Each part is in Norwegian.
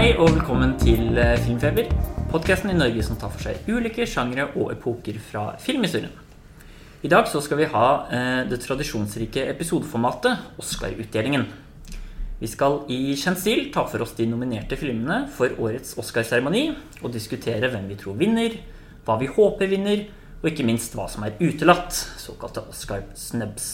Hei og velkommen til eh, Filmfeber, podkasten i Norge som tar for seg ulike sjangre og epoker fra filmhistorien. I dag så skal vi ha eh, det tradisjonsrike episodeformatet Oscar-utdelingen. Vi skal i kjent stil ta for oss de nominerte filmene for årets Oscar-seremoni og diskutere hvem vi tror vinner, hva vi håper vinner, og ikke minst hva som er utelatt, såkalte Oscar-snubs.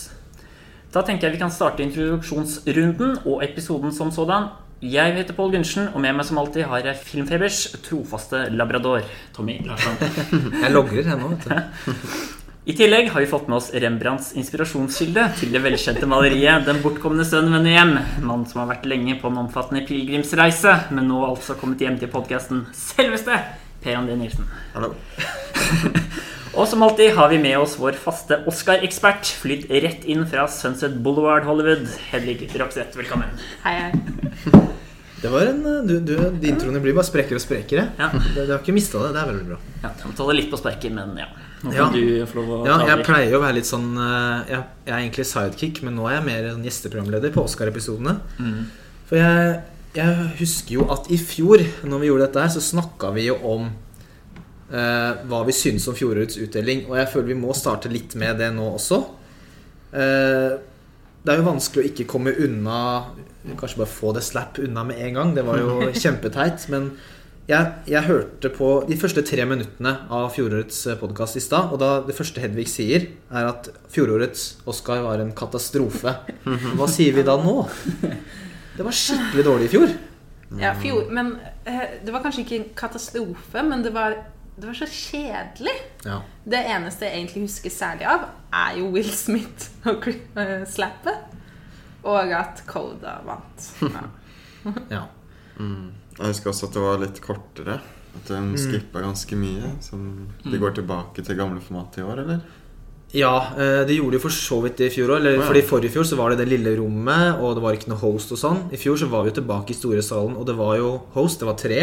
Da tenker jeg vi kan starte introduksjonsrunden og episoden som sådan. Jeg heter Pål Gundersen, og med meg som alltid har jeg Filmfebers trofaste labrador, Tommy Larsson. Jeg logrer ennå, vet du. I tillegg har vi fått med oss Rembrandts inspirasjonskilde til det velkjente maleriet 'Den bortkomne sønn vender hjem'. Mann som har vært lenge på en omfattende pilegrimsreise, men nå altså kommet hjem til podkasten selveste Per André Nilsen. Hallo. Og som alltid har vi med oss vår faste Oscar-ekspert, flydd rett inn fra Sunset Boulevard Hollywood. Hedvig Rokseth, velkommen. Hei, hei. Det var en, du, du, De introene blir bare sprekere og sprekere. Ja. Du, du har ikke mista det. Det er veldig bra. Ja, jeg må ta det litt på sprekken, men ja. Ja. du få lov å Ja, jeg pleier jo å være litt sånn eh, Jeg, jeg er egentlig sidekick, men nå er jeg mer en gjesteprogramleder på Oscar-episodene. Mm. For jeg, jeg husker jo at i fjor, når vi gjorde dette her, så snakka vi jo om eh, hva vi synes om fjorårets utdeling. Og jeg føler vi må starte litt med det nå også. Eh, det er jo vanskelig å ikke komme unna Kanskje bare få det slapp unna med en gang. Det var jo kjempeteit. Men jeg, jeg hørte på de første tre minuttene av fjorårets podkast i stad. Og da det første Hedvig sier, er at fjorårets Oscar var en katastrofe. Hva sier vi da nå? Det var skikkelig dårlig i fjor. Ja, fjor, men eh, det var kanskje ikke en katastrofe, men det var, det var så kjedelig. Ja. Det eneste jeg egentlig husker særlig av, er jo Will Smith og uh, slappet. Og at Coda vant. Ja. ja. Mm. Jeg husker også at det var litt kortere. At de Mm. skippa ganske mye. Som de går tilbake til gamle format i år, eller? Ja, eh, det gjorde de for så vidt i fjor òg. Fordi forrige fjor så var det det lille rommet, og det var ikke noe host og sånn. I fjor så var vi jo tilbake i store salen, og det var jo host. Det var tre.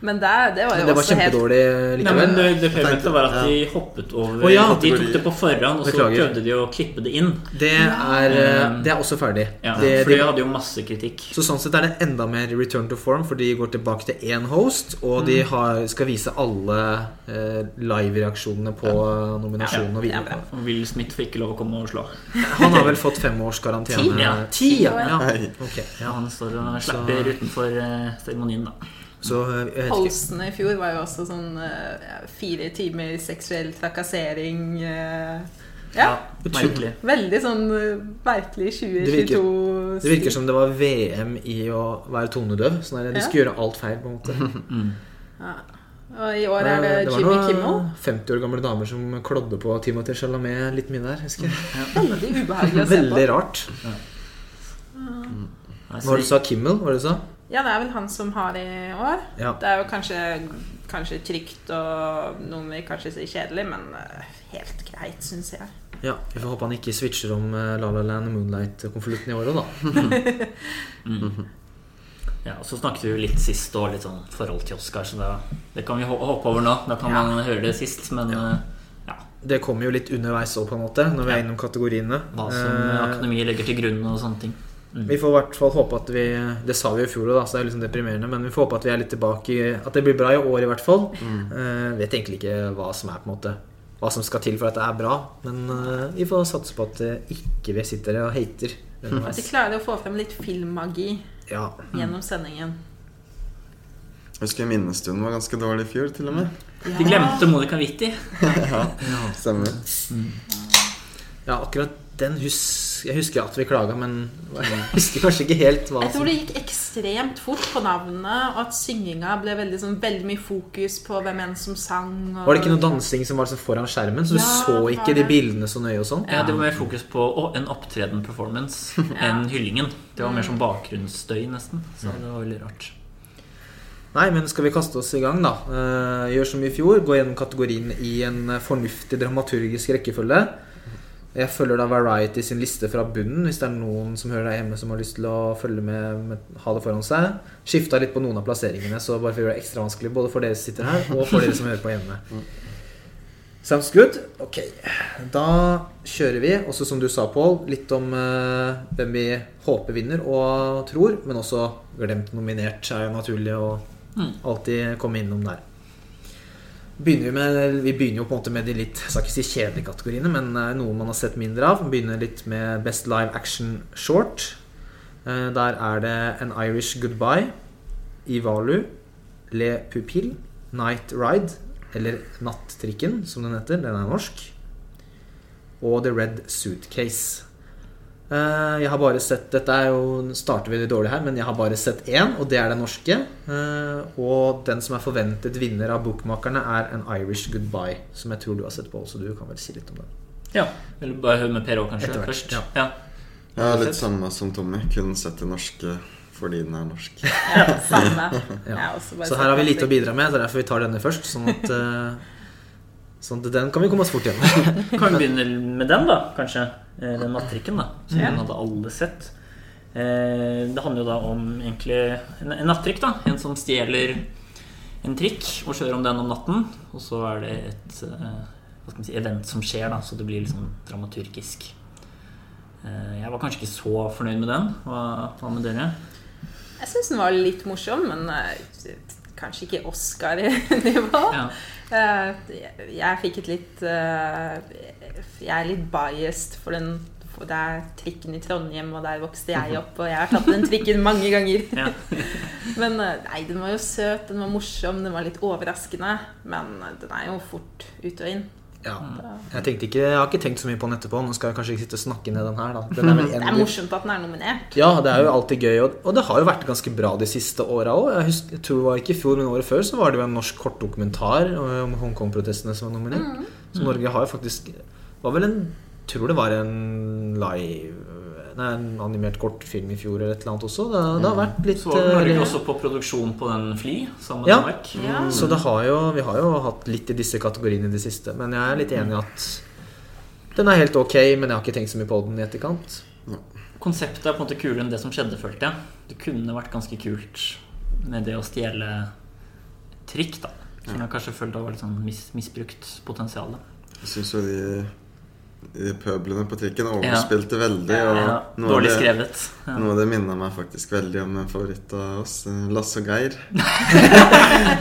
Men det, det var jo Men det var også helt kjempedårlig Nei, likevel. men det, det Per var at tenkte- de hoppet over oh, ja. At de tok det på forhånd, og så Beklager. prøvde de å klippe det inn. Det er, eh, det er også ferdig. Ja, Det, for de de, hadde jo masse kritikk. så sånn sett er det enda mer return to form, for de går tilbake til én host, og de Mm. har, skal vise alle eh, live-reaksjonene på eh, nominasjonen og Ja, videre. Will Smith fikk ikke lov å komme og slå. Han har vel fått fem års karantene? Ti, ja. Ti, ja. Ja, ja. han står og slapper utenfor eh, seremonien, da. Så eh, jeg vet ikke. Holstene i fjor var jo også sånn uh, fire timer seksuell trakassering. Uh, ja. merkelig. Veldig sånn uh, merkelig Det virker- 2022 Det virker som det var VM i å være tonedøv. Sånn der, de Ja. skulle gjøre alt feil. på en måte Mm. ja. Og i år er det, det var Jimmy noen Kimmel. 50 år gamle damer som klådde på Timothée Chalamet litt mye der. husker jeg Veldig ubehagelig å se på. Veldig rart. Nei, Hva var det du sa? Kimmel? Var det du sa? Ja, det er vel han som har i år. Ja. Det er jo kanskje, kanskje trygt og noen vil kanskje si kjedelig, men eh, helt greit, syns jeg. ja. Vi får håpe han ikke switcher om eh, La La Land og Moonlight-konvolutten i år òg, da. Mm. Ja, og Så snakket vi jo litt sist og litt sånn forhold til Oscar, så det, det kan vi håpe hoppe over nå. Da kan Ja. man høre det sist, men Ja. eh, ja. Det kommer jo litt underveis òg, på en måte, når vi er innom kategoriene. Hva som Eh, akademiet legger til grunn og sånne ting. Mm. Vi får i hvert fall håpe at vi Det sa vi i fjor òg, så det er liksom deprimerende. Men vi får håpe at vi er litt tilbake i At det blir bra i år, i hvert fall. Mm. Uh, vet egentlig ikke hva som er på en måte Hva som skal til for at det er bra. Men uh, vi får satse på at uh, ikke vi sitter og hater. At de klarer å få frem litt filmmagi Ja. gjennom sendingen. Jeg husker minnestunden var ganske dårlig i fjor, til og med. De glemte Monica Vitti. Stemmer. ja, akkurat hus Jeg husker at vi klaga, men jeg husker kanskje ikke helt hva Jeg tror det gikk ekstremt fort på navnet, og at synginga ble veldig, sånn, veldig mye fokus på hvem enn som sang. Og... Var det ikke noe dansing som var liksom foran skjermen, så du Ja, så ikke de bildene så nøye og sånn? Ja, det var mer fokus på å, en opptreden-performance enn hyllingen. Det var mer som bakgrunnsstøy, nesten. Så det var veldig rart. Nei, men skal vi kaste oss i gang, da? Eh, gjør som i fjor. Gå gjennom kategorien i en fornuftig dramaturgisk rekkefølge. Jeg følger da Variety sin liste fra bunnen, hvis det er noen som hører deg hjemme som har lyst til å følge med, med ha det foran seg. Skifta litt på noen av plasseringene, så bare for å gjøre det ekstra vanskelig både for dere som sitter her, og for dere som hører på hjemme. Sounds good. Ok, da kjører vi. Også som du sa, Pål, litt om uh, hvem vi håper vinner og tror. Men også glemt nominert er jo naturlig å Mm. alltid komme innom der. Begynner vi, med, vi begynner jo på en måte med de litt jeg skal ikke si kjedelige kategoriene, men eh, noe man har sett mindre av. Begynner litt med Best Live Action Short. Eh, Der er det An Irish Goodbye, Ivalu, Le Pupil, Night Ride, eller Nattrikken, som den heter. Den er norsk. Og The Red Suitcase. Eh, Jeg har bare sett Dette er jo, starter veldig dårlig her, men jeg har bare sett én, og det er den norske. Eh, Og den som er forventet vinner av Bokmakerne, er An Irish Goodbye, som jeg tror du har sett på, så du kan vel si litt om den. Ja. Eller bare høre med Per òg, kanskje, Etter hvert, først. ja. Ja. Ja, litt samme som Tommy. Kun sett det norske fordi den er norsk. Ja, samme. Ja. Også Så her har vi lite å bidra med, det er derfor vi tar denne først. Sånn at, eh, sånn at den kan vi komme oss fort gjennom. Kan vi begynne med den, da, kanskje? Eh, Den nattrikken, da. Som Ja. hadde alle sett. Eh, Det handler jo da om egentlig en, en nattrikk, da. En som stjeler en trikk og kjører om den om natten. Og så er det et eh, si, event som skjer, da, så det blir liksom dramaturgisk. Jeg var kanskje ikke så fornøyd med den. Hva, hva med dere? Jeg syns den var litt morsom, men kanskje ikke Oscar-nivå. Ja. Jeg- fikk et litt Jeg er litt biased for den for det er trikken i Trondheim, og der vokste jeg opp, og jeg har tatt den trikken mange ganger. Ja. Men eh, nei, den var jo søt, den var morsom, den var litt overraskende. Men eh, den er jo fort ut og inn. Ja. Jeg, ikke, jeg har ikke tenkt så mye på den etterpå. Nå skal jeg kanskje ikke sitte og snakke ned den her. Da. Den er vel Det er morsomt at den er nominert. Ja, det er jo alltid gøy, og, og det har jo vært ganske bra de siste åra òg. Jeg, jeg tror det var ikke i fjor, men året før så var det jo en norsk kortdokumentar om Hongkong-protestene som var nominert. Så Norge har jo faktisk var vel en Tror det var en live Nei, en animert kortfilm i fjor eller et eller annet også. Det, det har vært litt Så var Norge eh, også på produksjon på den Fly sammen med Ja. Danmark. Ja. Så det har jo, vi har jo hatt litt i disse kategoriene i det siste. Men jeg er litt enig i at den er helt ok, men jeg har ikke tenkt så mye på den i etterkant. Konseptet er på en måte kulere enn det som skjedde, følte jeg. Det kunne vært ganske kult med det å stjele trikk, da. Som jeg kanskje følte var litt sånn mis misbrukt potensial. Jeg syns jo de pøblene på trikken overspilte veldig. Og Ja, noe, dårlig skrevet. Ja. noe det minna meg faktisk veldig om en favoritt av oss, eh, Lasse og Geir.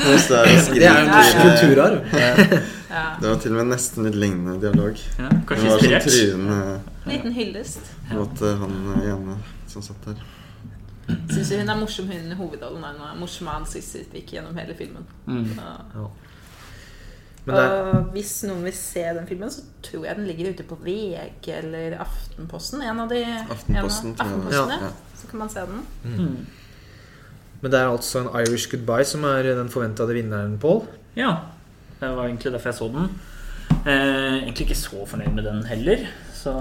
Det er jo norsk kulturarv. Det var til og med nesten litt lignende dialog. Ja, kanskje sånn inspirert. tryne Liten hyllest. mot eh, han eh, ene som satt der. Syns hun er morsom, hun i hovedrollen. Hun er morsom gikk gjennom hele filmen. Mm. Ja. Og hvis noen vil se den filmen, så tror jeg den ligger ute på VG eller Aftenposten. En av de Aftenposten, en av, tror. Aftenposten Ja. ja. Så kan man se den. Mm. men det er altså en Irish Goodbye som er den forventede vinneren, Pål. Ja, det var egentlig derfor jeg så den. Eh, egentlig ikke så fornøyd med den heller. Så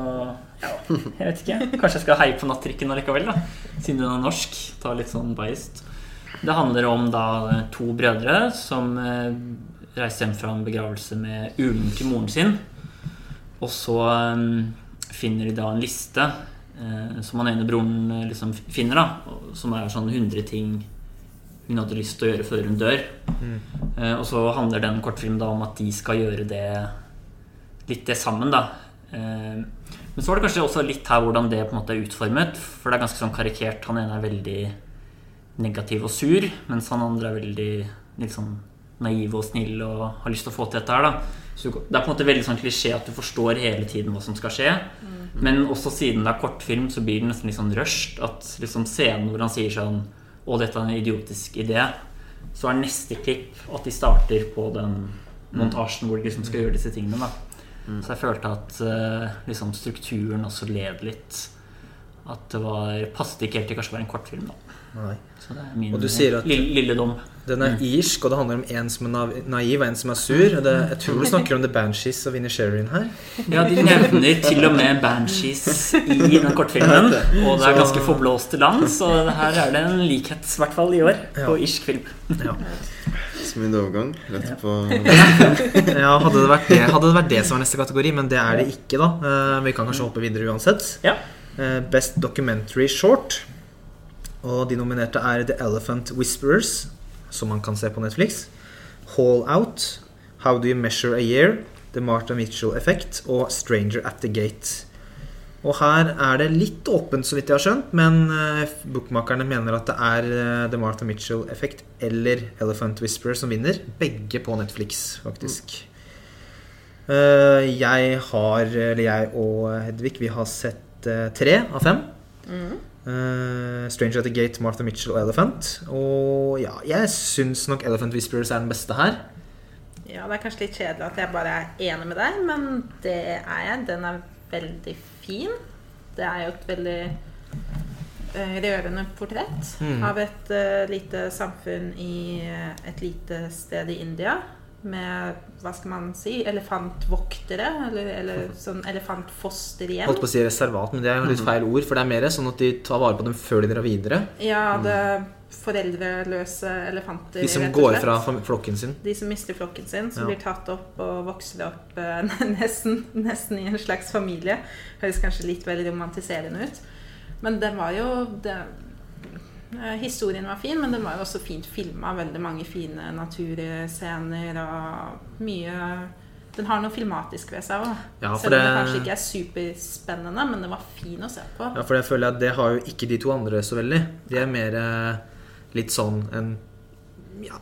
ja, jeg vet ikke. Kanskje jeg skal heie på nattrikken allikevel, da. Siden den er norsk. Ta litt sånn biased. Det handler om da to brødre som eh, reiser hjem fra en begravelse med ulen til moren sin. Og så eh, finner de da en liste eh, som han ene broren eh, liksom finner, da. Som er sånn 100 ting hun hadde lyst til å gjøre før hun dør. Eh, og så handler den kortfilmen da om at de skal gjøre det litt det sammen, da. Eh, men så var det kanskje også litt her hvordan det på en måte er utformet. For det er ganske sånn karikert. Han ene er veldig negativ og sur, mens han andre er veldig litt sånn naiv og snill og har lyst til å få til dette her, da. Så det er på en måte veldig sånn klisjé at du forstår hele tiden hva som skal skje. Men også siden det er kortfilm, så blir det nesten litt sånn rushed. At liksom scenen hvor han sier sånn Å, dette er en idiotisk idé. Så er neste klipp at de starter på den montasjen hvor de liksom skal gjøre disse tingene. da Så jeg følte at uh, liksom strukturen også led litt. At det var passet ikke helt til kanskje å være en kortfilm. da Nei. Så det er min Og du sier at- lille, lille dom. Den er irsk, og det handler om en som er naiv og en som er sur. Og det, jeg tror du snakker om The Banshees og Vinnie Sherin her. Ja, de nevner til og med Banshees i den kortfilmen. Og det er ganske forblåste land, så her er det en likhet, i hvert fall i år, på Ja. irsk film. Ja. Smooth overgang. Rett på Ja, hadde det, vært det, hadde det vært det som var neste kategori, men det er det ikke, da. Eh, Vi kan kanskje hoppe videre uansett. Ja. Eh, Best Documentary Short. Og de nominerte er The Elephant Whisperers, som man kan se på Netflix. Hall Out. How Do You Measure a Year? The Martha Mitchell Effect og Stranger at the Gate. Og her er det litt åpent, så vidt jeg har skjønt, men bokmakerne bookmakerne mener at det er eh, The Martha Mitchell Effect eller Elephant Whisperer som vinner. Begge på Netflix, faktisk. Eh, jeg har, eller jeg og Hedvig, vi har sett eh, tre av fem. Mm. Eh, Stranger at the Gate, Martha Mitchell og Elephant. Og ja, jeg syns nok Elephant Whisperers er den beste her. Ja, det er kanskje litt kjedelig at jeg bare er enig med deg, men det er jeg. Den er veldig fin. Det er jo et veldig uh, rørende portrett Mm. av et uh, lite samfunn i et lite sted i India. Med hva skal man si elefantvoktere, eller, eller sånn elefantfosterhjem. Holdt på å si reservat, men det er jo litt feil ord. For det er mer sånn at de tar vare på dem før de drar videre. Ja, det foreldreløse elefanter. De som rett og går fra flokken sin. De som mister flokken sin, som Ja. blir tatt opp og vokser opp eh, nesten, nesten i en slags familie. Høres kanskje litt vel romantiserende ut. Men den var jo det, Historien var fin, men den var jo også fint filma. Veldig mange fine naturscener og mye Den har noe filmatisk ved seg òg. Ja, Selv om det det- kanskje ikke er superspennende, men den var fin å se på. Ja, for jeg føler at det har jo ikke de to andre så veldig. De er mer eh, litt sånn en ja,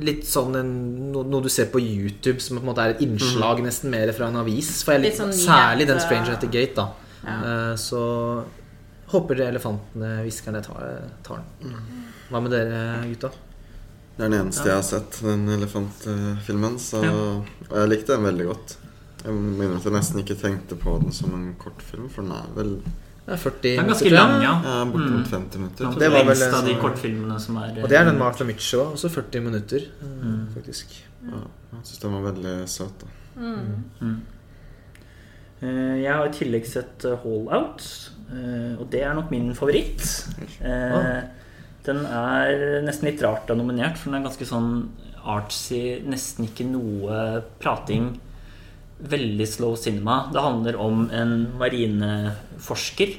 Litt sånn en, no, noe du ser på YouTube som på en måte er et innslag nesten mer fra en avis. For jeg liker sånn Særlig den Stranger at the Gate, da. Ja. Eh, så håper elefantene, hviskerne, tar, tar den. Hva med dere, gutta? Det er den eneste jeg har sett, den elefantfilmen. Så, Og jeg likte den veldig godt. Jeg mener at jeg nesten ikke tenkte på den som en kortfilm, for den er vel Det er 40 Den er ganske minutter, lang, ja. ja, bortimot Mm. 50 minutter. Blant tror Det var vel av de sånn- kortfilmene som er Og det er den Martha Mitchell òg. Også 40 minutter, eh, Mm. faktisk. Ja, jeg syns den var veldig søt. da Mm. Mm. Eh, Jeg har i tillegg sett eh, Hall Out, eh, og det er nok min favoritt. Eh. Den er nesten litt rart å ha nominert, for den er ganske sånn artsy, nesten ikke noe prating. Veldig slow cinema. Det handler om en marineforsker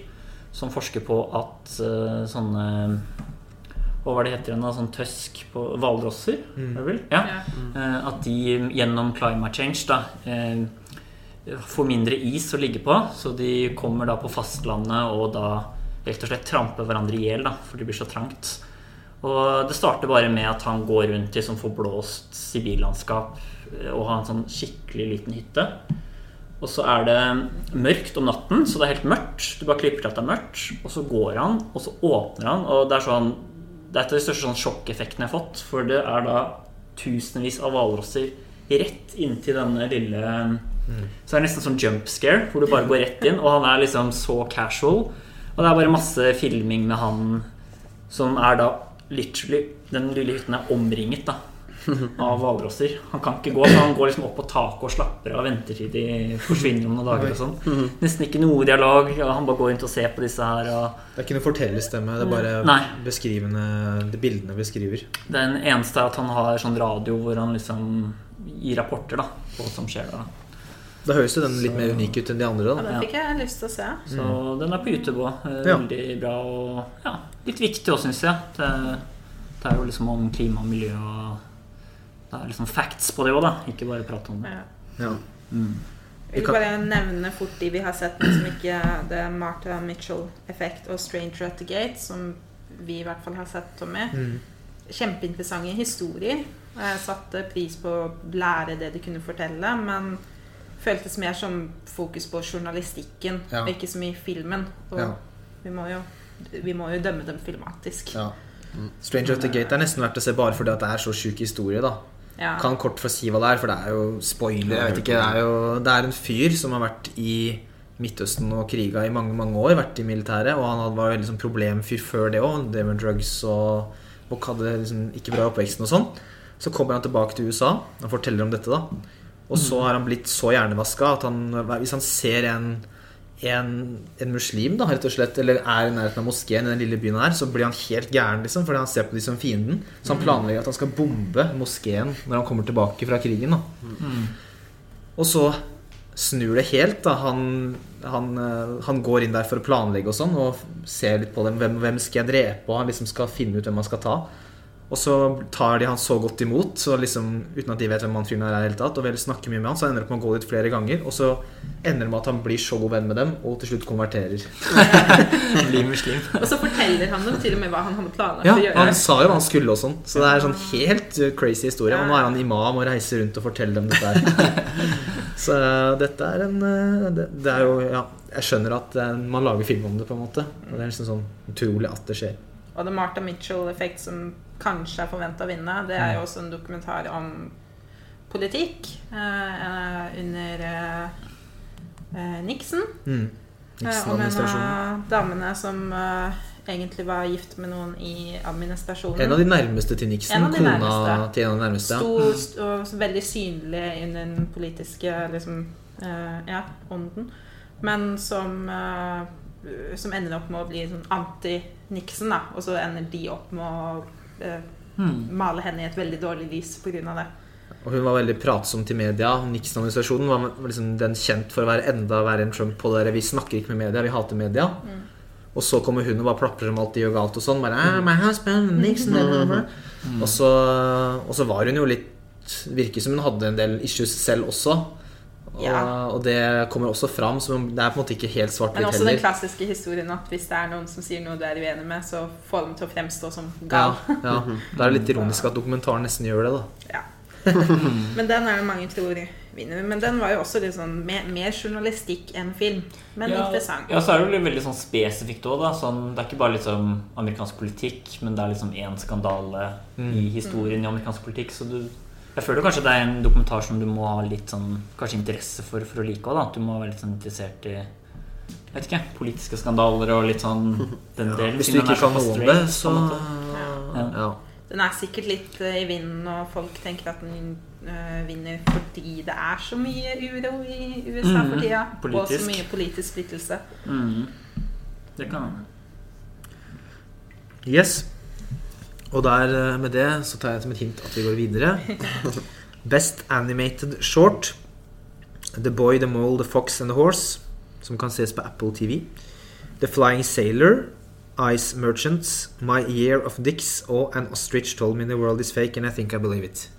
som forsker på at eh, sånne Hva var det heter igjen? da? Sånn tøsk på hvalrosser? Mm. Ja. Mm. Eh, At de gjennom climate change da eh, får mindre is å ligge på. Så de kommer da på fastlandet og da rett og slett tramper hverandre i hjel, for det blir så trangt. Og det starter bare med at han går rundt i sånn forblåst sivillandskap eh, og har en sånn skikkelig liten hytte. Og så er det mørkt om natten, så det er helt mørkt. Du bare klipper til at det er mørkt. Og så går han, og så åpner han, og det er sånn Det er et av de største sånn sjokkeffektene jeg har fått. For det er da tusenvis av hvalrosser rett inntil denne lille Så det er nesten sånn jump scare, hvor du bare går rett inn, og han er liksom så casual. Og det er bare masse filming med han som er da literally Den lille hytten er omringet da av hvalrosser. Han kan ikke gå, så han går liksom opp på taket og slapper av og venter til de forsvinner om noen dager. og sånn Nesten ikke noe dialog. Og han bare går rundt og ser på disse her. Og Det er ikke noe fortellerstemme, det er bare Nei. beskrivende De bildene beskriver. Den eneste er at han har sånn radio hvor han liksom gir rapporter da på hva som skjer. da Da høres jo den litt mer unik ut enn de andre. Da. Ja, den fikk jeg lyst til å se. Så den er på YouTube òg. Ja. Veldig bra og ja, litt viktig òg, syns jeg. Det, det er jo liksom om klima og miljø og Det er liksom facts på det òg, da. Ikke bare prat om det. Ja. Ja. Mm. Jeg vil bare nevne fort de vi har sett, men som ikke det er Martha Mitchell Effect og Stranger at the Gate, som vi i hvert fall har sett, Tommy. Mm. Kjempeinteressante historier. Jeg satte pris på å lære det de kunne fortelle, men føltes mer som fokus på journalistikken, Ja. og ikke så mye filmen. Og Ja. vi, må jo, vi må jo dømme dem filmatisk. Ja. Stranger at the Gate er nesten verdt å se bare fordi at det er så sjuk historie. da Ja. Kan kort få si hva det er, for det er jo spoiler. Jeg vet ikke, Det er jo det er en fyr som har vært i Midtøsten og kriga i mange mange år. Vært i militæret. Og han var veldig sånn problemfyr før det òg. Det med drugs og, og hadde liksom ikke bra oppveksten og sånn. Så kommer han tilbake til USA og forteller om dette. da Og så har han blitt så hjernevaska at han, hvis han ser en en, en muslim, da, rett og slett, eller er i nærheten av moskeen i den lille byen her, så blir han helt gæren, liksom, fordi han ser på de som fienden. Så han planlegger at han skal bombe moskeen når han kommer tilbake fra krigen. da Mm. Og så snur det helt. da Han, han, eh, han går inn der for å planlegge og sånn, og ser litt på dem. Hvem, hvem skal jeg drepe? Og han liksom skal finne ut hvem han skal ta. Og så tar de han så godt imot, så liksom, uten at de vet hvem han fyren er i det hele tatt, og vil snakke mye med han, så ender det opp med å gå dit flere ganger. Og så ender det med at han blir så god venn med dem, og til slutt konverterer. blir muslim. Og så forteller han dem til og med hva han hadde planlagt Ja, å gjøre. han sa jo hva han skulle og sånn, så det er sånn helt crazy historie. Og nå er han imam og reiser rundt og forteller dem dette her. Så uh, dette er en uh, det, det er jo Ja, jeg skjønner at uh, man lager film om det, på en måte. Og det er liksom sånn utrolig at det skjer. Og The Martha Mitchell-effekt, som kanskje er forventa å vinne, det er jo også en dokumentar om politikk eh, under eh, eh, Nixon. Mm. Eh, om en av damene som eh, egentlig var gift med noen i administrasjonen. En av de nærmeste til Nixon. Kona nærmeste. til en av de nærmeste. Ja. st- og veldig synlig under den politiske liksom, eh, ja, ånden. Men som, eh, som ender opp med å bli sånn anti-Nixon, da. Og så ender de opp med å eh, Hmm. male henne i et veldig dårlig lys pga. det. Og hun var veldig pratsom til media. Nixon-administrasjonen var var liksom den kjent for å være enda verre enn Trump på det der, Vi snakker ikke med media, vi hater media. Mm. Og så kommer hun og bare plaprer om alt de gjør galt og sånn. Bare, ah, my husband, Nixon, blah, blah. Mm. Og, så, og så var hun jo litt Virker som hun hadde en del issues selv også. Og, Ja. og det kommer også fram. Så det er på en måte ikke helt Men svart-hvitt også den klassiske historien at hvis det er noen som sier noe du er uenig med, så får dem til å fremstå som Ja, gal. ja. Da er det litt ironisk at dokumentaren nesten gjør det, da. Ja. Men den er det mange tror vinner. Men den var jo også litt sånn mer, mer journalistikk enn film. Men ja, interessant. Ja, så er det jo veldig sånn spesifikt òg, da. Sånn, det er ikke bare liksom amerikansk politikk, men det er liksom én skandale Mm. i historien i amerikansk politikk. Så du Jeg føler kanskje det er en dokumentar som du må ha litt sånn Kanskje interesse for for å like òg, da. At du må være litt sånn interessert i jeg vet ikke, politiske skandaler og litt sånn den delen. Hvis du ikke kan noe om det, så ja. ja. Den er sikkert litt eh, i vinden, og folk tenker at den eh, vinner fordi det er så mye uro i USA for tida. Og så mye politisk splittelse. Mm. Det kan hende. Yes. Og der, eh, med det så tar jeg som et hint at vi går videre. Best Animated Short. The Boy, The Mole, The Fox and The Horse. Som kan ses på Apple TV. The Flying Sailor. Ice Merchants. My Year of Dicks. Og An Ostrich Told Me The World Is Fake And I Think I Believe It.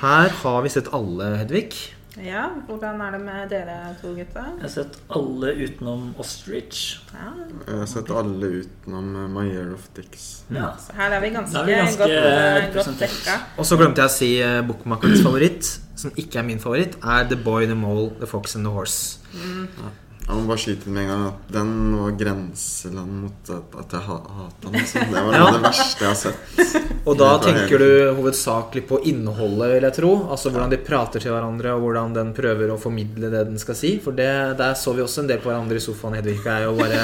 Her har vi sett alle, Hedvig. Ja, hvordan er det med dere to gutta? Jeg har sett alle utenom Ostrich. Ja, Jeg har sett alle utenom eh, My Year of Dicks. Ja. så her er vi ganske, er vi ganske godt, eh, godt dekka. Og så glemte jeg å si uh, bokmakerens favoritt, som ikke er min favoritt, er The Boy, The Mole, The Fox and The Horse. Jeg må bare skyte inn med en gang at den var grenseland mot at, jeg hata den. Liksom. det var Ja. det verste jeg har sett. Og da tenker du hovedsakelig på innholdet, vil jeg tro. Altså hvordan de prater til hverandre, og hvordan den prøver å formidle det den skal si. For det, der så vi også en del på hverandre i sofaen, Hedvig og jeg, og bare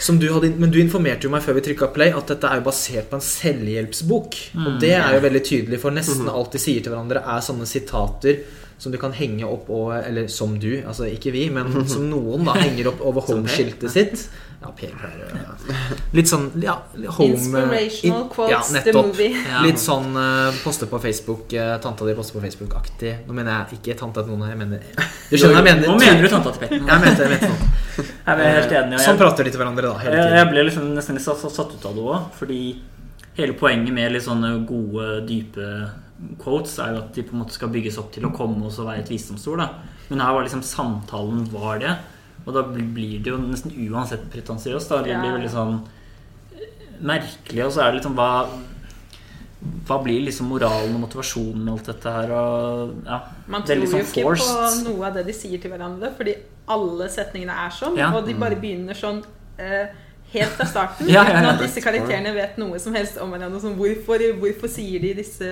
som du hadde, Men du informerte jo meg før vi trykka play at dette er jo basert på en selvhjelpsbok. Og det er jo veldig tydelig, for nesten alt de sier til hverandre, er sånne sitater som du kan henge opp over Eller som du, altså ikke vi, men som noen da henger opp over home-skiltet sitt. Ja, Per pleier å ja. Litt sånn ja, home Inspirational in- quotes, ja, the movie. Litt sånn uh, poste på Facebook uh, Tanta di poster på Facebook-aktig. Nå mener jeg ikke tanta til noen, jeg mener Du skjønner jeg mener? Nå mener du tanta til Petten. Jeg mente, jeg mente sånn. Jeg er helt enig. Jeg, Sånn prater de til hverandre, da. Hele Jeg, jeg ble liksom nesten litt satt, satt ut av det òg. Fordi hele poenget med litt sånne gode, dype quotes er jo at de på en måte skal bygges opp til å komme og så være et visdomsord. Men her var liksom samtalen var det. Og da blir det jo nesten uansett pretensiøst. Det blir veldig sånn merkelig. Og så er det liksom hva hva blir liksom moralen og motivasjonen med alt dette her? Og, ja, Man tror liksom jo ikke ikke på noe av det de sier til hverandre, fordi alle setningene er sånn, Ja. og de bare begynner sånn eh, helt fra starten. Ja, ja, ja. Uten at disse karakterene vet noe som helst om hverandre. Som hvorfor, hvorfor sier de disse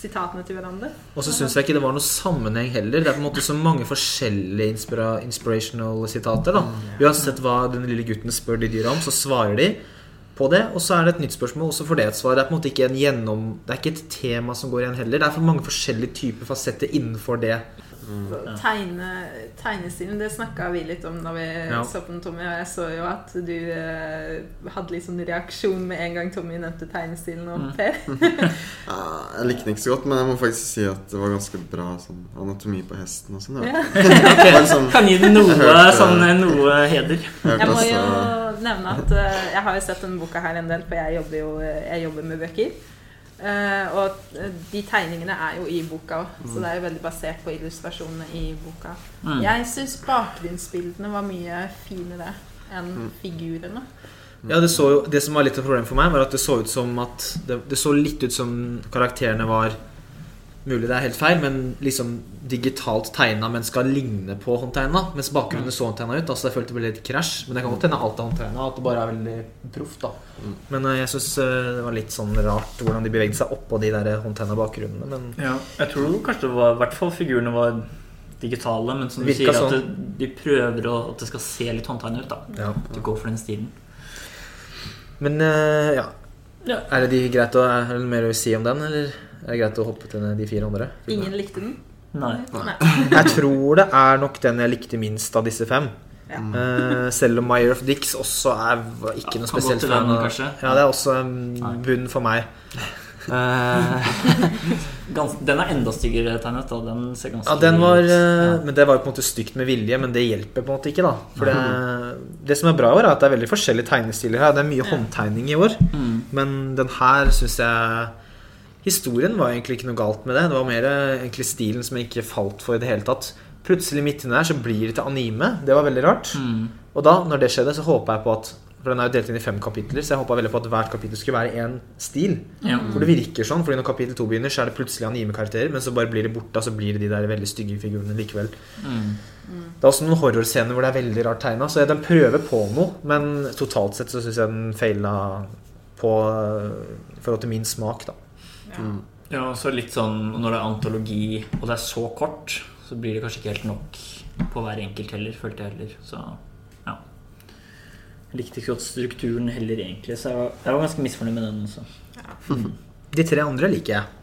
sitatene til hverandre? Og så syns jeg ikke det var noe sammenheng heller. Det er på en måte så mange forskjellige inspira inspirational sitater. da Uansett hva den lille gutten spør de dyra om, så svarer de på det. Og så er det et nytt spørsmål, og så får det et svar. Det er på en måte ikke en gjennom Det er ikke et tema som går igjen heller. Det er for mange forskjellige typer fasetter innenfor det. Tegne, tegnestilen, det snakka vi litt om da vi Ja. så på den, Tommy. Og jeg så jo at du eh, hadde litt sånn reaksjon med en gang Tommy nevnte tegnestilen og Mm. Per. Ja, jeg likte den ikke så godt, men jeg må faktisk si at det var ganske bra sånn anatomi på hesten og sånn. Ja. okay. sånn, Kan gi den noe, hørte- sånn, noe heder. jeg må jo nevne at uh, jeg har jo sett denne boka her en del, for jeg jobber jo jeg jobber med bøker. Eh, og eh, de tegningene er jo i boka òg, så det er jo veldig basert på illustrasjonene i boka. Mm. Jeg syns bakgrunnsbildene var mye finere enn figurene. Ja, det, så jo, det som var litt av problemet for meg, var at det så ut som at Det, det så litt ut som karakterene var Mulig det er helt feil, men liksom digitalt tegna, men skal ligne på håndtegna. Mens bakgrunnen så håndtegna ut. Altså jeg følte det ble litt krasj. Men det kan godt hende alt er håndtegna, at det bare er veldig proft. da Men eh, jeg syns det var litt sånn rart hvordan de bevegde seg oppå de der håndtegna bakgrunnene. Men Ja, jeg tror kanskje det var, i hvert fall figurene var digitale, men som du sier, sånn. at det, de prøver å, at det skal se litt håndtegnet ut. da ja. At du går for den stilen. Men eh, ja. Ja. Er det de greit å, er det mer å si om den, eller er greit å hoppe til de fire andre? Ingen likte den. Nei. Nei. Jeg tror det er nok den jeg likte minst av disse fem. Ja. Eh, selv om Myer of Dix også er ikke noe Kan spesielt fan. Ja, det er også en bunn for meg. Eh, den er enda styggere tegnet. da Den ser ganske ja, den var ja. eh, Men det var på en måte stygt med vilje, men det hjelper på en måte ikke, da. For det, det som er bra i år, er at det er veldig forskjellige tegnestiler her. Det er mye håndtegning i år, mm. men den her syns jeg Historien var egentlig ikke noe galt med det. Det var mer eh, egentlig stilen som jeg ikke falt for i det hele tatt. Plutselig midt inni der så blir det til anime. Det var veldig rart. Mm. Og da, når det skjedde, så håpa jeg på at For den er jo delt inn i fem kapitler, så jeg håpa veldig på at hvert kapittel skulle være én stil. Ja. For det virker sånn, fordi når kapittel to begynner, så er det plutselig anime-karakterer, men så bare blir det borte, og så blir det de der veldig stygge figurene likevel. Mm. Det er også noen horrorscener hvor det er veldig rart tegna, så den prøver på noe, men totalt sett så syns jeg den feila på i forhold til min smak, da. Ja. Ja, og så litt sånn når det er antologi, og det er så kort, så blir det kanskje ikke helt nok på hver enkelt heller, følte jeg heller. Så ja. Jeg likte ikke godt strukturen heller, egentlig, så jeg var, jeg var ganske misfornøyd med den også. De tre andre liker jeg.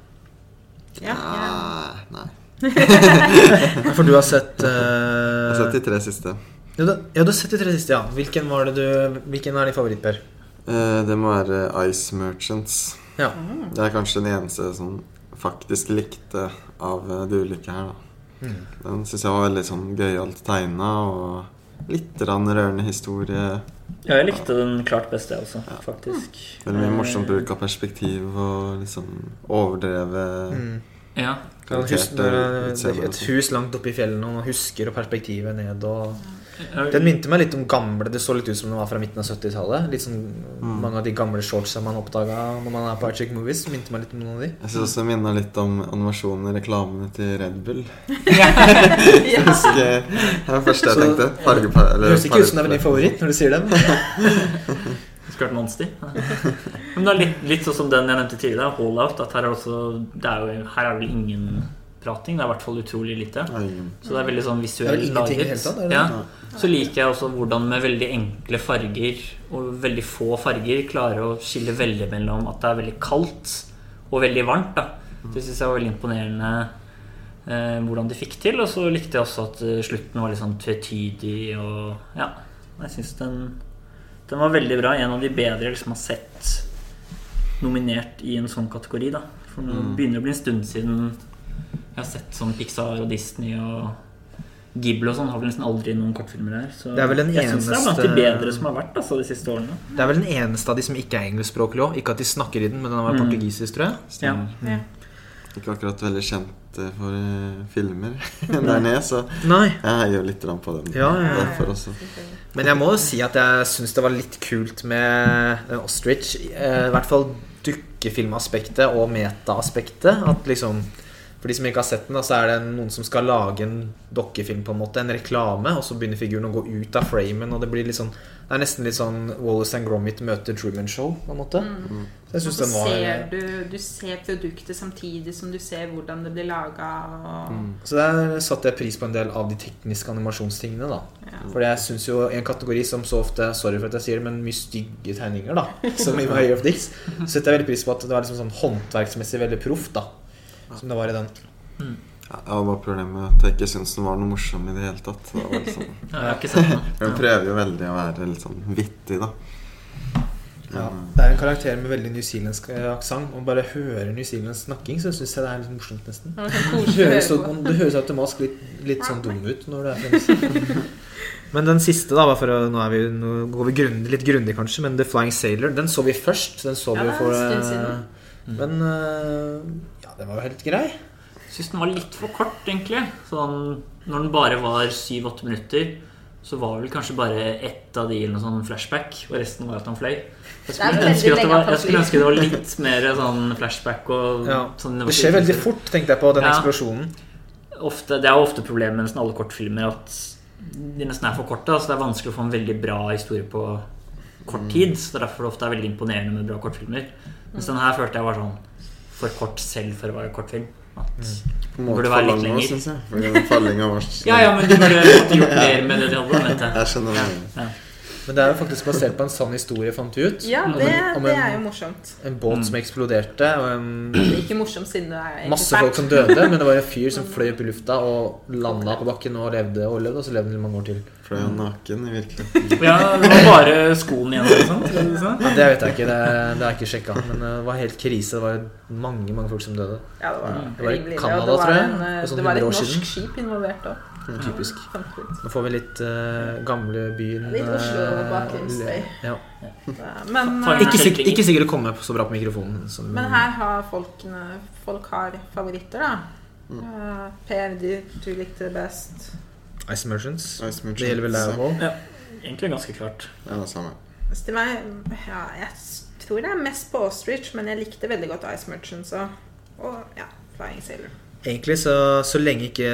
Ja, ja. Ah, nei. For du har sett Jeg uh, har sett de tre siste. ja, du, ja, du har sett de tre siste, ja. Hvilken, var det du, hvilken er din favoritt, Per? Uh, det må være Ice Merchants. Ja. Det er kanskje den eneste som faktisk likte av eh, de ulike her. da Mm. Den syns jeg var veldig sånn gøyalt tegna og litt rørende historie. Ja, jeg likte den klart best, jeg også, faktisk. Veldig mye morsom bruk av perspektiv og liksom overdrevet Mm. Ja. Kan karikerte huske, når, det er et hus langt oppe i fjellene, og man husker perspektivet ned og Den minte meg litt om gamle Det så litt ut som den var fra midten av 70-tallet. Litt sånn Mm. Mange av de gamle shortsa man oppdaga når man er på Archic Movies. Minte meg litt om noen av de. Jeg syns også det minna litt om animasjonen i reklamene til Red Bull. ja. Jeg husker Det var det første jeg Så- tenkte. Fargepa- eller høres ikke ut som det er din favoritt når du sier dem. Vært Monster. Men det er litt, litt sånn som den jeg nevnte tidligere, Hallout. At her er, også, det er jo, her er vel ingen prating. Det er i hvert fall utrolig lite. Så det er veldig sånn Det visuelt laget. det ja. Så liker jeg også hvordan med veldig enkle farger og veldig få farger klarer å skille veldig mellom at det er veldig kaldt og veldig varmt. da Det syns jeg var veldig imponerende eh, hvordan de fikk til. Og så likte jeg også at eh, slutten var litt sånn tvetydig og Ja. Jeg syns den, den var veldig bra. En av de bedre jeg liksom har sett nominert i en sånn kategori. da For nå Mm. begynner det å bli en stund siden jeg har sett sånn Pixar og Disney og Ghibli og sånn har vel nesten aldri noen kortfilmer her. Så Det er vel den jeg syns det er blant de bedre som har vært altså, de siste årene. Det er vel den eneste av de som ikke er engelskspråklig òg. Ikke at de snakker i den, men den var Mm. portugisisk, tror jeg. Stemmer. Ja. Ikke akkurat veldig kjent eh, for eh, filmer der nede, så Nei. jeg heier litt på den. Ja, ja, ja. Derfor også. Men jeg må jo si at jeg syns det var litt kult med Ostrich. eh, I hvert fall dukkefilmaspektet og metaaspektet. At liksom For de som ikke har sett den, så er det noen som skal lage en dokkefilm, på en måte En reklame, og så begynner figuren å gå ut av framen, og det blir litt sånn Det er nesten litt sånn Wallace and Gromit møter Truman Show, på en måte. Mm. Så jeg syns den var ser du, du ser produktet samtidig som du ser hvordan det blir laga. Og... Mm. Så der satte jeg pris på en del av de tekniske animasjonstingene, da. Ja. For jeg syns jo en kategori som så ofte Sorry for at jeg sier det, men mye stygge tegninger, da. Som i My Year of Dicks. Så setter jeg veldig pris på at det var liksom sånn håndverksmessig veldig proft, da. Som det var i den. Ja, det var bare problemet at jeg ikke syntes den var noe morsom i det hele tatt. Det liksom, Ja, den. den prøver jo veldig å være litt sånn vittig, da. Ja. Det er en karakter med veldig newzealandsk eh, aksent. Og bare hører newzealandsk snakking, så syns jeg det er litt morsomt, nesten. Det sånn høres, det høres automatisk litt, litt sånn dum ut når det er fremst. Men den siste, da, for å, nå, er vi, nå går vi grunn, litt grundig kanskje, men The Flying Sailor, den så vi først. Den så vi jo er for eh. Men ja, den var jo helt grei. Syns den var litt for kort, egentlig. Sånn, når den bare var 7-8 minutter, så var vel kanskje bare ett av de eller noe sånn flashback, og resten var at han fløy. Jeg skulle, ønske at det var, jeg skulle ønske det var litt mer sånn flashback og Ja. sånn Det skjer veldig fort, tenkte jeg på, den Ja. eksplosjonen. ofte, Det er jo ofte problemet med nesten alle kortfilmer at de nesten er for korte. Så det er vanskelig å få en veldig bra historie på kort tid. Så det er derfor det ofte er veldig imponerende med bra kortfilmer. Mens den her følte jeg var sånn for kort selv for å være kortfilm. At, På en Burde måte være for litt lenger. syns jeg. Fordi fallinga var Ja, ja, men du burde måtte gjort mer med det de hadde. jeg. Skjønner hva. Ja. Men det er jo faktisk basert på en sann historie, fant vi ut. Ja, Om det, en- om det er jo morsomt. En båt som eksploderte, og en Det er ikke morsomt siden det er egentlig masse folk som døde. Men det var en fyr som fløy opp i lufta og landa på bakken og levde og levde, og så levde han mange år til. Fløy han naken i virkeligheten? Ja, det var bare skoen igjen. Eller. Ja, det vet jeg ikke, det, det er ikke sjekka. Men det var helt krise. Det var mange mange folk som døde. Ja, det var Det var i Canada, og det var tror jeg, en, eh, sånn Det var et norsk skip involvert òg. Typisk. Nå får vi litt uh, gamle byen Litt Oslo eh, bakgrunnsstøy. Ja. Men, eh, Ikke, sikk- ikke sikkert å komme så bra på mikrofonen. Som, men her har folkene Folk har favoritter, da. Mm. Eh, per, du, du likte det best. Ice Merchants. Ice Merchants, Det gjelder vel deg òg? Ja, egentlig ganske klart. Ja, det samme. Til meg Ja, jeg tror det er mest på Ostrich, men jeg likte veldig godt Ice Merchants og, og ja, Flying Sailor. Egentlig så, så lenge ikke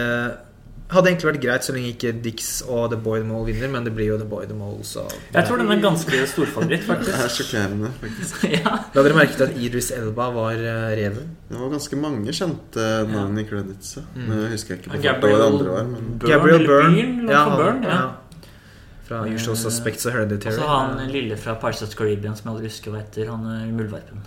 Hadde egentlig vært greit så lenge ikke Dix og The Boy the Mole vinner, men det blir jo The Boy the Mole, så Jeg tror den er ganske storfavoritt, Det er sjokkerende, faktisk. ja. La dere merke til at Idris Elba var eh, reven? Det var ganske mange kjente navn i creditsa. Mm. husker jeg husker ikke på farta hva Gabriel det andre var. Men Gabriel Byrne. Byrne, Ja, han, ja. ja. Fra Usual Suspects og Og Hereditary. så han lille fra Parsons Caribbean som jeg aldri husker hva heter. Han er muldvarpen.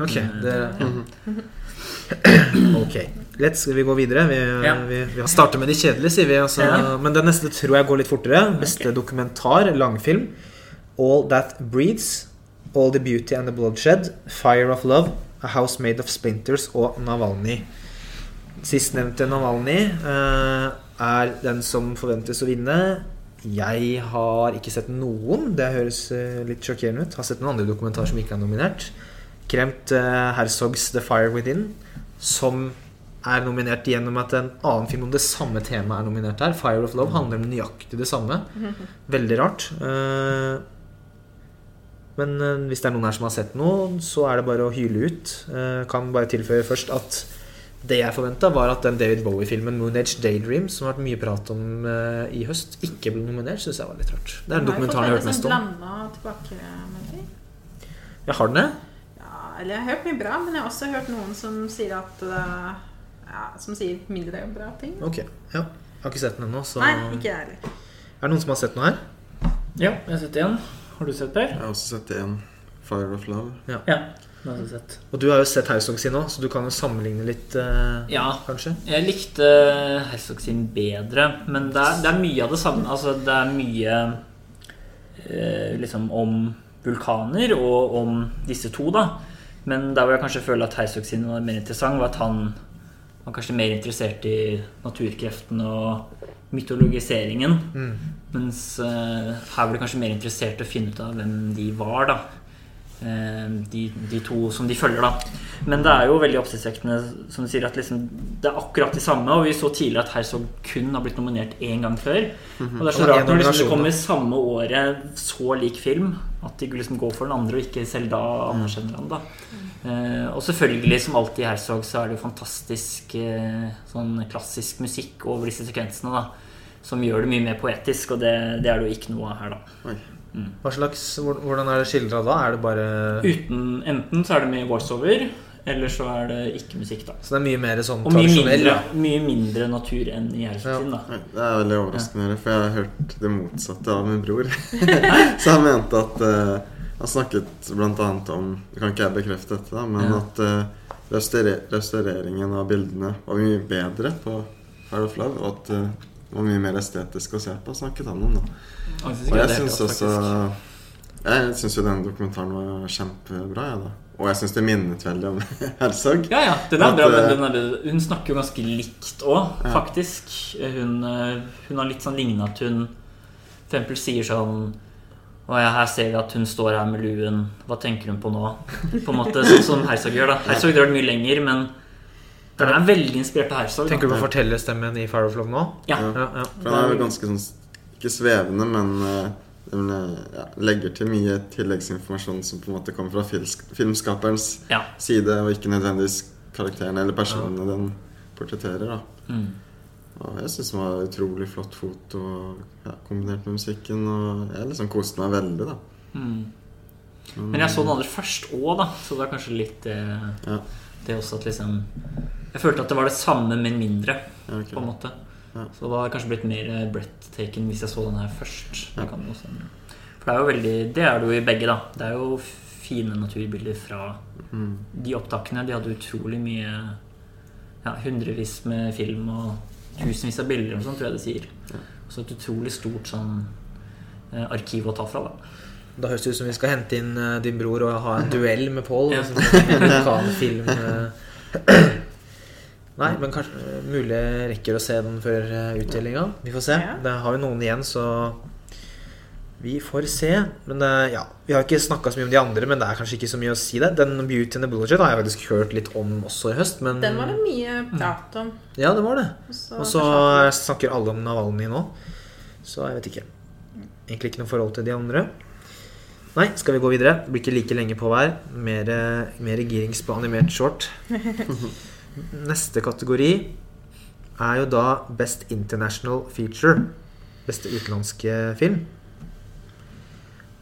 Ok, det, Mhm. ok. Lett, skal vi gå videre? Vi, Ja. vi, vi starter med de kjedelige, sier vi. Altså. Ja. Men den neste tror jeg går litt fortere. Beste dokumentar, langfilm. All That Breeds. All the Beauty and the Bloodshed. Fire of Love. A House Made of Splinters og Navalny. Sistnevnte Navalny uh, er den som forventes å vinne. Jeg har ikke sett noen. Det høres uh, litt sjokkerende ut. Har sett noen andre dokumentarer som ikke er nominert. Kremt uh, Herzogs The Fire Within, som er nominert gjennom at en annen film om det samme temaet er nominert her. Fire of Love handler om nøyaktig det samme. Veldig rart. Eh, Men eh, hvis det er noen her som har sett noe, så er det bare å hyle ut. Eh, Kan bare tilføye først at det jeg forventa, var at den David Bowie-filmen 'Moon Age Daydream', som har vært mye prat om i høst, ikke ble nominert. Syns jeg var litt rart. Det er den dokumentaren jeg har hørt mest om. Tilbakemelding. Jeg har den, jeg. Ja, eller jeg har hørt mye bra, men jeg har også hørt noen som sier at ja, Som sier mindre bra ting. Ok, ja. Jeg har ikke sett den ennå, så Nei, ikke jeg heller. Er det noen som har sett noe her? Ja, jeg har sett én. Har du sett Per? jeg har også sett én. Fire of Love. Ja. det har jeg sett. Og du har jo sett Herzog sin òg, så du kan jo sammenligne litt, eh, Ja, kanskje? jeg likte Herzog sin bedre, men det er, det er mye av det samme. Altså, det er mye eh, liksom om vulkaner og om disse to, da. Men der hvor jeg kanskje føler at Herzog sin var mer interessant, var at han var kanskje mer interessert i naturkreftene og mytologiseringen. Mm. Mens uh, her ble de kanskje mer interessert i å finne ut av hvem de var, da. Eh, de, de to som de følger, da. Men det er jo veldig oppsiktsvekkende som du sier, at liksom, det er akkurat de samme. Og vi så tidligere at Herzog kun har blitt nominert én gang før. Og det er så rart når liksom, det kommer samme året så lik film, at de liksom går for den andre og ikke selv da anerkjenner han. da Eh, og selvfølgelig, som alltid i Herzog, så er det jo fantastisk eh, sånn klassisk musikk over disse sekvensene. da Som gjør det mye mer poetisk, og det, det er det jo ikke noe av her, da. Oi. Hva slags, Hvordan er det skildra da? Er det bare Uten, enten så er det mye voiceover, eller så er det ikke musikk, da. Så det er mye mer sånn Og mye mindre, mye mindre natur enn i Herzog Ja. da. Det er veldig overraskende, ja. for jeg har hørt det motsatte av min bror. så han mente at uh, Han snakket bl.a. om kan ikke jeg bekrefte dette, da, men Ja. at uh, restaureringen av bildene var mye bedre på Fire of Love, og at uh, det var mye mer estetisk å se på, snakket han om. da Og jeg syns også Jeg syns jo denne dokumentaren var kjempebra, jeg, da. Og jeg syns det minnet veldig om Herzog. Ja, ja, den er At, bra, men eh, den er, hun snakker jo ganske likt òg, Ja. faktisk. Hun, eh, hun har litt sånn lignende at hun for eksempel sier sånn og ja, her ser vi at hun står her med luen. Hva tenker hun på nå? På en måte Sånn som Herzog gjør, da. Herzog drar det mye lenger, men den er veldig inspirert av Herzog. Tenker du på fortellerstemmen i Fire of Love nå? Ja. Ja. Ja, han er jo ganske sånn Ikke svevende, men eh, eh, ja, legger til mye tilleggsinformasjon som på en måte kommer fra filmskaperens ja. side, og ikke nødvendigvis karakteren eller personene den portretterer. Mm. Og jeg syns den var utrolig flott foto, ja, kombinert med musikken. Og jeg liksom koste meg veldig, da. Mm. Men jeg så den aldri først òg, da, så det er kanskje litt det, Ja. det også at liksom Jeg følte at det var det samme, men mindre, Ja, ok. på en måte. Ja. Så det hadde kanskje blitt mer breathtaking hvis jeg så den her først. Ja. Kan også. For det er jo veldig Det er det jo i begge, da. Det er jo fine naturbilder fra Mm. de opptakene. De hadde utrolig mye Ja, hundrevis med film og tusenvis av bilder og sånn, tror jeg det sier. Ja. Så et utrolig stort sånn eh, arkiv å ta fra, da. Da høres det ut som vi skal hente inn eh, din bror og ha en duell med Pål. Ja. liksom, eh. Nei, men kanskje eh, mulig jeg rekker å se den før uh, utdelinga. Vi får se. Ja. Det har vi noen igjen, så vi får se. Men det, ja, vi har ikke snakka så mye om de andre, men det er kanskje ikke så mye å si det. Den Beauty and the Bullshit har jeg faktisk hørt litt om også i høst, men Den var det mye prat om. Ja, det var det. Og så snakker alle om Navalny nå. Så jeg vet ikke. Egentlig ikke noe forhold til de andre. Nei, skal vi gå videre? Det blir ikke like lenge på hver. Mer, mer girings på animert short. Neste kategori er jo da Best International Feature. Beste utenlandske film.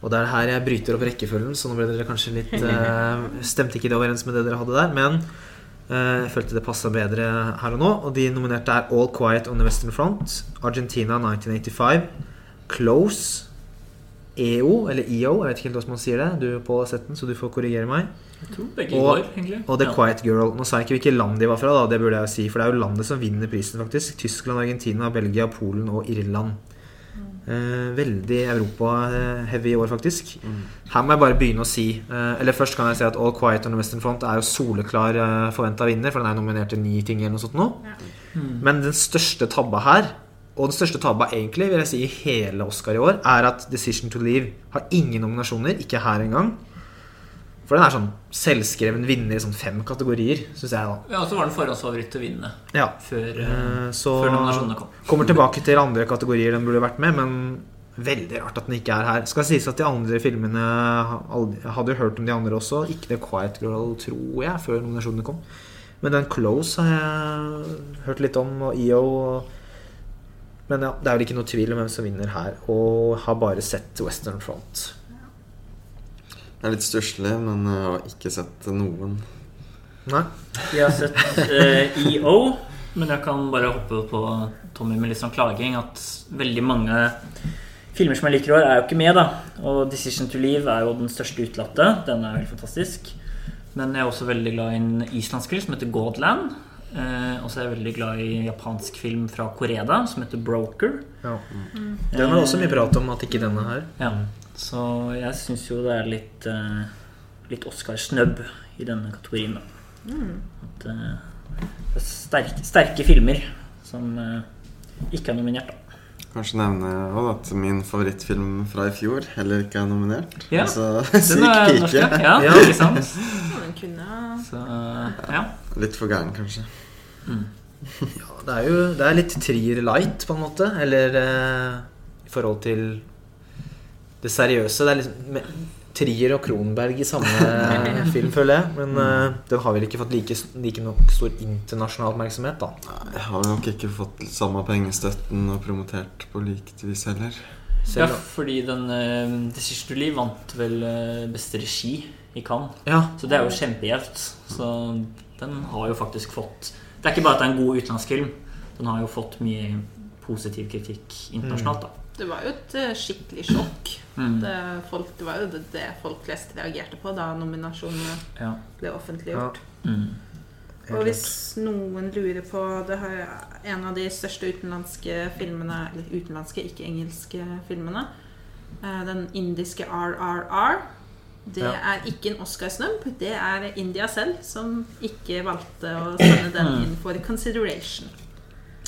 Og det er her jeg bryter opp rekkefølgen, så nå ble dere kanskje litt uh, Stemte ikke det overens med det dere hadde der, men uh, jeg følte det passa bedre her og nå. Og de nominerte er All Quiet on the Western Front, Argentina 1985, Close, EO, eller EO, jeg vet ikke helt hvordan man sier det. Du Pål har sett den, så du får korrigere meg. Jeg tror begge Og- går, egentlig. Og The Ja. Quiet Girl. Nå sa jeg ikke hvilket land de var fra, da, det burde jeg jo si, for det er jo landet som vinner prisen, faktisk. Tyskland, Argentina, Belgia, Polen og Irland. Eh, veldig Europa-heavy i år, faktisk. Mm. Her må jeg bare begynne å si eh, Eller først kan jeg si at All Quiet on the Western Front er jo soleklar eh, forventa vinner, for den er nominert til ni ting eller noe sånt nå. Mm. Men den største tabba her, og den største tabba egentlig, vil jeg si i hele Oscar i år, er at Decision to Leave har ingen nominasjoner, ikke her engang. For den er sånn selvskreven vinner i sånn fem kategorier, syns jeg, da. Ja, så var den forhåndsfavoritt til å vinne Ja. før, eh, Eh, Så før nominasjonene kom. kommer tilbake til andre kategorier den burde vært med, men veldig rart at den ikke er her. Skal sies at de andre filmene hadde jo hørt om de andre også. Ikke The Quiet Girl, tror jeg, før nominasjonene kom. Men den Close har jeg hørt litt om, og EO og Men ja, det er vel ikke noe tvil om hvem som vinner her. Og har bare sett Western Front. Det er litt stusslig, men jeg har ikke sett noen. Nei? Jeg har sett eh, EO, men jeg kan bare hoppe på Tommy med litt sånn klaging at veldig mange filmer som jeg liker i år, er jo ikke med, da. Og Decision to Leave er jo den største utelatte. Den er helt fantastisk. Men jeg er også veldig glad i en islandsk film som heter Godland. Eh, og så er jeg veldig glad i japansk film fra Koreda som heter Broker. Ja. Den var det også mye prat om, at ikke denne her. Ja, så jeg syns jo det er litt, eh, litt Oscar-snøbb i denne kategorien, da. At eh, det er sterke, sterke filmer som eh, ikke er nominert, da. Kanskje nevne også at min favorittfilm fra i fjor heller ikke er nominert. Ja. Altså, Den Syk er norsk, pike. ja. Ja. Ikke sant? Så eh, ja. Litt for gæren, kanskje. Ja, det er jo det er litt trier light, på en måte. Eller eh, i forhold til det seriøse. Det er liksom Trier og Kronberg i samme film, føler jeg. Men eh, den har vel ikke fått like, like nok stor internasjonal oppmerksomhet, da. Nei, Jeg har nok ikke fått samme pengestøtten og promotert på likt vis heller. ja, Selv, fordi den uh, Decision to liv vant vel uh, beste regi i Cannes. ja, Så det er jo kjempegjevt. Så den har jo faktisk fått Det er ikke bare at det er en god utenlandsfilm. Den har jo fått mye positiv kritikk internasjonalt, da. Det var jo et eh, skikkelig sjokk. Mm. Det, folk, det var jo det, det folk flest reagerte på da nominasjonene Ja. ble offentliggjort. Mm. Og hvis noen lurer på det har En av de største utenlandske filmene Eller utenlandske, ikke engelske filmene eh, Den indiske RRR Det Ja. er ikke en Oscar-snøbb Det er India selv som ikke valgte å sende den inn for consideration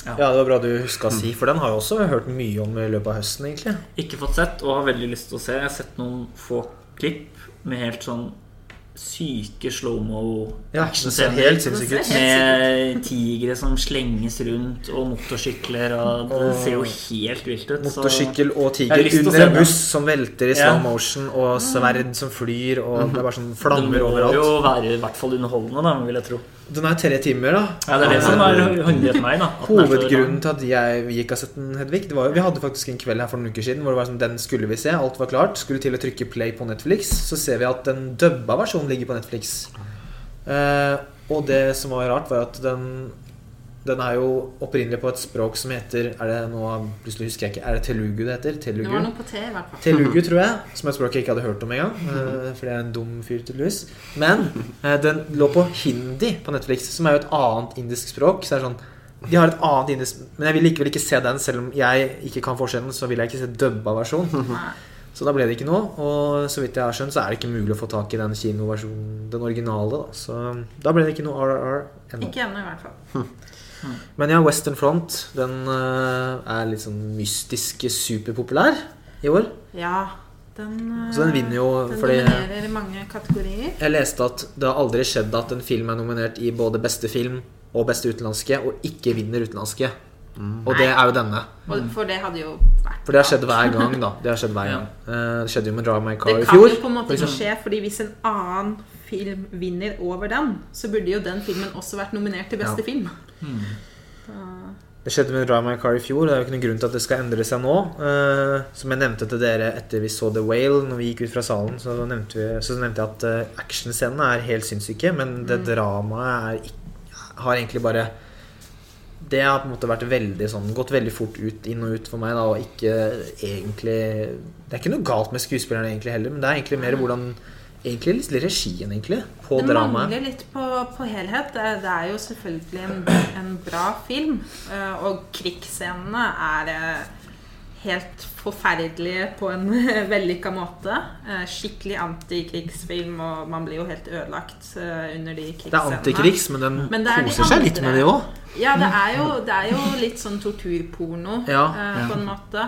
Ja, det var bra du huska å si, for den har jeg også hørt mye om i løpet av høsten, egentlig. Ikke fått sett, og har veldig lyst til å se. Jeg har sett noen få klipp med helt sånn syke slow-mo Ja, actionscener. Med tigre som slenges rundt, og motorsykler, og det ser jo helt vilt ut. Motorsykkel og tiger under en buss som velter i slow motion, og sverd som flyr, og det er bare sånn flammer overalt. Det må jo være i hvert fall underholdende, da, vil jeg tro. Den er tre timer, da. Ja, Det er det som er hindret meg. da Hovedgrunnen til at jeg gikk av setten, Hedvig det var, Vi hadde faktisk en kveld her for noen uker siden hvor det var sånn, den skulle vi se. Alt var klart. Skulle til å trykke play på Netflix. Så ser vi at den dubba versjonen ligger på Netflix. Eh, og det som var rart, var at den Den er jo opprinnelig på et språk som heter Er det noe Plutselig husker jeg ikke. Er det telugu det heter? Det var noe på T, i hvert fall. Telugu, tror jeg. Som er et språk jeg ikke hadde hørt om engang. For det er en dum fyr, tydeligvis. Men eh, den lå på hindi på Netflix, som er jo et annet indisk språk. Så det er sånn De har et annet indisk Men jeg vil likevel ikke se den, selv om jeg ikke kan forskjellen. Så vil jeg ikke se dubba versjon. Så da ble det ikke noe. Og så vidt jeg har skjønt, så er det ikke mulig å få tak i den kinoversjonen, den originale. Da. Så da ble det ikke noe RRR ennå. Ikke ennå, i hvert fall. Men ja, Western Front, den eh, er litt sånn mystisk superpopulær i år. Ja, den, Så den vinner jo den fordi dominerer i mange kategorier. Jeg leste at det har aldri skjedd at en film er nominert i både beste film og beste utenlandske, og ikke vinner utenlandske. Og det er jo denne. Og for det hadde jo vært For det har skjedd hver gang, da. Det har skjedd hver gang. Eh, Det skjedde jo med Drive My Car Det kan jo på en måte ikke skje, fordi hvis en annen film vinner over den, så burde jo den filmen også vært nominert til beste Ja. film. Det skjedde med Drive My Car i fjor. Det er jo ikke noen grunn til at det skal endre seg nå. Uh, som jeg nevnte til dere etter vi så The Whale, når vi gikk ut fra salen, så nevnte, vi, så nevnte jeg at uh, actionscenene er helt sinnssyke, men det dramaet er har egentlig bare Det har på en måte vært veldig sånn gått veldig fort ut, inn og ut for meg, da, og ikke egentlig Det er ikke noe galt med skuespillerne egentlig heller, men det er egentlig mer hvordan Egentlig litt regien, egentlig, på Det dramaet. mangler litt på, på helhet. Det, det er jo selvfølgelig en, en bra film. eh, Og krigsscenene er eh, helt forferdelige på en vellykka måte. Eh, Skikkelig antikrigsfilm, og man blir jo helt ødelagt under de krigsscenene. Det er antikrigs, men den Men det er koser seg litt med det òg. Ja, det er jo, det er jo litt sånn torturporno Ja, ja. på en måte.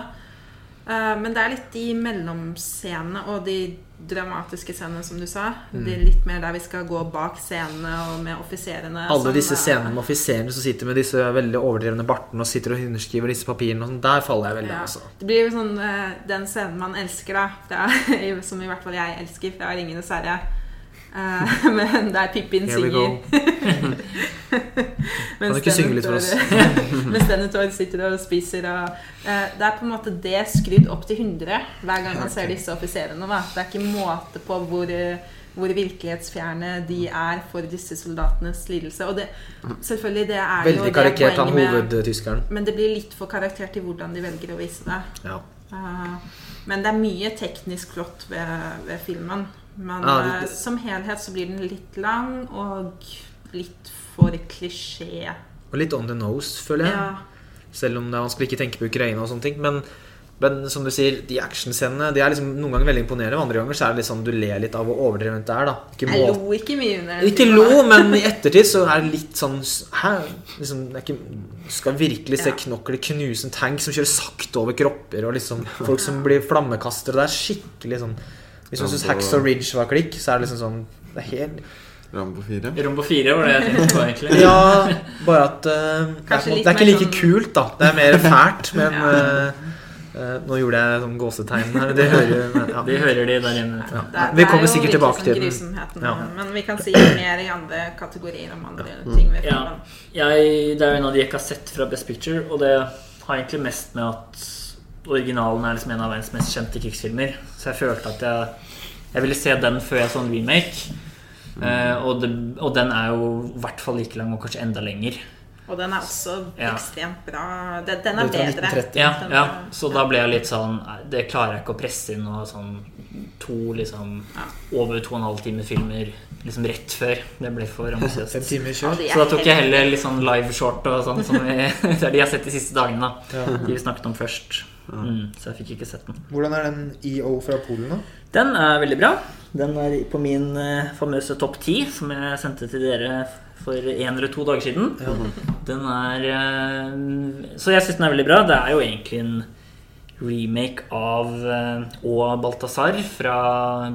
Men det er litt de mellomscenene og de dramatiske scenene, som du sa. De litt mer der vi skal gå bak scenene og med offiserene. Alle som, disse scenene med offiserene som sitter med disse veldig overdrevne bartene og sitter og underskriver disse papirene, og sånn, der faller jeg veldig ja. Altså. Det blir jo sånn eh, den scenen man elsker, da. Fra, som i hvert fall jeg elsker fra 'Ringenes herre'. Eh, men der Pippin synger. Mens du ikke synge litt for oss? Mens Denethor sitter og spiser og eh, Det er på en måte det skrudd opp til 100 hver gang man ser disse offiserene. Det er ikke måte på hvor, eh, hvor virkelighetsfjerne de er for disse soldatenes lidelse. Og det, selvfølgelig, det er jo Veldig det karikert han hovedtyskeren. Men det blir litt for karaktert i hvordan de velger å vise det. Ja. Men det er mye teknisk flott ved, ved filmen. Men Ja, det- det. som helhet så blir den litt lang og litt for klisjé. Og litt on the nose, føler jeg. Ja. Selv om det er vanskelig ikke tenke på Ukraina og sånne ting. Men, men som du sier, de actionscenene De er liksom noen ganger veldig imponerende, andre ganger så er det litt sånn du ler litt av hvor overdrevent det er. da Ikke, Jeg må, lo ikke mye under den ikke lo, men i ettertid så er det litt sånn Hæ? Liksom, ikke, skal virkelig se Ja. knokler knuse en tank som kjører sakte over kropper, og liksom folk som blir flammekastere. Det er skikkelig sånn Hvis man syns Rambo- og Ridge var klikk, så er det liksom sånn Det er helt Rambo 4. Rambo 4 var det jeg tenkte på, egentlig. Ja, bare at uh, det, er, det er ikke like sånn- kult, da. Det er mer fælt, men uh, Nå gjorde jeg sånn gåsetegn her. Det hører ja. De hører de der inne. Ja. Det Vi er kommer sikkert tilbake sånn til den. Ja. Men vi kan si mer i andre kategorier om andre ting Ja. Jeg, det er jo en av de jeg ikke har sett fra Best Picture, og det har egentlig mest med at originalen er liksom en av verdens mest kjente krigsfilmer. Så jeg følte at jeg, jeg ville se den før jeg så en remake. Eh, og, det, og den er jo i hvert fall like lang, og kanskje enda lenger. Og den er også Ja. ekstremt bra. Den, den er bedre. 1930. Ja, Den ja, så da ble jeg litt sånn Det klarer jeg ikke å presse inn noe sånn to liksom over to og en halv time filmer liksom rett før. Det ble for ambisiøst. Så da tok jeg heller litt sånn live short og sånn som vi, det er de jeg har sett de siste dagene. da Ja. De vi snakket om først. Mm, så jeg fikk ikke sett den. Hvordan er den EO fra Polen, da? Den er veldig bra. Den er på min eh, famøse topp ti, som jeg sendte til dere for en eller to dager siden. Den er eh, Så jeg syns den er veldig bra. Det er jo egentlig en remake av eh, Og Balthazar fra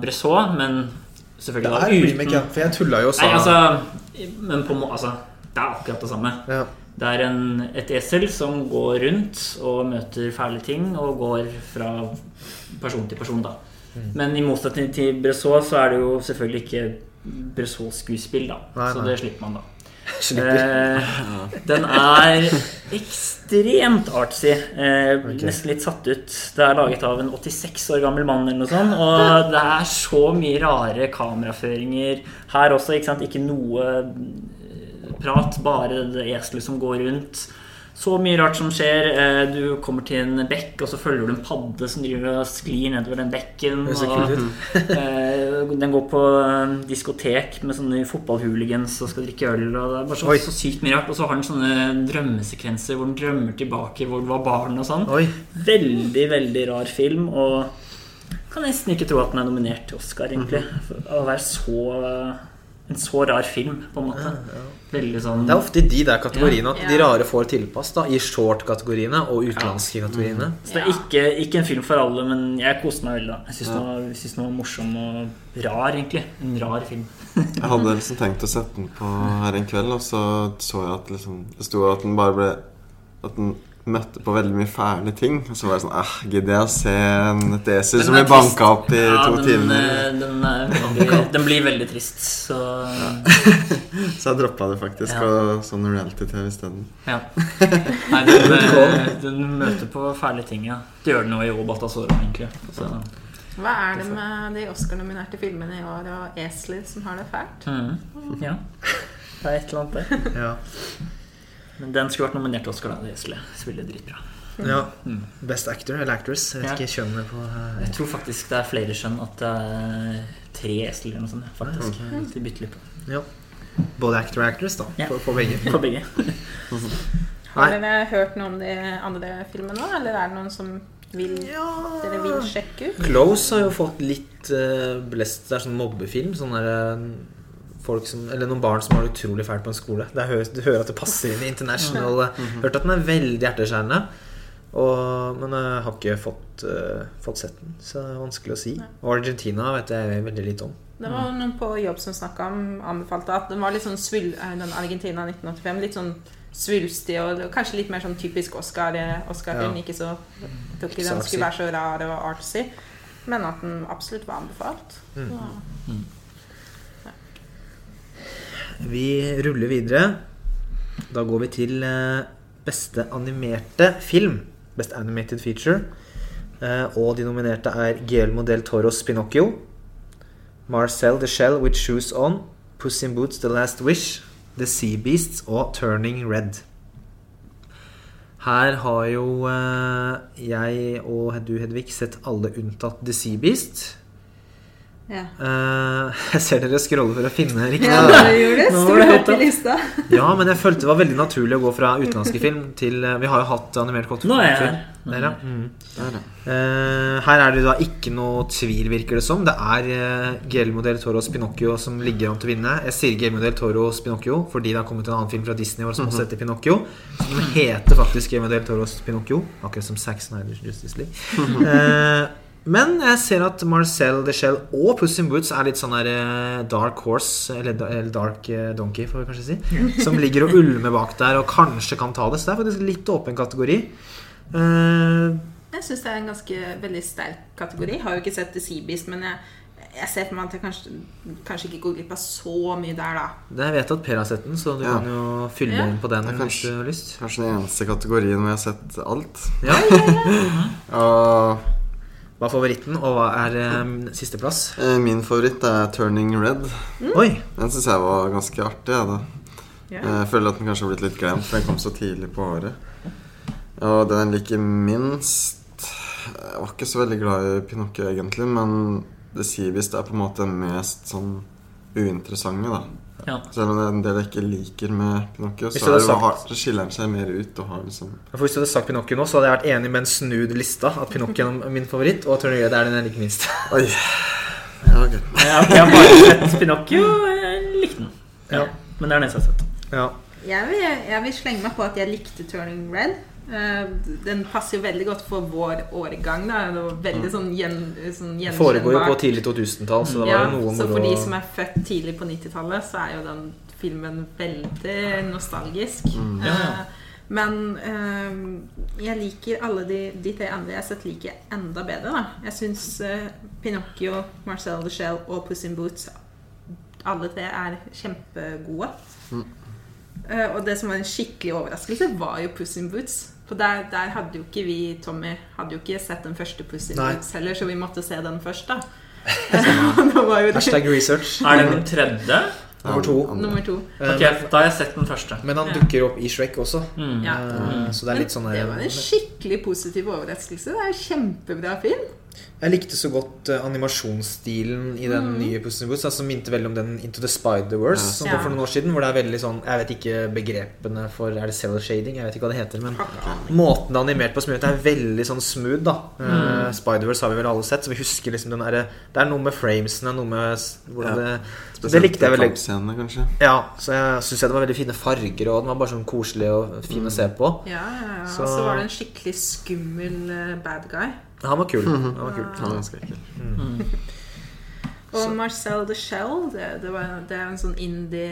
Bresson, men Det selvfølgelig er da en remake, ja. For jeg tulla jo og sa Nei, altså, men på, må- altså Det er akkurat det samme. ja. Det er en, et esel som går rundt og møter fæle ting og går fra person til person, da. Mm. Men i motsetning til Bresson så er det jo selvfølgelig ikke Bresson-skuespill, da. Nei, Så nei. det slipper man, da. Slipper. Eh, den er ekstremt artsy. Eh, okay. Nesten litt satt ut. Det er laget av en 86 år gammel mann, eller noe sånt. Og det er så mye rare kameraføringer her også. Ikke sant? Ikke noe prat, bare det eselet som går rundt. Så mye rart som skjer. Eh, Du kommer til en bekk, og så følger du en padde som driver og sklir nedover den bekken. Og-. Eh, Den går på eh, diskotek med sånne fotballhooligans og skal drikke øl. Og det er bare så, så sykt mye rart. Og så har den sånne drømmesekvenser hvor den drømmer tilbake hvor den var barn og sånn. Oi. Veldig, veldig rar film. Og kan nesten ikke tro at den er nominert til Oscar, egentlig. For å være så en så rar film, på en måte. Veldig sånn Det er ofte i de der kategoriene at de Ja. rare får tilpass. da I short-kategoriene og utenlandske kategoriene. Så det er ikke, ikke en film for alle, men jeg koste meg veldig. da Jeg syns den, den var morsom og rar, egentlig. En rar film. Jeg hadde liksom tenkt å sette den på her en kveld, og så så jeg at liksom, det sto at den bare ble At den møtte på veldig mye fæle ting. Og så var jeg sånn eh, Gidder jeg å se en et esel som blir banka opp i Ja, to den, timer? Den, Den, er den blir veldig trist, så Så jeg droppa det faktisk, Ja. og sånn reality-TV isteden. ja. Nei, den, eh, den møter på fæle ting, ja. Det gjør den jo i O Balthazar, egentlig. Så, Hva er det med de Oscar-nominerte filmene i år og esler som har det fælt? mm, ja. Det er et eller annet der. Ja. Men den skulle vært nominert til Oscar, da. Det eselet spiller dritbra. ja. Mm. Best actor eller actress. Jeg vet Ja. ikke kjønnet på eh, Jeg tror faktisk det er flere skjønn at det er tre esler eller noe sånt. faktisk De bytter litt på ja. Både actor og actress, da. Ja. På, på begge. På begge. Har dere hørt noe om de andre filmene nå, eller er det noen som vil, dere vil sjekke ut? Close har jo fått litt uh, blest. Det er sånn mobbefilm. Sånn der, eh, folk som, eller noen barn som har det utrolig fælt på en skole. Det er, du hører at det passer inn i international. eh, Hørt at den er veldig hjerteskjærende. Og, men jeg har ikke fått, uh, fått sett den, så det er vanskelig å si. Og Argentina vet jeg veldig lite om. Det var noen på jobb som snakka om, anbefalte at den var litt sånn svul, eh, den Argentina 1985. Litt sånn svulstig og kanskje litt mer sånn typisk Oscar- eh, Oscar-film. Ja. Ikke så Ikke så den skulle være så rar og artsy. Men at den absolutt var anbefalt. Mm. Så, Vi ruller videre. Da går vi til eh, beste animerte film. Best animated feature. Eh, og de nominerte er Guillermo del Toros Pinocchio. Marcel the Shell with Shoes On. Puss in Boots The Last Wish. The Sea Beasts og Turning Red. Her har jo eh, jeg og du, Hedvig, sett alle unntatt The Sea Beast. Ja. Eh, jeg ser dere scroller for å finne riktig. Ja, det gjorde det. Nå Sto var det høyt høyt i lista. Ja, men jeg følte det var veldig naturlig å gå fra utenlandske film til uh, Vi har jo hatt animert kortfilm. Nå er jeg her. Der, ja. Mm. Der, ja. Eh, her er det da ikke noe tvil, virker det som. Det er uh, Guillermo del Toros Pinocchio som ligger an til å vinne. Jeg sier Guillermo del Toros Pinocchio fordi det har kommet en annen film fra Disney år som også heter Pinocchio. Som heter faktisk Guillermo del Toros Pinocchio, akkurat som Zack Snyders Justice League. Eh, men jeg ser at Marcel the Shell og Puss in Boots er litt sånn der eh, Dark Horse, eller, Dark eh, Donkey, får vi kanskje si. Som ligger og ulmer bak der og kanskje kan ta det. Så det er faktisk litt åpen kategori. Eh, Jeg syns det er en ganske veldig sterk kategori. Har jo ikke sett The Sea Beast, men jeg, jeg ser for meg at jeg kanskje, kanskje ikke går glipp av så mye der, da. Det jeg vet at Per har sett den, så du Ja. kan jo fylle Ja. inn på den Ja, hvis kanskje. du har lyst. Kanskje den eneste kategorien hvor jeg har sett alt. Ja. Og Hva er favoritten, og hva er um, sisteplass? eh, min favoritt er Turning Red. Oi! Den syns jeg var ganske artig. Ja, da. Ja. Jeg føler at den kanskje har blitt litt glemt, for den kom så tidlig på året. Og den jeg liker minst Jeg var ikke så veldig glad i Pinocchio, egentlig, men det sier Beast er på en måte den mest sånn uinteressante, da. Ja. Selv om det er en del jeg ikke liker med Pinocchio, så, er det, sagt- har- så skiller den seg mer ut og har liksom For Hvis du hadde sagt Pinocchio nå, så hadde jeg vært enig med en snudd lista. At Pinocchio er min favoritt, og Red er den jeg liker minst. Oi! Ja, okay. Jeg, jeg har bare sett Pinocchio. Jeg likte den. Ja. Men det er den eneste jeg har sett. Ja. Jeg vil, jeg vil slenge meg på at jeg likte Turning Red. Eh, den passer jo veldig godt for vår årgang. Da. Det var veldig sånn, gjen, sånn foregår jo på tidlig 2000-tall, så det var Ja, jo noe så for de som er født tidlig på 90-tallet, så er jo den filmen veldig nostalgisk. Mm. Ja, ja. Eh, Men eh, jeg liker alle de, de tre andre jeg har sett like enda bedre. Da. Jeg syns eh, Pinocchio, Marcel the Shell og Puss in Boots alle tre er kjempegode. Mm. Eh, og det som var en skikkelig overraskelse, var jo Puss in Boots. For der, der hadde jo ikke vi, Tommy, hadde jo ikke sett den første Pussy. Boots heller, så vi måtte se den først, da. Var jo det Hashtag research. Er det den tredje? Nummer to. Nummer to. Ok, Da har jeg sett den første. Men han dukker opp i Shrek også. Mm. Ja. Mm. Så det er litt sånn det var en skikkelig positiv overraskelse. Det er en kjempebra film. Jeg likte så godt eh, animasjonsstilen i den Mm. nye Puss in Boots. Altså, som minte veldig om den Into the Spider-Wars Ja. som kom for noen år siden. Hvor det er veldig sånn Jeg vet ikke begrepene for Er det cell shading? Jeg vet ikke hva det heter. Men måten det er animert på som gjør at det er veldig sånn smooth. da Eh, Mm. Spider-Wars har vi vel alle sett, så vi husker liksom den derre Det er noe med framesene, noe med hvordan Ja. det Det likte jeg veldig kampscenene, kanskje. Ja, så jeg syns det var veldig fine farger, og den var bare sånn koselig og fin å se på. Ja, ja, ja. Så- Og så var det en skikkelig skummel eh, bad guy. Han var kul. Han var kul. Han var ganske ekkel. Mm. Og Marcel the Shell, det, det, var, det er en sånn indie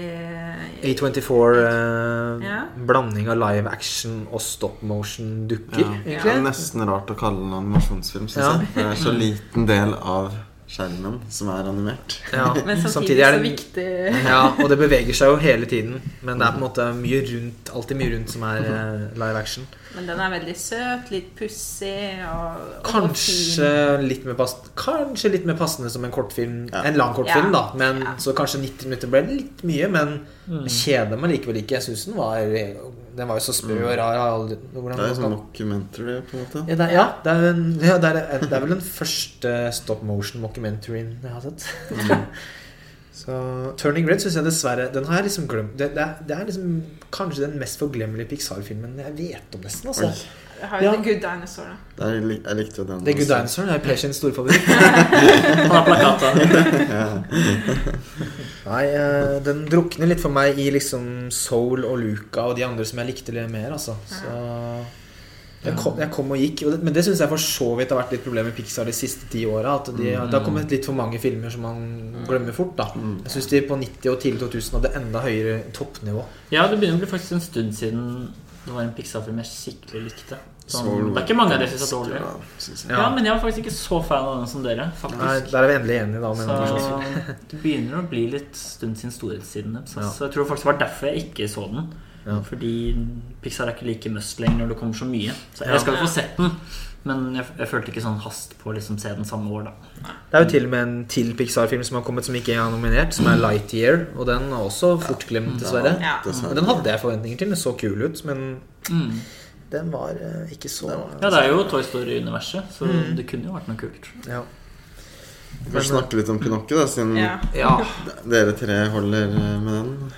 A24 eh, Ja. blanding av live action og stop motion-dukker, Ja. Det er nesten rart å kalle den animasjonsfilm, syns Ja. jeg. Det er så liten del av skjermen som er animert. Ja. Men samtidig Samtidig er så viktig. Ja, og det beveger seg jo hele tiden. Men det er på en måte mye rundt alltid mye rundt som er eh, live action. Men den er veldig søt, litt pussig og, og Kanskje litt mer pass, Kanskje litt mer passende som en kortfilm. Ja. En lang kortfilm, Ja. da. Men, Ja. Så kanskje 90 minutter ble litt mye. Men Mm. kjeder meg likevel ikke. Jeg syns den var Den var jo så sprø og rar. aldri- Det er jo sånn mockumentary, på en måte. Ja, det er, ja, det er, en, ja det, er, det er vel den første stop motion mockumentaryen jeg har sett. Så Turning Red syns jeg dessverre Den har jeg liksom glemt. Det, det, det er liksom kanskje den mest forglemmelige Pixar-filmen jeg vet om, nesten. Altså. Oi. Jeg har jo Ja. The Good Dinosaur, da. Det er, jeg likte jo den. The Good. Dinosaur er Per sin store favoritt. Han har plakata. Nei, eh, den drukner litt for meg i liksom Soul og Luca og de andre som jeg likte litt mer, altså. Så jeg kom, jeg kom og gikk. Og det, men det syns jeg for så vidt har vært litt problem med Pixar de siste ti åra. At de, det har kommet litt for mange filmer som man glemmer fort. da Mm. Jeg syns de på 90- og tidlig 2000 hadde enda høyere toppnivå. Ja, det begynner å bli faktisk en stund siden det var en Pixar-film jeg skikkelig likte. Sånn, det er ikke mange av dere som er dårlige. jeg. Ja. men jeg var faktisk ikke så fan av den som dere. Nei, Der er vi endelig enige, da. Men Så det begynner å bli litt stund siden storhetstiden deres. Ja. Så jeg tror faktisk det var derfor jeg ikke så den. Ja. Fordi Pixar er ikke like must lenger når det kommer så mye. Så jeg skal jo få sett den, men jeg, jeg følte ikke sånn hast på å liksom se den samme år, da. Det er jo til og med en til Pixar-film som har kommet som ikke er nominert, som er Lightyear. Og den er også fort glemt. Ja. Dessverre. den hadde jeg forventninger til. Den så kul ut, men Mm. Den var eh, ikke så Ja, det er jo Toy Story-universet, så Mm. det kunne jo vært noe kult. ja. Vi får snakke litt om Pinocchio, da, siden Ja. ja. dere tre holder eh, med den.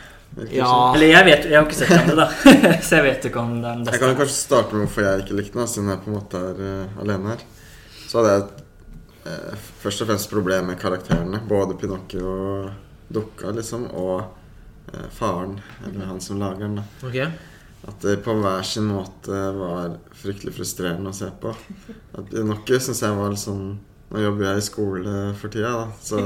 Ja. Eller jeg vet Jeg har ikke sett den, da. så jeg vet ikke om den den Jeg kan jo kanskje starte med hvorfor jeg ikke likte den, da, siden jeg på en måte er uh, alene her. Så hadde jeg uh, først og fremst problem med karakterene. Både Pinocchio og dukka, liksom, og uh, faren, eller han som lager den. da. Ok. At det på hver sin måte var fryktelig frustrerende å se på. At Noe syns jeg var litt sånn Nå jobber jeg i skole for tida, da. Så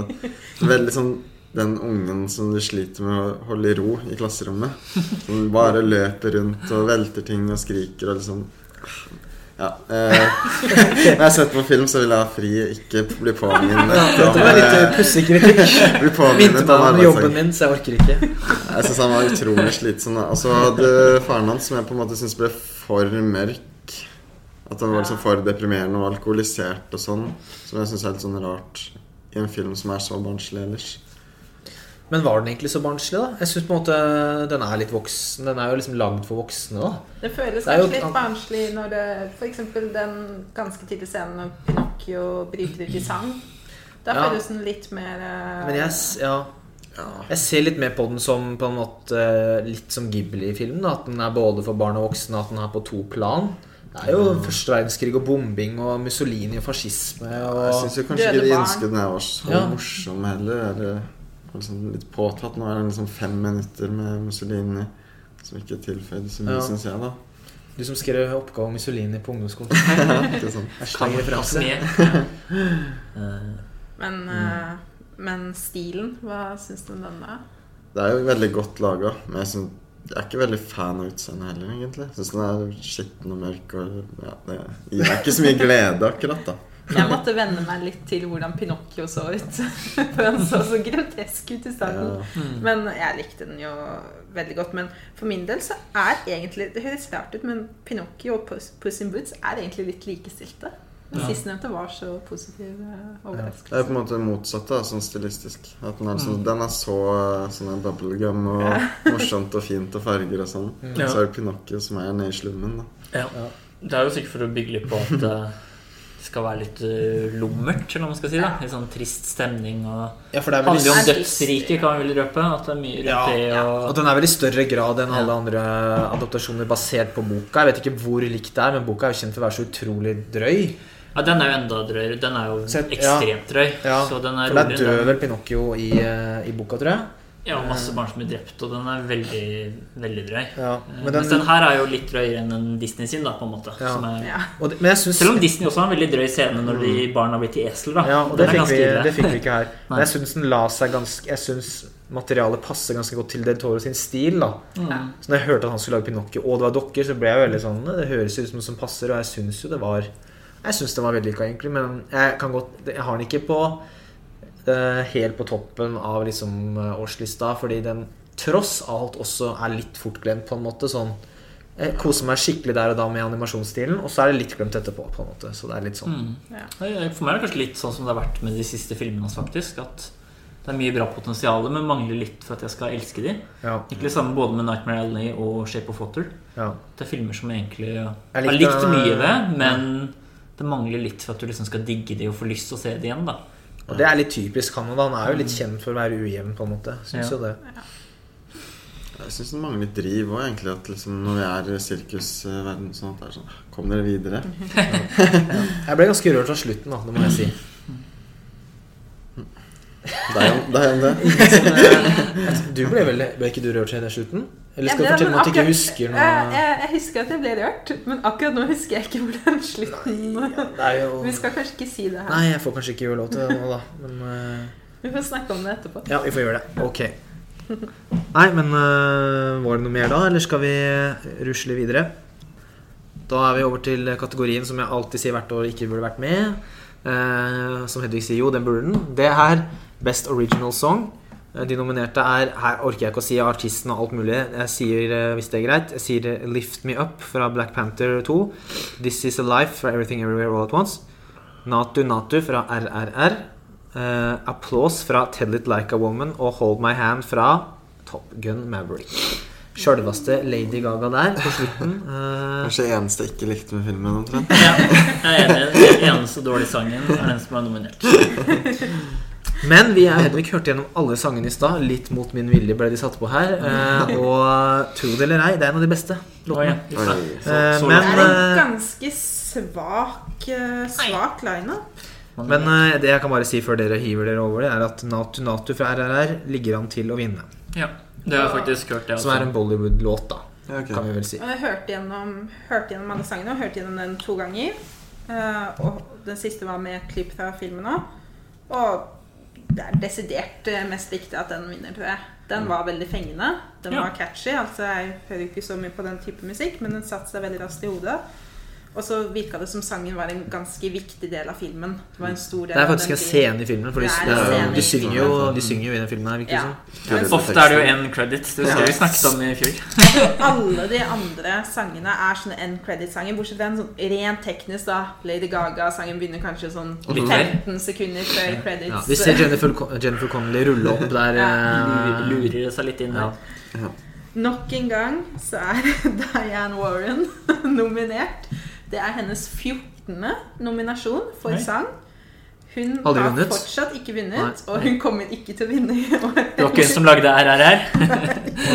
veldig sånn den ungen som du sliter med å holde i ro i klasserommet. Som bare løper rundt og velter ting og skriker og liksom Ja. Eh, når jeg setter på film, så vil jeg ha fri, ikke bli påminnet Dette var litt eh, pussig kritikk. bli påminnet om jobben min, så jeg orker ikke. Jeg syns han var utrolig slitsom. Og så hadde faren hans, som jeg på en måte syns ble for mørk. At han var liksom for deprimerende og alkoholisert og sånn. Som jeg syns er litt sånn rart i en film som er så barnslig ellers. Men var den egentlig så barnslig, da? Jeg synes på en måte den er litt voksen. Den er jo liksom lagd for voksne, da. Det føles kanskje litt barnslig når det f.eks. den ganske tidlige scenen når Pinocchio bryter ut i sang. Da Ja. føles den litt mer uh... Men jeg, ja. ja, jeg ser litt mer på den som på en måte litt som Ghibli-filmen. At den er både for barn og voksne, at den er på to plan. Det er jo første verdenskrig og bombing og Mussolini og fascisme Jeg og syns jo kanskje ikke de den her var så Ja. morsom heller. Eller liksom litt påtatt. Nå er det liksom fem minutter med Mussolini som ikke tilføyde så mye, Ja. syns jeg, da. Du som skrev oppgave om Mussolini på ungdomsskolen. Ikke sånn. Hashtag referanse. Eh, Men, eh, men stilen, hva syns du om den, da? Det er jo veldig godt laga, men jeg, synes, jeg er ikke veldig fan av utseendet heller, egentlig. Syns den er skitten og mørk, og ja, det gir meg ikke så mye glede, akkurat, da. Jeg måtte venne meg litt til hvordan Pinocchio så ut. For han så så grotesk ut i starten. Ja. mm. Men jeg likte den jo veldig godt. Men for min del så er egentlig Det høres rart ut, men Pinocchio og Puss, in Boots er egentlig litt likestilte. Den Ja. sistnevnte var så positiv Ja. Det er på en måte motsatt, da, sånn stilistisk. At den er, sånn, Mm. den er så sånn er bubblegum og morsomt og fint og farger og sånn. Ja. Så er det Pinocchio som er nede i slummen, da. Ja. Det er jo sikkert for å bygge litt på at eh, skal være litt uh, lummert, eller hva man skal si. da Litt sånn trist stemning. Og Ja, for det er handler jo om dødsriket, kan vi vel røpe. At det er mye rundt Ja, det. og Og, den er vel i større grad enn alle andre adaptasjoner basert på boka. Jeg vet ikke hvor likt det er, men boka er jo kjent for å være så utrolig drøy. ja, den er jo enda drøyere. Den er jo ekstremt drøy. Ja, Så den For der roligere. dør vel Pinocchio i, eh, i boka, tror jeg. Ja, masse barn som blir drept, og den er veldig, veldig drøy. Ja, Eh, men Mens den, den her er jo litt drøyere enn en Disney sin, da, på en måte. Ja. Som er, Ja. og det, men jeg syns Selv om Disney også har en veldig drøy scene når de barna blir til esel, da. Ja, og Den det fikk, vi, det fikk vi ikke her. Men jeg syns den la seg ganske Jeg syns materialet passer ganske godt til Del Toro sin stil. da Mm. Så når jeg hørte at han skulle lage Pinocchio, og det var dokker, så ble jeg veldig sånn Det høres ut som noe som passer, og jeg syns jo det var Jeg syns det var vellykka, egentlig, men jeg kan godt Jeg har den ikke på helt på toppen av liksom eh, årslista, fordi den tross alt også er litt fortglemt, på en måte. Sånn Jeg koser meg skikkelig der og da med animasjonsstilen, og så er det litt glemt etterpå, på en måte. Så det er litt sånn. Mm. Ja. For meg er det kanskje litt sånn som det har vært med de siste filmene hans, faktisk. At det er mye bra potensial, men mangler litt for at jeg skal elske de. Ja, Egentlig samme både med Nightmare Alley og Shape of Water. ja. Det er filmer som jeg egentlig Jeg har likt mye ved, men det mangler litt for at du liksom skal digge de og få lyst til å se det igjen. da Og det er litt typisk Canada. Han er jo litt kjent for å være ujevn, på en måte. Syns Ja. jo det. Jeg syns det mangler litt driv òg, egentlig. At liksom når vi er i sirkusverden sånn at det er sånn Kom dere videre. Jeg ble ganske rørt av slutten, da, det må jeg si. Det er jo det. Er det. Du ble, vel, ble ikke du rørt siden den slutten? Eller skal du fortelle meg at du ikke husker noe? Jeg, jeg, jeg husker at jeg ble rørt, men akkurat nå husker jeg ikke hvordan slutten Det er jo Vi skal kanskje ikke si det her. Nei, jeg får kanskje ikke gjøre lov til det nå, da. Men uh... Vi får snakke om det etterpå. ja, vi får gjøre det. Ok. Nei, men uh, var det noe mer da, eller skal vi rusle videre? Da er vi over til kategorien som jeg alltid sier hvert år ikke burde vært med. Uh, som Hedvig sier jo, den burde den. Det er Best Original Song. Eh, De nominerte er Her orker jeg ikke å si artisten og alt mulig. Jeg sier, eh, hvis det er greit, jeg sier eh, Lift Me Up fra Black Panther 2. This Is A Life fra Everything Everywhere All At Once. Natu Natu fra RRR. Uh, applaus fra Tell It Like A Woman og Hold My Hand fra Top Gun Maverick. Sjølveste Lady Gaga der på slutten. Uh... Kanskje eneste jeg ikke likte med filmen. omtrent. Ja, jeg er enig. Den eneste dårlige sangen er den som er nominert. Men vi har Hedvig hørte gjennom alle sangene i stad. Litt mot min vilje ble de satt på her. Eh, og tro det eller ei, det er en av de beste låtene. ja. Oi, Eh, så men Det er en eh, ganske svak, eh, svak line-up. men eh, det jeg kan bare si før dere hiver dere over det, er at Natu Natu fra RRR ligger an til å vinne. Ja, det har jeg faktisk hørt. Det Som er en Bollywood-låt, da. Ja, ok. Kan vi vel si. Jeg hørte gjennom, hørte gjennom alle sangene og hørte gjennom den to ganger. Eh, og den siste var med et klipp fra filmen òg. Og det er desidert eh, mest viktig at den vinner, tror jeg. Den var veldig fengende. Den Ja. var catchy. Altså, jeg hører ikke så mye på den type musikk, men den satte seg veldig raskt i hodet. Og så virka det som sangen var en ganske viktig del av filmen. Det var en stor del Det er faktisk en scene i filmen. For de, de, i synger jo, de synger jo i den filmen her, Ja. Ofte er det jo én end credits. Det jeg vi snakket om i fjor. Alle de andre sangene er sånne end credit-sanger, bortsett fra en sånn rent teknisk, da. Lady Gaga-sangen begynner kanskje sånn Litt 15 sekunder før credits. Ja, vi ser Jennifer, Jennifer Connelly rulle opp der. Lurer, eh, lurer det seg litt inn Ja. der. Nok en gang så er Diane Warren nominert. Det er hennes 14. nominasjon for Nei. sang. Hun Aldri har vunnet? fortsatt ikke vunnet, Nei. og hun kommer ikke til å vinne. Det var ikke hun som lagde RRR.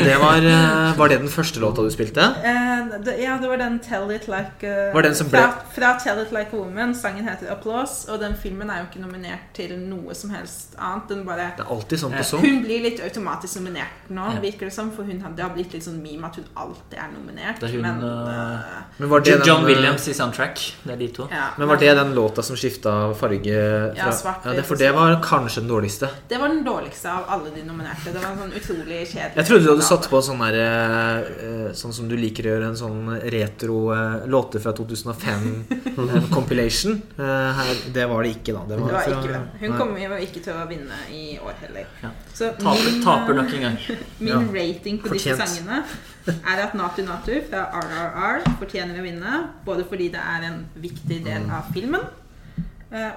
Det var, eh, var det den første låta du spilte? Uh, det, ja, det var den 'Tell It Like uh, Var den som fra, fra 'Tell It Like a Woman'. Sangen heter 'Applause', og den filmen er jo ikke nominert til noe som helst annet. Den bare Det er alltid sånn på sånn. Hun blir litt automatisk nominert nå, Ja. virker det som. For hun, det har blitt litt sånn meme at hun alltid er nominert. Er hun, men eh, Men var det John den, Williams i soundtrack. Det er de to. ja, Men var det den låta som skifta farge Ja, svart, ja, det, For det var kanskje den dårligste. Det var den dårligste av alle de nominerte. Det var en sånn utrolig kjedelig Jeg trodde du hadde satt på sånn der eh, Sånn som du liker å gjøre, en sånn retro eh, låter fra 2005 en compilation. Eh, her, det var det ikke, da. Det Det var fra- ikke det. Hun kommer ikke til å vinne i år heller. Ja. Så Taper, min, taper eh, nok en gang. Min Ja. rating på disse sangene er at Natu Natu fra RRR fortjener å vinne. Både fordi det er en viktig del av filmen, eh,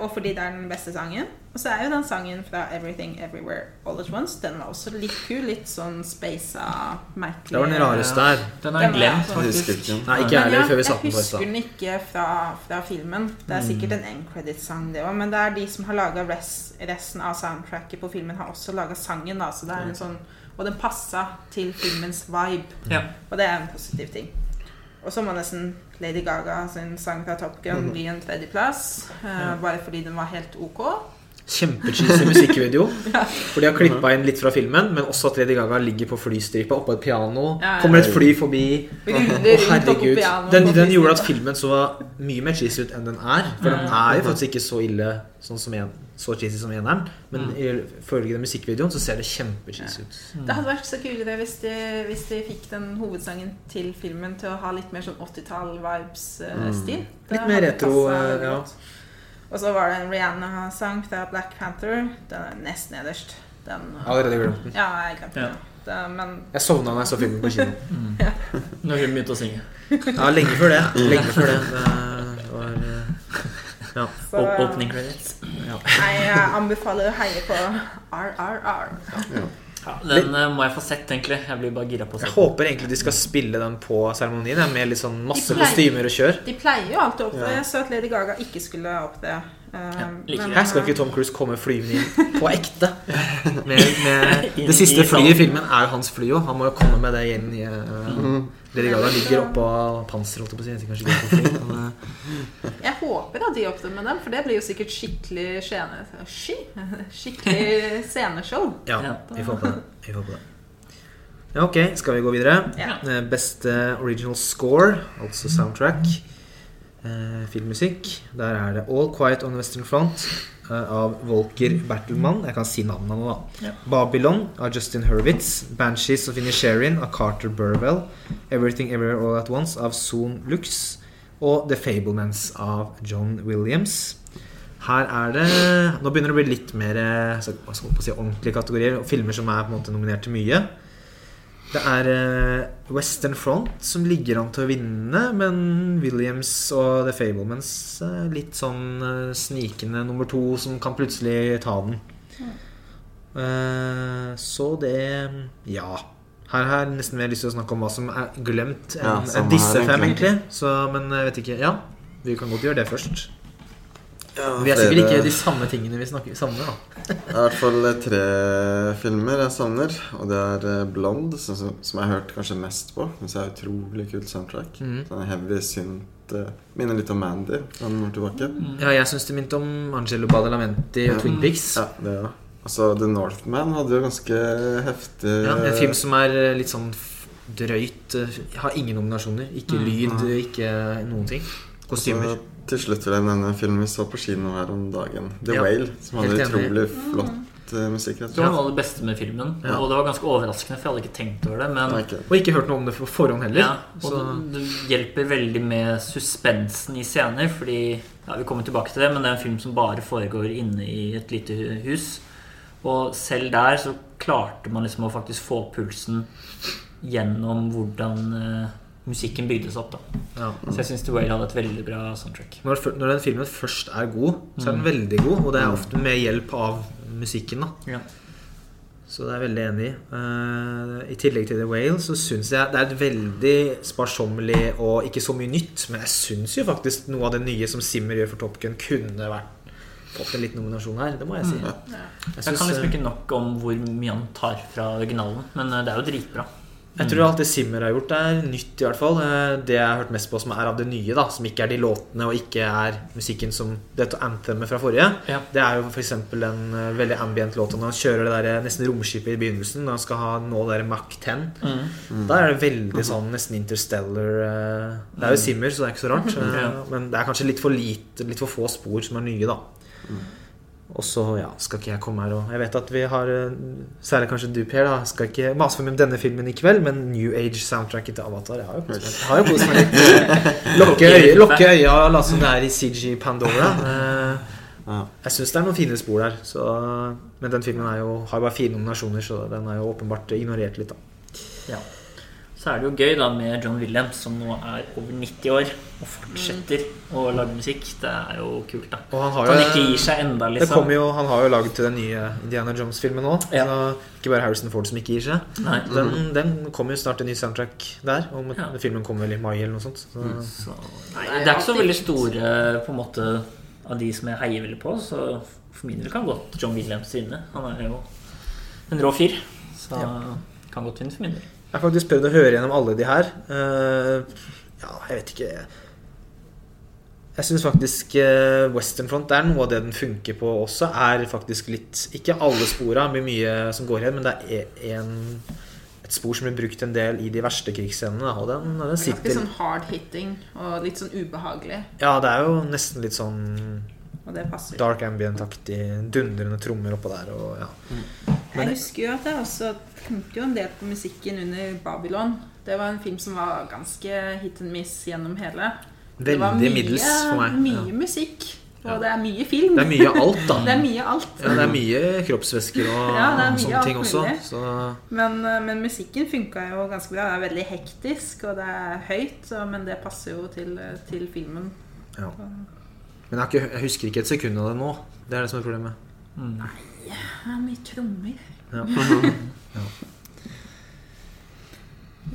og fordi det er den beste sangen. Og så er jo den sangen fra Everything Everywhere All At Once Den var også litt kul. Litt sånn spasa, merkelig Det var den rareste her. Den har jeg Den glemt, er- Jeg husker faktisk. Nei, ikke jeg heller, før vi satt den på i husker den ikke fra, fra filmen. Det er sikkert en end credit-sang, det òg. Men det er de som har laga resten av soundtracket på filmen, har også laga sangen. da, så det er en sånn, Og den passa til filmens vibe. Ja. Og det er en positiv ting. Og så må nesten Lady Gaga sin sang fra Top Gun bli en tredjeplass. Uh, bare fordi den var helt ok. Kjempecheesy musikkvideo. For de har klippa inn litt fra filmen, men også at Lady Gaga ligger på flystripa oppå et piano. Ja, ja. Kommer et fly forbi. Å, herregud. Den, den gjorde at filmen så mye mer cheesy ut enn den er. For den er jo faktisk ikke så ille sånn som en, så cheesy som eneren. Men ifølge den musikkvideoen så ser det kjempecheesy ut. Det hadde vært så kulere hvis de, hvis de fikk den hovedsangen til filmen til å ha litt mer sånn 80-tall-vibes-stil. Litt mer retro, eh, ja. Og så var det en Rihanna-sang fra Black Panther. Den er nest nederst. Den, allerede glemt den. ja, jeg glemte Ja. den. Det, men Jeg sovna da jeg så filmen på kino. Når hun begynte å synge. Ja, lenge før det. Lenge før det. Det var eh, Ja. så Opening credits. Nei, jeg anbefaler å heie på RRR. Ja, den uh, må jeg få sett, egentlig. Jeg blir bare gira på å se Jeg håper egentlig de skal spille den på seremonien, med litt sånn masse pleier- kostymer og kjør. De pleier jo alltid å opptre. Ja. Jeg så at Lady Gaga ikke skulle opptre. eh, like men, Her skal ikke Tom Cruise komme flyvende inn på ekte. Med, med, det siste flyet i filmen er jo hans fly òg. Han må jo komme med det inn i uh, Lady ligger oppå panser, holdt jeg på å si. Jeg Kanskje ikke men, eh, Jeg håper at de opptrer med dem, for det blir jo sikkert skikkelig skjene... Sky? Skikkelig sceneshow. ja, vi får håpe det. Vi får håpe det. Ja, ok, skal vi gå videre? Ja. Eh, Beste original score, altså soundtrack. Eh, filmmusikk. Der er det All Quiet on the Western Front av Volker Bertelmann. Jeg kan si navnene nå, da. Ja. Babylon av Justin Hurwitz. Banshees of Inisherin av Carter Burwell. Everything Everywhere All At Once av Son Lux. Og The Fablemans av John Williams. Her er det Nå begynner det å bli litt mer eh, så- skal si, ordentlige kategorier. Filmer som er på en måte nominert til mye. Det er eh, Western Front som ligger an til å vinne, men Williams og The Fablemans er litt sånn eh, snikende nummer to som kan plutselig ta den. Eh, så det Ja. Her har jeg nesten mer lyst til å snakke om hva som er glemt enn ja, disse fem, egentlig. Så, men jeg vet ikke Ja, vi kan godt gjøre det først. Ja, Vi er sikkert ikke de samme tingene vi snakker savner, da. Det er i hvert fall eh, tre filmer jeg savner. Og det er Blond, som, som jeg har hørt kanskje mest på. Syns jeg er utrolig kult soundtrack. Mm. Sånn heavy synt. eh, Minner litt om Mandy fra noen år tilbake. Ja, jeg syns det minte om Angelo Badalamenti og Ja. Twin Pics. Ja, det ja. Altså, The Northman hadde jo ganske heftig Ja, en film som er eh, litt sånn drøyt. eh, Har ingen nominasjoner. Ikke Mm. lyd, ikke noen ting. Kostymer. Så til slutt vil jeg nevne en film vi så på kino her om dagen. The Ja, Whale. Som hadde utrolig flott eh, musikk. rett Det var noe av det beste med filmen. Ja. Og det var ganske overraskende, for jeg hadde ikke tenkt over det. Men ikke. Og ikke hørt noe om det på forhånd heller. ja, og så, det, det hjelper veldig med suspensen i scener. Fordi ja, Vi kommer tilbake til det, men det er en film som bare foregår inne i et lite hus. Og selv der så klarte man liksom å faktisk få pulsen gjennom hvordan eh, musikken bygdes opp. da ja. Så jeg syns The Whale hadde et veldig bra soundtrack. når, når den filmen først er god, så er den Mm. veldig god. Og det er ofte med hjelp av musikken. da Ja. Så det er jeg veldig enig i. Uh, I tillegg til The Whale så syns jeg det er et veldig sparsommelig og ikke så mye nytt. Men jeg syns jo faktisk noe av det nye som Simmer gjør for Top Gun, kunne vært fått en liten nominasjon her. Det må jeg si. Ja. Jeg, Jeg kan liksom eh, ikke nok om hvor mye han tar fra originalen, men eh, det er jo dritbra. Jeg tror alt det Simmer har gjort, er nytt, i hvert fall. Eh, Det jeg har hørt mest på som er av det nye, da som ikke er de låtene og ikke er musikken som dette anthemet fra forrige, Ja. det er jo f.eks. en eh, veldig ambient låt når han kjører det der, nesten romskipet i begynnelsen, når han skal ha nå det der Mach 10. Mm. Da er det veldig sånn nesten interstellar eh, Det er jo Simmer, så det er ikke så rart. eh, Men det er kanskje litt for lite Litt for få spor som er nye, da. Og så ja, skal ikke jeg komme her og Jeg vet at vi har eh, Særlig kanskje du, Per, da skal ikke mase for mye om denne filmen i kveld, men New Age-soundtracket til Avatar Jeg har jo kost meg, litt. Lokke, lokke lukke øya og late som det er i CG Pandora. Eh, Jeg syns det er noen fine spor der. Så, men den filmen er jo, har jo bare fire nominasjoner, så den er jo åpenbart ignorert litt, da. Ja. Så er det jo gøy da med John Williams, som nå er over 90 år og fortsetter å lage musikk. Det er jo kult, da. Og han har At han jo ikke gir seg enda, liksom. kommer jo, Han har jo laget til den nye Indiana Jones-filmen òg. Ja. Ikke bare Harrison Ford som ikke gir seg. Nei. Den, den kommer jo snart en ny soundtrack der. Og Ja. Filmen kommer vel i mai eller noe sånt. Så. Så, nei, det er ikke så veldig store på en måte av de som jeg heier veldig på, så for min del kan godt John Williams vinne. Han er jo en rå fyr, så kan godt vinne for min del. Jeg har faktisk prøvd å høre gjennom alle de her. Eh, ja, jeg vet ikke Jeg syns faktisk eh, Western Front er noe av det den funker på også. Er faktisk litt Ikke alle spora med mye som går igjen, men det er en, et spor som blir brukt en del i de verste krigsscenene. Og den, den Ganske sånn hard hitting og litt sånn ubehagelig. Ja, det er jo nesten litt sånn Og det passer. dark ambient-aktig. Dundrende trommer oppå der og ja. Jeg husker jo at jeg også tenkte jo en del på musikken under Babylon. Det var en film som var ganske hit and miss gjennom hele. Det var Veldig mye- middels for meg. Mye Ja. musikk. Og det er mye film. Det er mye alt, da. Det er mye alt. Ja, det er mye kroppsvæsker og Ja, mye sånne ting også. Så Men, eh, men musikken funka jo ganske bra. Det er veldig hektisk, og det er høyt, så, men det passer jo til, eh, til filmen. ja. Men jeg, ikke, jeg husker ikke et sekund av det nå. Det er det som er problemet. Det er mye trommer. Ja.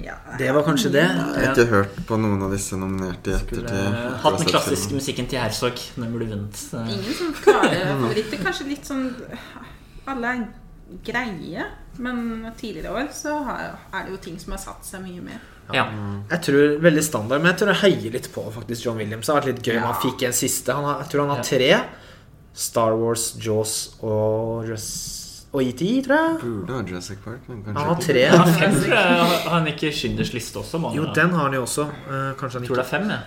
Ja, Det var kanskje det. Jeg har ikke hørt på noen av disse nominerte i ettertid. hatt den klassiske musikken til Herzog. Den burde vunnet. Ingen som klarer favoritter. Kanskje litt sånn Alle er greie, men tidligere år så er det jo ting som har satt seg mye mer. Ja. Jeg tror Veldig standard, men jeg tror jeg heier litt på faktisk John Williams. Det har vært litt gøy om han fikk en siste. Han har, jeg tror han har tre. Star Wars, Jaws og, Jurass- og ET, tror jeg. Burde ha Jurassic Park, men Han har kanskje ikke. tre. Ja, fem, tror jeg. Har han ikke Schindlers liste også? Man. Jo, den har han jo også. Eh, kanskje han Jeg tror det er fem, jeg.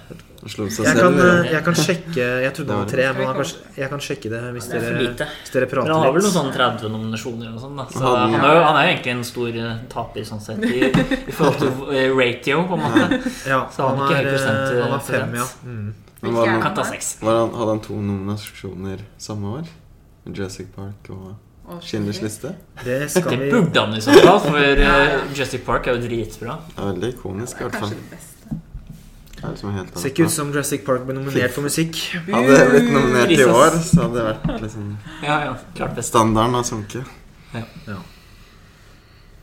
Jeg kan, eh, jeg kan sjekke Jeg trodde det var tre, men kan, jeg kan sjekke det hvis er dere, hvis dere Men litt. han har vel noen sånn 30 nominasjoner eller noe sånt. Da. Så Han- han er, jo, han er jo egentlig en stor eh, taper sånn sett i, i forhold til ratio, på en måte. Ja, Så han han er ikke han har fem, ja. Mm. Men var han, Kan ta seks. var han, hadde han to nominasjoner samme år? Jurassic Park Og Schindlers liste? Det skal Det burde han i så fall, for uh, Jurassic Park er jo dritbra. Det er veldig ikonisk, i er hvert fall. det. Det liksom helt Ser ikke ut som Jurassic Park ble nominert for musikk. Hadde jeg blitt nominert i år, så hadde det vært liksom Ja, ja, klart best. Standarden har sunket. Ja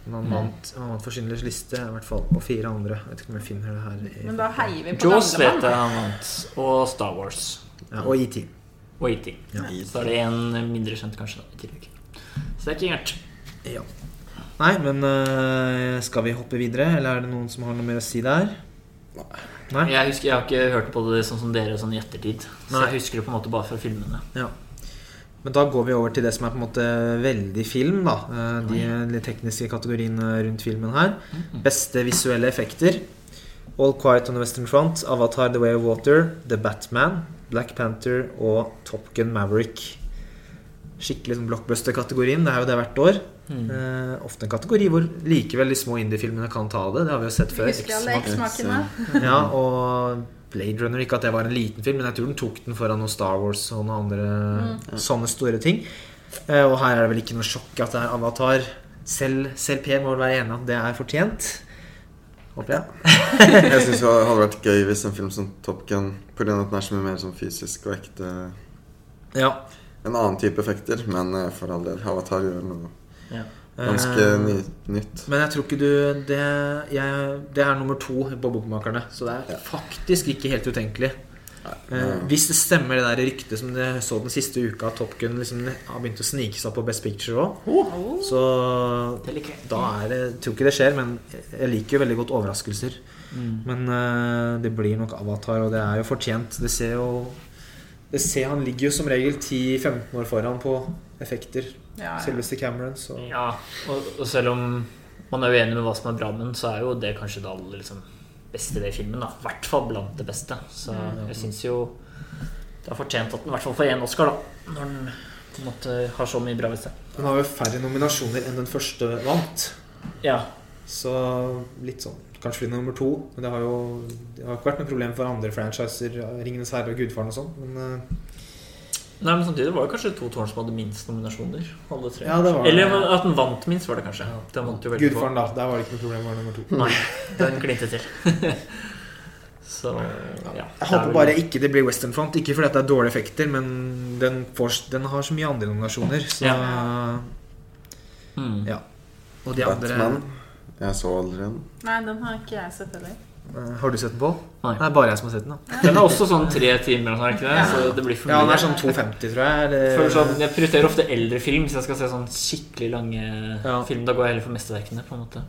Man vant, han vant for Schindlers liste, i hvert fall. Og fire andre. Jeg vet ikke om jeg finner det her. i- Men da heier vi på Jaws vet jeg han vant, og Star Wars. Ja, og ET. Og E.T. Ja. Så er det en mindre kjent, kanskje, da, i tillegg. Er gærent. Ja. Nei, men øh, skal vi hoppe videre, eller er det noen som har noe mer å si der? Nei? Jeg husker, jeg har ikke hørt på det sånn som dere sånn i ettertid. Så Nei. jeg husker det på en måte bare fra filmene. Ja. Men da går vi over til det som er på en måte veldig film, da. De, De tekniske kategoriene rundt filmen her. Beste visuelle effekter. All Quiet on the Western Front, Avatar The Way of Water, The Batman, Black Panther og Top Gun Maverick. Skikkelig sånn blockbuster-kategorien. Det er jo det hvert år. Mm. Eh, ofte en kategori hvor likevel de små indie-filmene kan ta det. Det har vi jo sett før. Ja, og Blade Runner. Ikke at det var en liten film, men jeg tror den tok den foran noen Star Wars og noen andre sånne store ting. Eh, Og her er det vel ikke noe sjokk at det er Avatar. Selv, selv Per må vel være enig at det er fortjent. Håper jeg. Jeg syns det hadde vært gøy hvis en film som Top Gun På grunn at den er så mye mer sånn fysisk og ekte Ja. En annen type effekter, men eh, for all del. Avatar gjør noe Ja. ganske Eh, ny, nytt. Men jeg tror ikke du Det, jeg, det er nummer to på Bokmakerne, så det er faktisk ikke helt utenkelig. Eh, hvis det stemmer det der ryktet som det så den siste uka, at Top Gun liksom har begynt å snike seg på Best Picture òg, Oh. så jeg. da er det jeg Tror ikke det skjer, men jeg liker jo veldig godt overraskelser. Mm. Men det blir nok Avatar, og det er jo fortjent. Det ser jo det ser, Han ligger jo som regel 10-15 år foran på effekter. Ja, ja. Selveste Cameron, så Ja, og, og selv om man er uenig med hva som er bra med den, så er jo det kanskje det aller liksom, beste ved filmen. I hvert fall blant det beste. Så jeg syns jo det har fortjent at den i hvert fall får én Oscar, da. Når den på en måte har så mye bra ved seg. Den har jo færre nominasjoner enn den første vant. Ja. Så litt sånn Kanskje blir er nummer to. Men det har jo det har ikke vært noe problem for andre franchiser. Ringenes herre og Gudfaren og sånn. Men eh, Nei, men samtidig var det kanskje to tårn som hadde minst nominasjoner. Alle tre. Ja, det var. Eller at den vant minst, var det kanskje. Den vant jo veldig Gudfaren, da. Der var det ikke noe problem. Var nummer to. Nei, den klinte til. Så ja. Jeg håper bare ikke det blir Western Front. Ikke fordi at det er dårlige effekter, men den, får, den har så mye andre nominasjoner. Så, Mm. Ja. Og de andre Batman. Jeg så aldri den. Nei, den har ikke jeg sett heller. eh, Har du sett den på? Nei. Det er bare jeg som har sett den. da Den er også sånn tre timer, Sånn, ikke det? Ja. Så det blir for mye. Ja, den er sånn 2,50, tror jeg. Eller, sånn, jeg prioriterer ofte eldre film hvis jeg skal se sånn skikkelig lange Ja. film. Da går jeg heller for mesterverkene. på en måte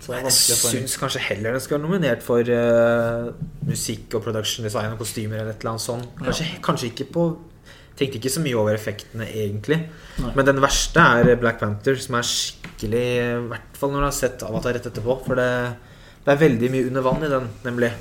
Så det er jeg syns kanskje heller den skal være nominert for uh, musikk og production design og kostymer eller et eller annet sånt. Kanskje, kanskje ikke på Tenkte ikke så mye over effektene, egentlig. Nei. Men den verste er Black Panther, som er skikkelig I hvert fall når du har sett Avatar rett etterpå. For det, det er veldig mye under vann i den, nemlig.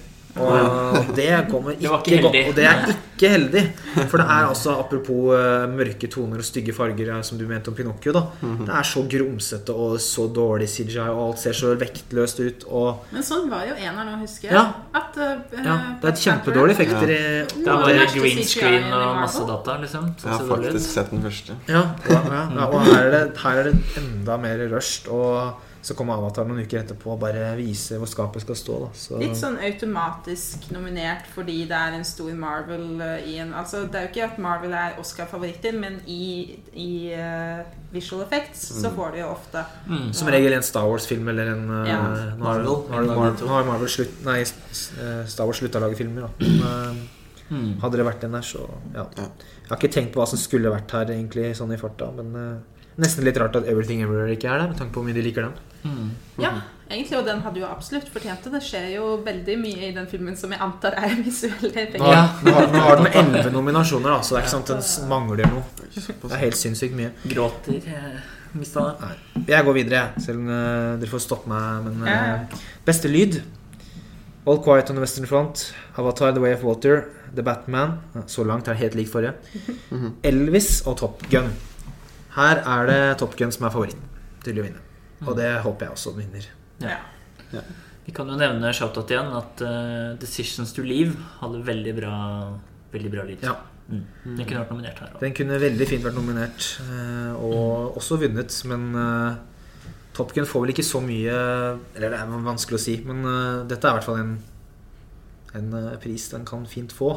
Og det kommer Det ikke ikke godt. Og det er ikke heldig. For det er altså, apropos eh, mørke toner og stygge farger, som du mente om Pinocchio, da. Mhm. Det er så grumsete og så dårlig CGI, og alt ser så vektløst ut. Og Men sånn var jo eneren nå, husker jeg. Ja. At, uh, ja, det er kjempedårlige effekter i Det er bare green screen og masse data, liksom. Jeg har det faktisk sett den første. Ja, ja, ja, ja. og her er, det, her er det enda mer rusht. Og så kommer Avatar noen uker etterpå og bare viser hvor skapet skal stå. Da. Så, Litt sånn automatisk nominert fordi det er en stor Marvel uh, i en Altså, det er jo ikke at Marvel er Oscar-favoritter, men i, i uh, visual effects så får de jo ofte Mm. Som regel en Star Wars-film eller en uh, Ja. Marvel. har, nå har, nå har, Marvel slutt, nei, eh, Star Wars slutta å lage filmer. Da. Men, eh, Mm. hadde det vært den der, så ja. Jeg har ikke tenkt på hva som skulle vært her, egentlig, sånn i farta. Men eh, nesten litt rart at Everything Everywhere ikke er der, med tanke på hvor mye de liker den. Mm. Ja, egentlig, og den hadde jo absolutt fortjent det. Det skjer jo veldig mye i den filmen som jeg antar er visuelle effekter. har, nå har, nå har den elleve nominasjoner, da, så det er ikke sant den mangler noe. Det er helt sinnssykt mye. Gråter. Jeg mista det. Jeg går videre, jeg. Selv om eh, dere får stoppe meg. Men Ja, eh, beste lyd All Quiet on the Western Front, Avatar The Way of Water, The Batman Så langt er helt lik forrige. Elvis og Top Gun. Her er det Top Gun som er favoritten til å vinne. Og det håper jeg også den vinner. Ja. Ja. Vi kan jo nevne shoutout igjen at uh, Decisions to Leave hadde veldig bra, veldig bra lyd. Ja. Mm. Den kunne vært nominert her. også. Den kunne veldig fint vært nominert, uh, og også vunnet, men uh, Top Gun får vel ikke så mye Eller det er vanskelig å si, men dette er i hvert fall en, en pris den kan fint få.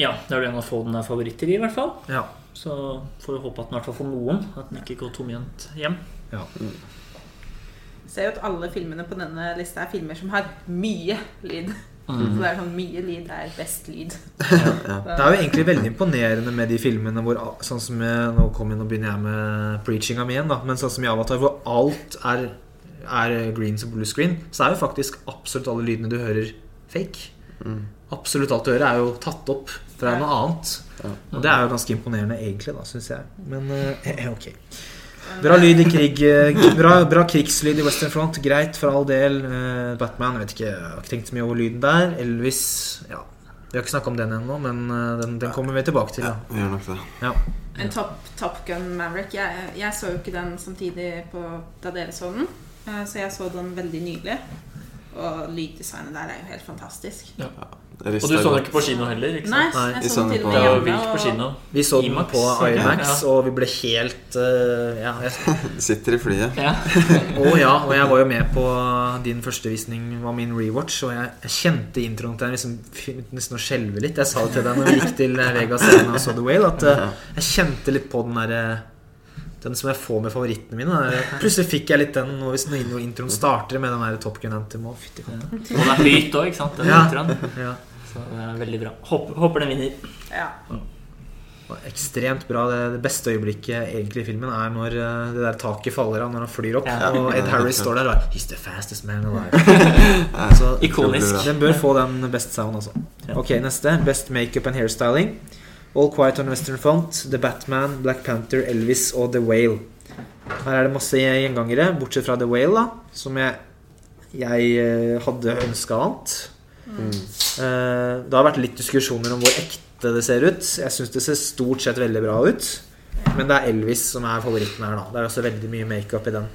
Ja, det er det en av få den er favoritter i, i hvert fall. Ja. Så får vi håpe at den i hvert fall får noen. At den ikke går tomhendt hjem. ja. Ser jo at alle filmene på denne lista er filmer som har mye lyd. Mm. Så det er sånn mye lyd er best lyd. Det er jo egentlig veldig imponerende med de filmene hvor Sånn som jeg, Nå kom jeg, nå begynner jeg med preachinga mi igjen, da. Men sånn som i Avatar, hvor alt er, er green som blue screen, så er jo faktisk absolutt alle lydene du hører, fake. Absolutt alt du hører, er jo tatt opp fra er noe annet. Og det er jo ganske imponerende, egentlig, da, syns jeg. Men eh, ok. Bra lyd i krig. eh, Bra, bra krigslyd i Western Front. Greit, for all del. Eh, Batman, vet ikke, jeg har ikke tenkt så mye over lyden der. Elvis Ja. Vi har ikke snakka om den ennå, men eh, den, den kommer vi tilbake til. Ja, Da. vi gjør nok det. Ja. En Top, top Gun Maverick. Jeg, jeg så jo ikke den samtidig på, da dere så den, eh, så jeg så den veldig nylig. Og lyddesignet der er jo helt fantastisk. Det Og du så den ikke på kino heller? ikke sant? Nei, jeg så den til på- og med hjemme. på kino. Vi så den på? IMAX, og vi ble helt eh, Ja. Jeg, Sitter i flyet. Ja. og ja, og jeg var jo med på din første visning, var min rewatch, og jeg, jeg kjente introen til den liksom, nesten å skjelve litt. Jeg sa det til deg når vi gikk til Vegas scenen og så The Whale, at eh, jeg kjente litt på den derre den som jeg får med favorittene mine. Der- Plutselig fikk jeg litt den når, hvis noen introen starter med den der Top Gun Anthem. Å. Og det er høyt òg, ikke sant? Den Ja. introen. Ja. Så det er veldig bra. Håper, håper den vinner. Ja. Ekstremt bra. Det, det beste øyeblikket egentlig i filmen er når eh, det der taket faller av når han flyr opp, Ja. og Ed Harris står der og er, He's the fastest man alive. Så Ikonisk. den bør få den best sound, altså. Ok, neste. Best makeup and hairstyling. All Quiet on Western Front, The Batman, Black Panther, Elvis og The Whale. Her er det masse gjengangere, bortsett fra The Whale, da, som jeg, jeg eh, hadde ønska annet. Mm. Eh, Det har vært litt diskusjoner om hvor ekte det ser ut. Jeg syns det ser stort sett veldig bra ut. Men det er Elvis som er favoritten her, da. Det er også veldig mye makeup i den.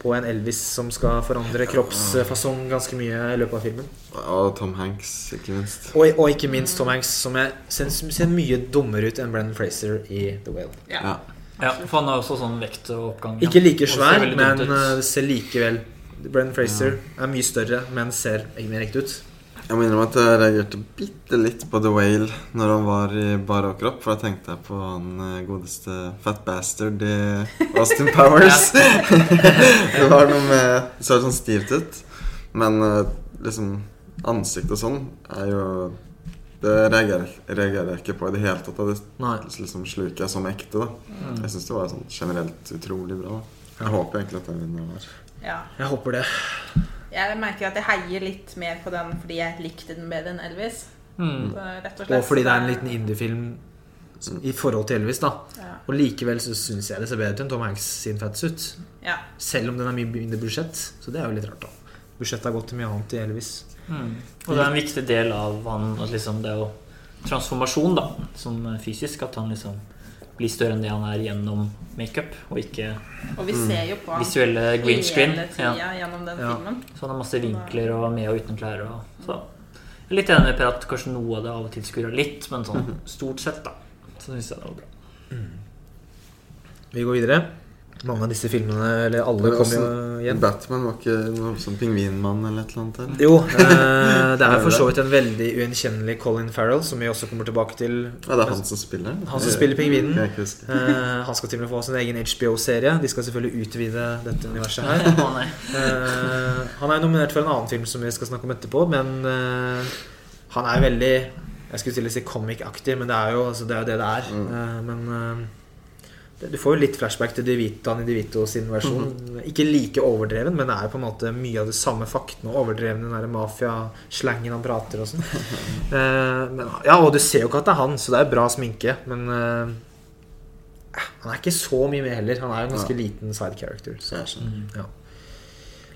På en Elvis som skal forandre kroppsfasong ganske mye i løpet av filmen. Og Tom Hanks, ikke minst. Og, og ikke minst Tom Hanks, som jeg synes ser mye dummere ut enn Brennan Fraser i The Whale. Ja. Ja. Ja, for han har også sånn vektoppgang. ja. Ikke like svær, men eh, det ser likevel Brennan Fraser er mye større, men ser egentlig mer riktig ut. Jeg må innrømme at jeg reagerte bitte litt på The Whale når han var i bar overkropp. For da tenkte jeg på han eh, godeste Fat Bastard i Austin Powers. det var noe med Det så sånn stivt ut. Men eh, liksom Ansikt og sånn er jo Det reagerer, reagerer jeg ikke på i det hele tatt. Det liksom sluker jeg som ekte. da Mm. Jeg syns det var sånn generelt utrolig bra. da Jeg håper egentlig at den vinner ja. Jeg håper det. Jeg merker at jeg heier litt mer på den fordi jeg likte den bedre enn Elvis. Mm. Så, rett og slett. Og fordi det er en liten indiefilm i forhold til Elvis, da. ja. Og likevel så syns jeg det ser bedre ut enn Tom Hanks sin Fatsuit. ja. Selv om den er mye mindre budsjett. Så det er jo litt rart, da. Budsjettet har gått til mye annet i Elvis. Mm. Og det er en viktig del av han at liksom det er jo transformasjon, da, som fysisk. At han liksom blir større enn det han er gjennom makeup, og ikke Og vi ser jo på visuelle green screen. Ja. gjennom den Ja. filmen. Så han har masse vinkler og med og uten klær. Og, så jeg er litt enig med Per at kanskje noe av det av og til skurrer litt, men sånn stort sett, da, så syns jeg det var bra. Vi går videre. Mange av disse filmene, eller alle, kom jo hjem. Batman var ikke noe sånn pingvinmann eller et eller annet? Eller? Jo, eh, det er for så vidt en veldig ugjenkjennelig Colin Farrell, som vi også kommer tilbake til. Ja, det er han som spiller? Han som spiller pingvinen. Eh, han skal til og med få sin egen HBO-serie. De skal selvfølgelig utvide dette universet her. Eh, han er nominert for en annen film som vi skal snakke om etterpå, men eh, han er veldig Jeg skulle til å si comic-aktig, men det er jo altså, det, er det det er. Mm. Eh, men eh, du får jo litt flashback til Divitan i Divito sin versjon. Ikke like overdreven, men det er jo på en måte mye av det samme faktene og overdreven den der mafia-slangen han prater og sånn. uh, ja, og du ser jo ikke at det er han, så det er bra sminke, men uh, han er ikke så mye med heller. Han er jo en ganske liten side character. Så. Mm. Ja.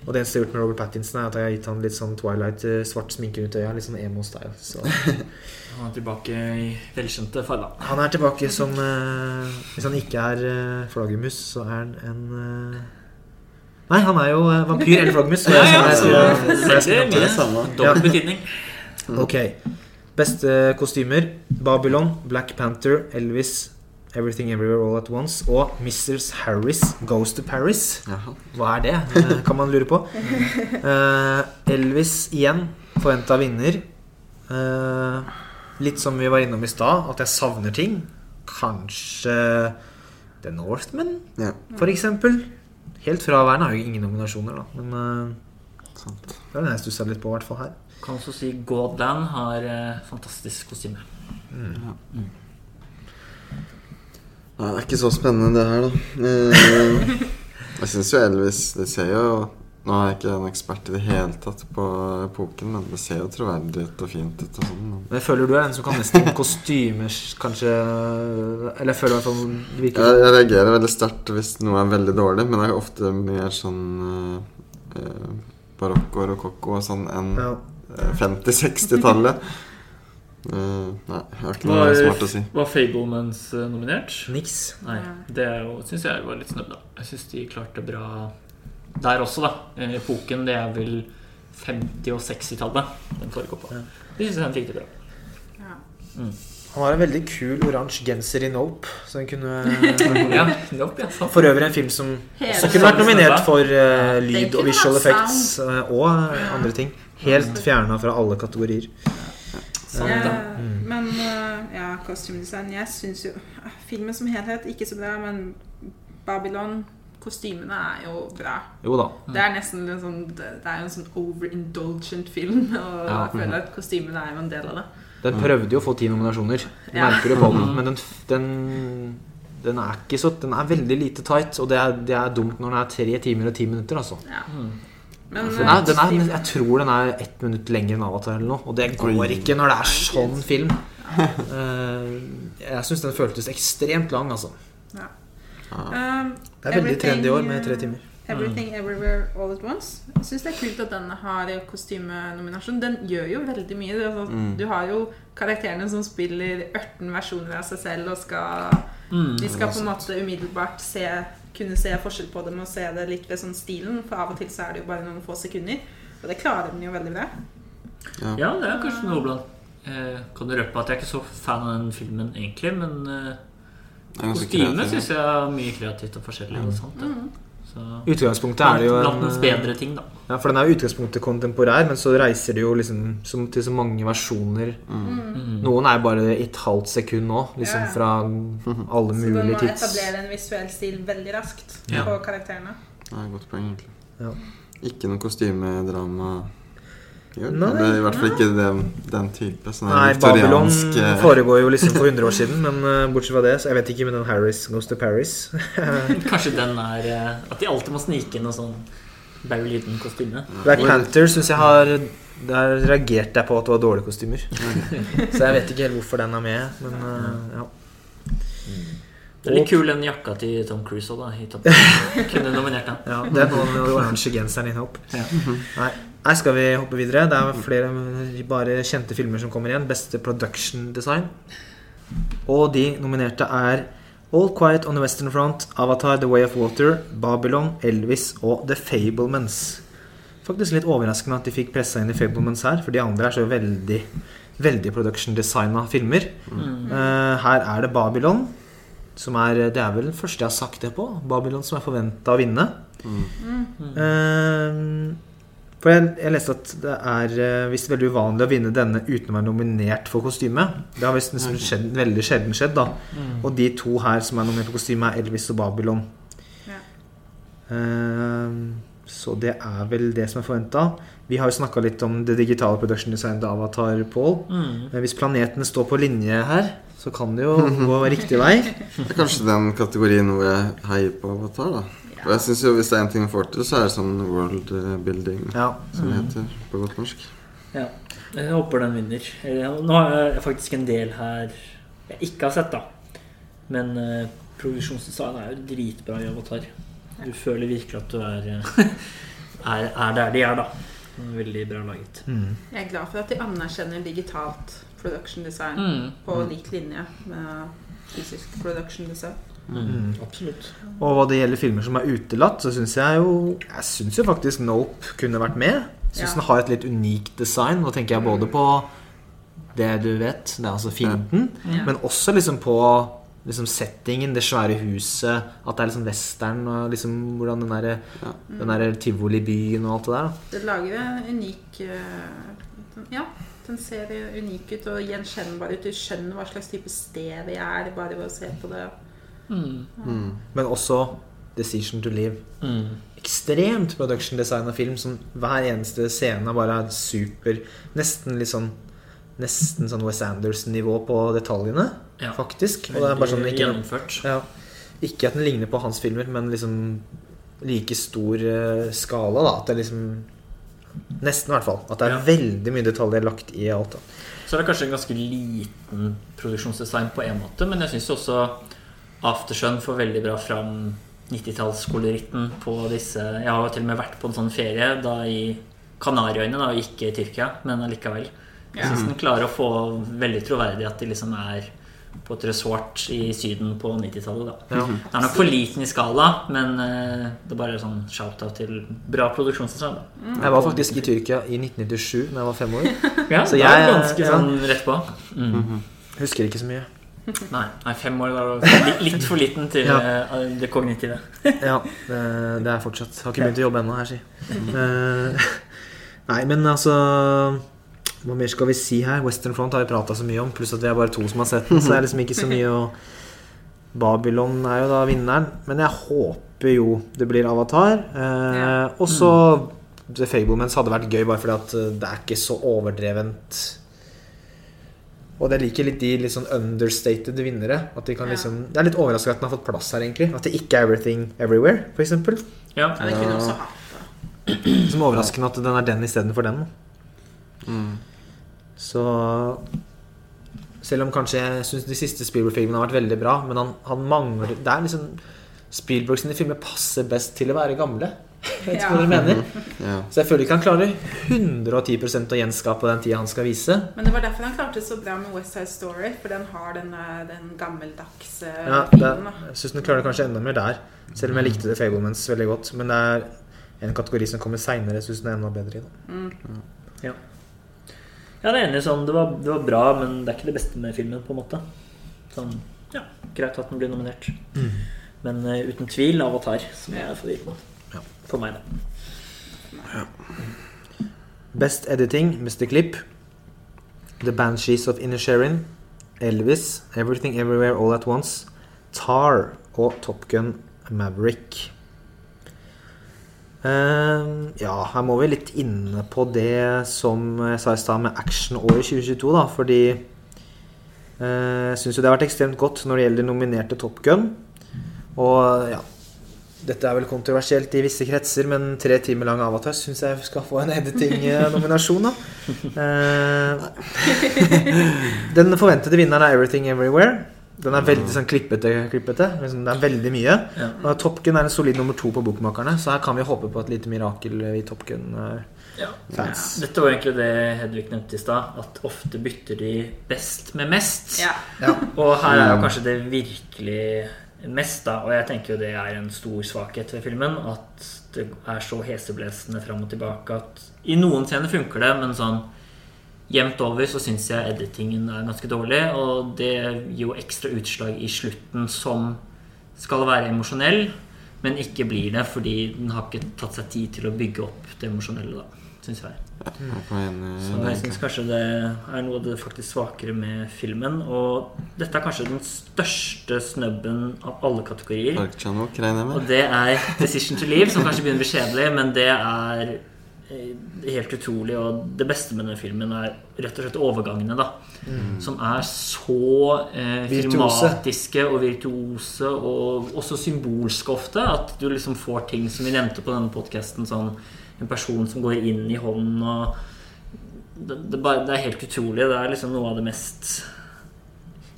Og det eneste jeg har gjort med Robert Pattinson, er at jeg har gitt han litt sånn Twilight eh, svart sminke rundt øya. Litt sånn emo-style. Så Han er tilbake i velkjente farger. han er tilbake som eh, Hvis han ikke er uh, flaggermus, så er han en eh, Nei, han er jo eh, vampyr eller flaggermus. ja, Ja, jeg- ja, jeg så jeg Det er samme. Dobbel betydning. Ok. Beste kostymer. Babylon, Black Panther, Elvis, Everything Everywhere All At Once og Mrs. Harris Goes to Paris. Jaha. Hva er det? eh, Kan man lure på. Uh, Elvis igjen. Forventa vinner. Uh, litt som vi var innom i stad, at jeg savner ting. Kanskje The Northman, Ja, for eksempel. Helt fraværende har jo ingen nominasjoner, da. Men uh, sant. det er den jeg stussa litt på, i hvert fall her. Kan også si Godland har fantastisk kostyme. Nei, det er ikke så spennende, det her, da. Eh, Jeg syns jo Elvis Det ser jo Nå er jeg ikke en ekspert i det hele tatt på epoken, men det ser jo troverdig ut og fint ut og sånn. men- jeg føler du er en som kan nesten kostymer, kanskje Eller jeg føler i hvert fall det virker Jeg, jeg reagerer veldig sterkt hvis noe er veldig dårlig, men det er ofte mer sånn eh, eh, barokk og rokokko og sånn enn ja. eh, 50-60-tallet. Eh, nei, jeg har ikke noe Var, smart å si. var Fablemans eh, nominert? Niks. Nei, det syns jeg var litt snubb, da. Jeg syns de klarte bra der også, da. Epoken, det er vel 50- og 60-tallet den foregår på. Ja. Det syns jeg han fikk det bra. Ja. Han har en veldig kul oransje genser i Nope. Så han kunne Ja, nope, ja. For øvrig en film som Hele også kunne vært nominert for uh, lyd og visual effects uh, og andre ting. Helt fjerna fra alle kategorier. Sant, Ja, da. Mm. men eh, ja, kostymedesign Jeg syns jo ah, Filmen som helhet ikke så bra, men Babylon kostymene er jo bra. Jo da. Det er nesten en sånn det er en sånn overindulgent film, og Ja. jeg føler at kostymene er jo en del av det. Den prøvde jo å få ti nominasjoner. Du Ja. merker det på den, men den, den, den er ikke så Den er veldig lite tight, og det er, det er dumt når den er tre timer og ti minutter, altså. Ja. Mm. Men Den er, den er, jeg tror den er ett minutt lenger enn Avatar eller noe, og det går Oi. ikke når det er sånn film. Eh, jeg syns den føltes ekstremt lang, altså. Ja. Um, Det er veldig trendy i år med tre timer. Everything Everywhere All At Once. Jeg syns det er kult at den har kostymenominasjon. Den gjør jo veldig mye. Det Altså, Mm. Du har jo karakterene som spiller 18 versjoner av seg selv og skal Mm. De skal på en måte umiddelbart se, kunne se forskjell på dem og se det litt ved sånn stilen. For av og til så er det jo bare noen få sekunder. Og det klarer den jo veldig bra. Ja, det er kanskje noe blant eh, Kan du røpe at jeg er ikke så fan av den filmen egentlig, men eh, Det kostymet syns jeg er mye kreativt og forskjellig. og sånt. Ja. Så, Utgangspunktet er det jo Landets bedre ting, da. Ja, for den er jo utgangspunktet kontemporær, men så reiser det jo liksom som, til så mange versjoner. Mm. Noen er bare et halvt sekund nå, liksom Ja, fra alle Så du må tids... etablere en visuell stil veldig raskt Ja. på karakterene. Det er et godt poeng, egentlig. Ja. Ikke noe kostymedrama i nei, det er i hvert fall ikke den, den type. Sånn Nei, Babylon eh, foregår jo liksom for 100 år siden, men uh, bortsett fra det, så jeg vet ikke med den Harris Goes to Paris. Kanskje den er eh, At de alltid må snike inn noe sånn Barry Lyden-kostyme. Black Panther syns jeg har Der reagerte jeg på at det var dårlige kostymer. Så jeg vet ikke helt hvorfor den er med, men uh, ja. Det er litt kul den jakka til Tom Cruise òg, da. Kunne nominert den. ja det er noen med den oransje genseren i Hope. Ja. Nei. Nei, skal vi hoppe videre? Det er flere bare kjente filmer som kommer igjen. Beste production design. Og de nominerte er All Quiet on the Western Front, Avatar The Way of Water, Babylon, Elvis og The Fablemans. Faktisk litt overraskende at de fikk pressa inn The Fablemans her, for de andre er så veldig Veldig production designa filmer. Mm. Uh, her er det Babylon, som er Det er vel den første jeg har sagt det på. Babylon som er forventa å vinne. Eh, for jeg, jeg leste at det er eh, visst veldig uvanlig å vinne denne uten å være nominert for kostyme. Det har visst nesten skjedd, veldig sjelden skjedd. da Mm. Og de to her som er nominert for kostyme, er Elvis og Babylon. Ja. Uh, så det er vel det som er forventa. Vi har jo snakka litt om det digitale production designet av Avatar, Paul. Mm. Men hvis planetene står på linje her, så kan det jo gå riktig vei. Det er kanskje den kategorien hvor jeg heier på Avatar, da. Og jeg synes jo Hvis det er en ting vi får til, så er det sånn world eh, building, Ja. som det heter på godt norsk. Ja. Jeg håper den vinner. Eh, Nå har jeg faktisk en del her jeg ikke har sett, da. Men uh, produksjonsdesign er jo dritbra i Avatar. Du føler virkelig at du er, er, er der de er, da. Veldig bra laget. Mm. Jeg er glad for at de anerkjenner digitalt production design Mm. på lik linje med fysisk production design. Mm. Absolutt. Og hva det gjelder filmer som er utelatt, så syns jeg jo Jeg syns jo faktisk Nope kunne vært med. Syns Ja. den har et litt unikt design. Nå tenker jeg både på det du vet, det er altså fienden, Ja. men også liksom på liksom settingen, det svære huset, at det er liksom western, og liksom hvordan den derre Ja. den der tivolibyen og alt det der. Det lager en unik eh, Ja, den ser unik ut og gjenkjennbar ut. Du skjønner hva slags type sted vi er bare ved å se på det. Mm. Mm. Men også Decision to Live. Mm. Ekstremt production design av film som hver eneste scene bare er super Nesten litt sånn Nesten sånn Wes Anderson-nivå på detaljene, Ja. faktisk. Og det er bare sånn ikke, gjennomført. ja, ikke at den ligner på hans filmer, men liksom like stor eh, skala, da. At det er liksom Nesten, i hvert fall. At det er Ja. veldig mye detaljer lagt i alt. da Så er det kanskje en ganske liten produksjonsdesign på en måte, men jeg syns også Aftersun får veldig bra fram 90-tallskoloritten på disse Jeg har jo til og med vært på en sånn ferie da i Kanariøyene, da, og ikke i Tyrkia, men allikevel. Jeg syns den klarer å få veldig troverdig at de liksom er på et resort i Syden på 90-tallet. Ja. Det er nok for liten i skala, men eh, det er bare sånn shout-out til bra produksjonsdesign. da Jeg var faktisk i Tyrkia i 1997 da jeg var fem år. Ja, Så jeg er ganske sånn rett på. Mm. Husker ikke så mye. Nei, nei, fem år var li- litt for liten til Ja. eh, det kognitive. Ja, det, det er fortsatt Har ikke begynt å jobbe ennå, her, si. Eh, nei, men altså Hva mer skal vi si her? Western Front har vi prata så mye om, pluss at vi er bare to som har sett den, så det er liksom ikke så mye å Babylon er jo da vinneren, men jeg håper jo det blir Avatar. Eh, Ja. Og så The Fablemans hadde vært gøy, bare fordi at eh, det er ikke så overdrevent. Og jeg liker litt de litt sånn understated vinnere. At de kan Ja. liksom Det er litt overraskende at den har fått plass her, egentlig. At det ikke er Everything Everywhere, f.eks. Ja. Ja, det kunne også hatt. Som overraskende at den er den istedenfor den. Mm. Så Selv om kanskje jeg syns de siste Spielberg-filmene har vært veldig bra, men han, han mangler Det er liksom Spielberg sine filmer passer best til å være gamle. Jeg vet ikke hva Ja. dere mener. Ja. Så jeg føler ikke han klarer 110 å gjenskape den tida han skal vise. Men det var derfor han klarte så bra med West Side Story. For den har den, eh, den gammeldagse Ja, filmen. jeg syns den klarer det kanskje enda mer der. Selv om jeg likte The Fablemans veldig godt. Men det er en kategori som kommer seinere, syns den er enda bedre i. Mm. Ja, det er enig sånn, det var, det var bra, men det er ikke det beste med filmen, på en måte. Sånn, ja, greit at den blir nominert. Men uh, uten tvil Avatar, som jeg er favoritten. Ja. For meg, da. Best editing, Mr. klipp. The Banshees of Inisherin. Elvis. Everything Everywhere All At Once. Tar og Top Gun Maverick. Uh, ja, her må vi litt inne på det som jeg sa i stad med actionåret 2022, da. Fordi jeg jeg syns jo det har vært ekstremt godt når det gjelder nominerte Top Gun. Og ja Dette er vel kontroversielt i visse kretser, men tre timer lang Avatar syns jeg skal få en editing-nominasjon, da. Eh, den forventede vinneren er Everything Everywhere. Den er veldig sånn klippete. klippete. Liksom, Det er veldig mye. Ja. Og Top Gun er en solid nummer to på Bokmakerne, så her kan vi håpe på et lite mirakel i Top Gun-fans. Ja. Dette var egentlig det Hedvig nevnte i stad, at ofte bytter de best med mest. Ja. Ja. Og her er jo kanskje det virkelig mest, da. Og jeg tenker jo det er en stor svakhet ved filmen. At det er så heseblesende fram og tilbake at i noen scener funker det, men sånn jevnt over så syns jeg editingen er ganske dårlig. Og det gir jo ekstra utslag i slutten som skal være emosjonell, men ikke blir det fordi den har ikke tatt seg tid til å bygge opp det emosjonelle, da. Syns jeg. I Så jeg syns kanskje det er noe av det faktisk svakere med filmen. Og dette er kanskje den største snubben av alle kategorier. Og det er Decision to Leave, som kanskje begynner å bli kjedelig, men det er eh, helt utrolig. Og det beste med denne filmen er rett og slett overgangene, da. Som er så eh, filmatiske og virtuose, og også symbolske ofte. At du liksom får ting som vi nevnte på denne podkasten, sånn en person som går inn i hånden og det, det, bare, det er helt utrolig. Det er liksom noe av det mest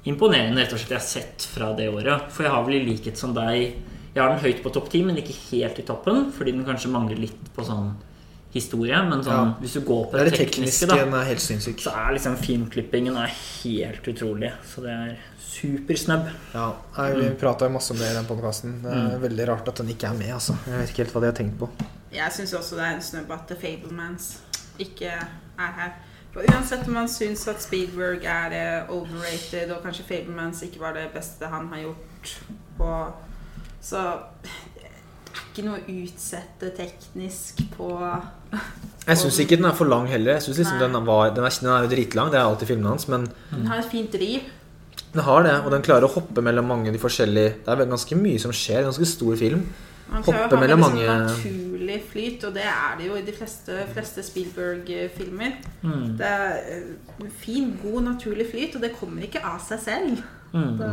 imponerende rett og slett jeg har sett fra det året. For jeg har vel i likhet som deg Jeg har den høyt på topp ti, men ikke helt i toppen. Fordi den kanskje mangler litt på sånn historie. Men sånn, Ja. hvis du går på Det det tekniske, tekniske, da, er helt så er liksom filmklippingen er helt utrolig. Så det er supersnubb. Ja, jeg, Vi prata jo masse om det i den podkasten. Det er veldig rart at den ikke er med. altså Jeg vet ikke helt hva de har tenkt på. Jeg syns også det er en snubb at The Fablemans ikke er her. For uansett om man syns at Speedwork er eh, overrated, og kanskje Fablemans ikke var det beste han har gjort på Så det er ikke noe å utsette teknisk på Jeg syns ikke den er for lang heller. Jeg synes liksom den, var, den, er, den er jo dritlang, det er alltid filmene hans, men Den har et fint driv. den har det. Og den klarer å hoppe mellom mange de forskjellige Det er ganske mye som skjer. Ganske stor film. Man Hoppe ha mellom sånn mange- naturlig flyt, og det er det jo i de fleste, fleste Spielberg-filmer. Mm. Det er eh, fin, god, naturlig flyt, og det kommer ikke av seg selv. Mm. Det,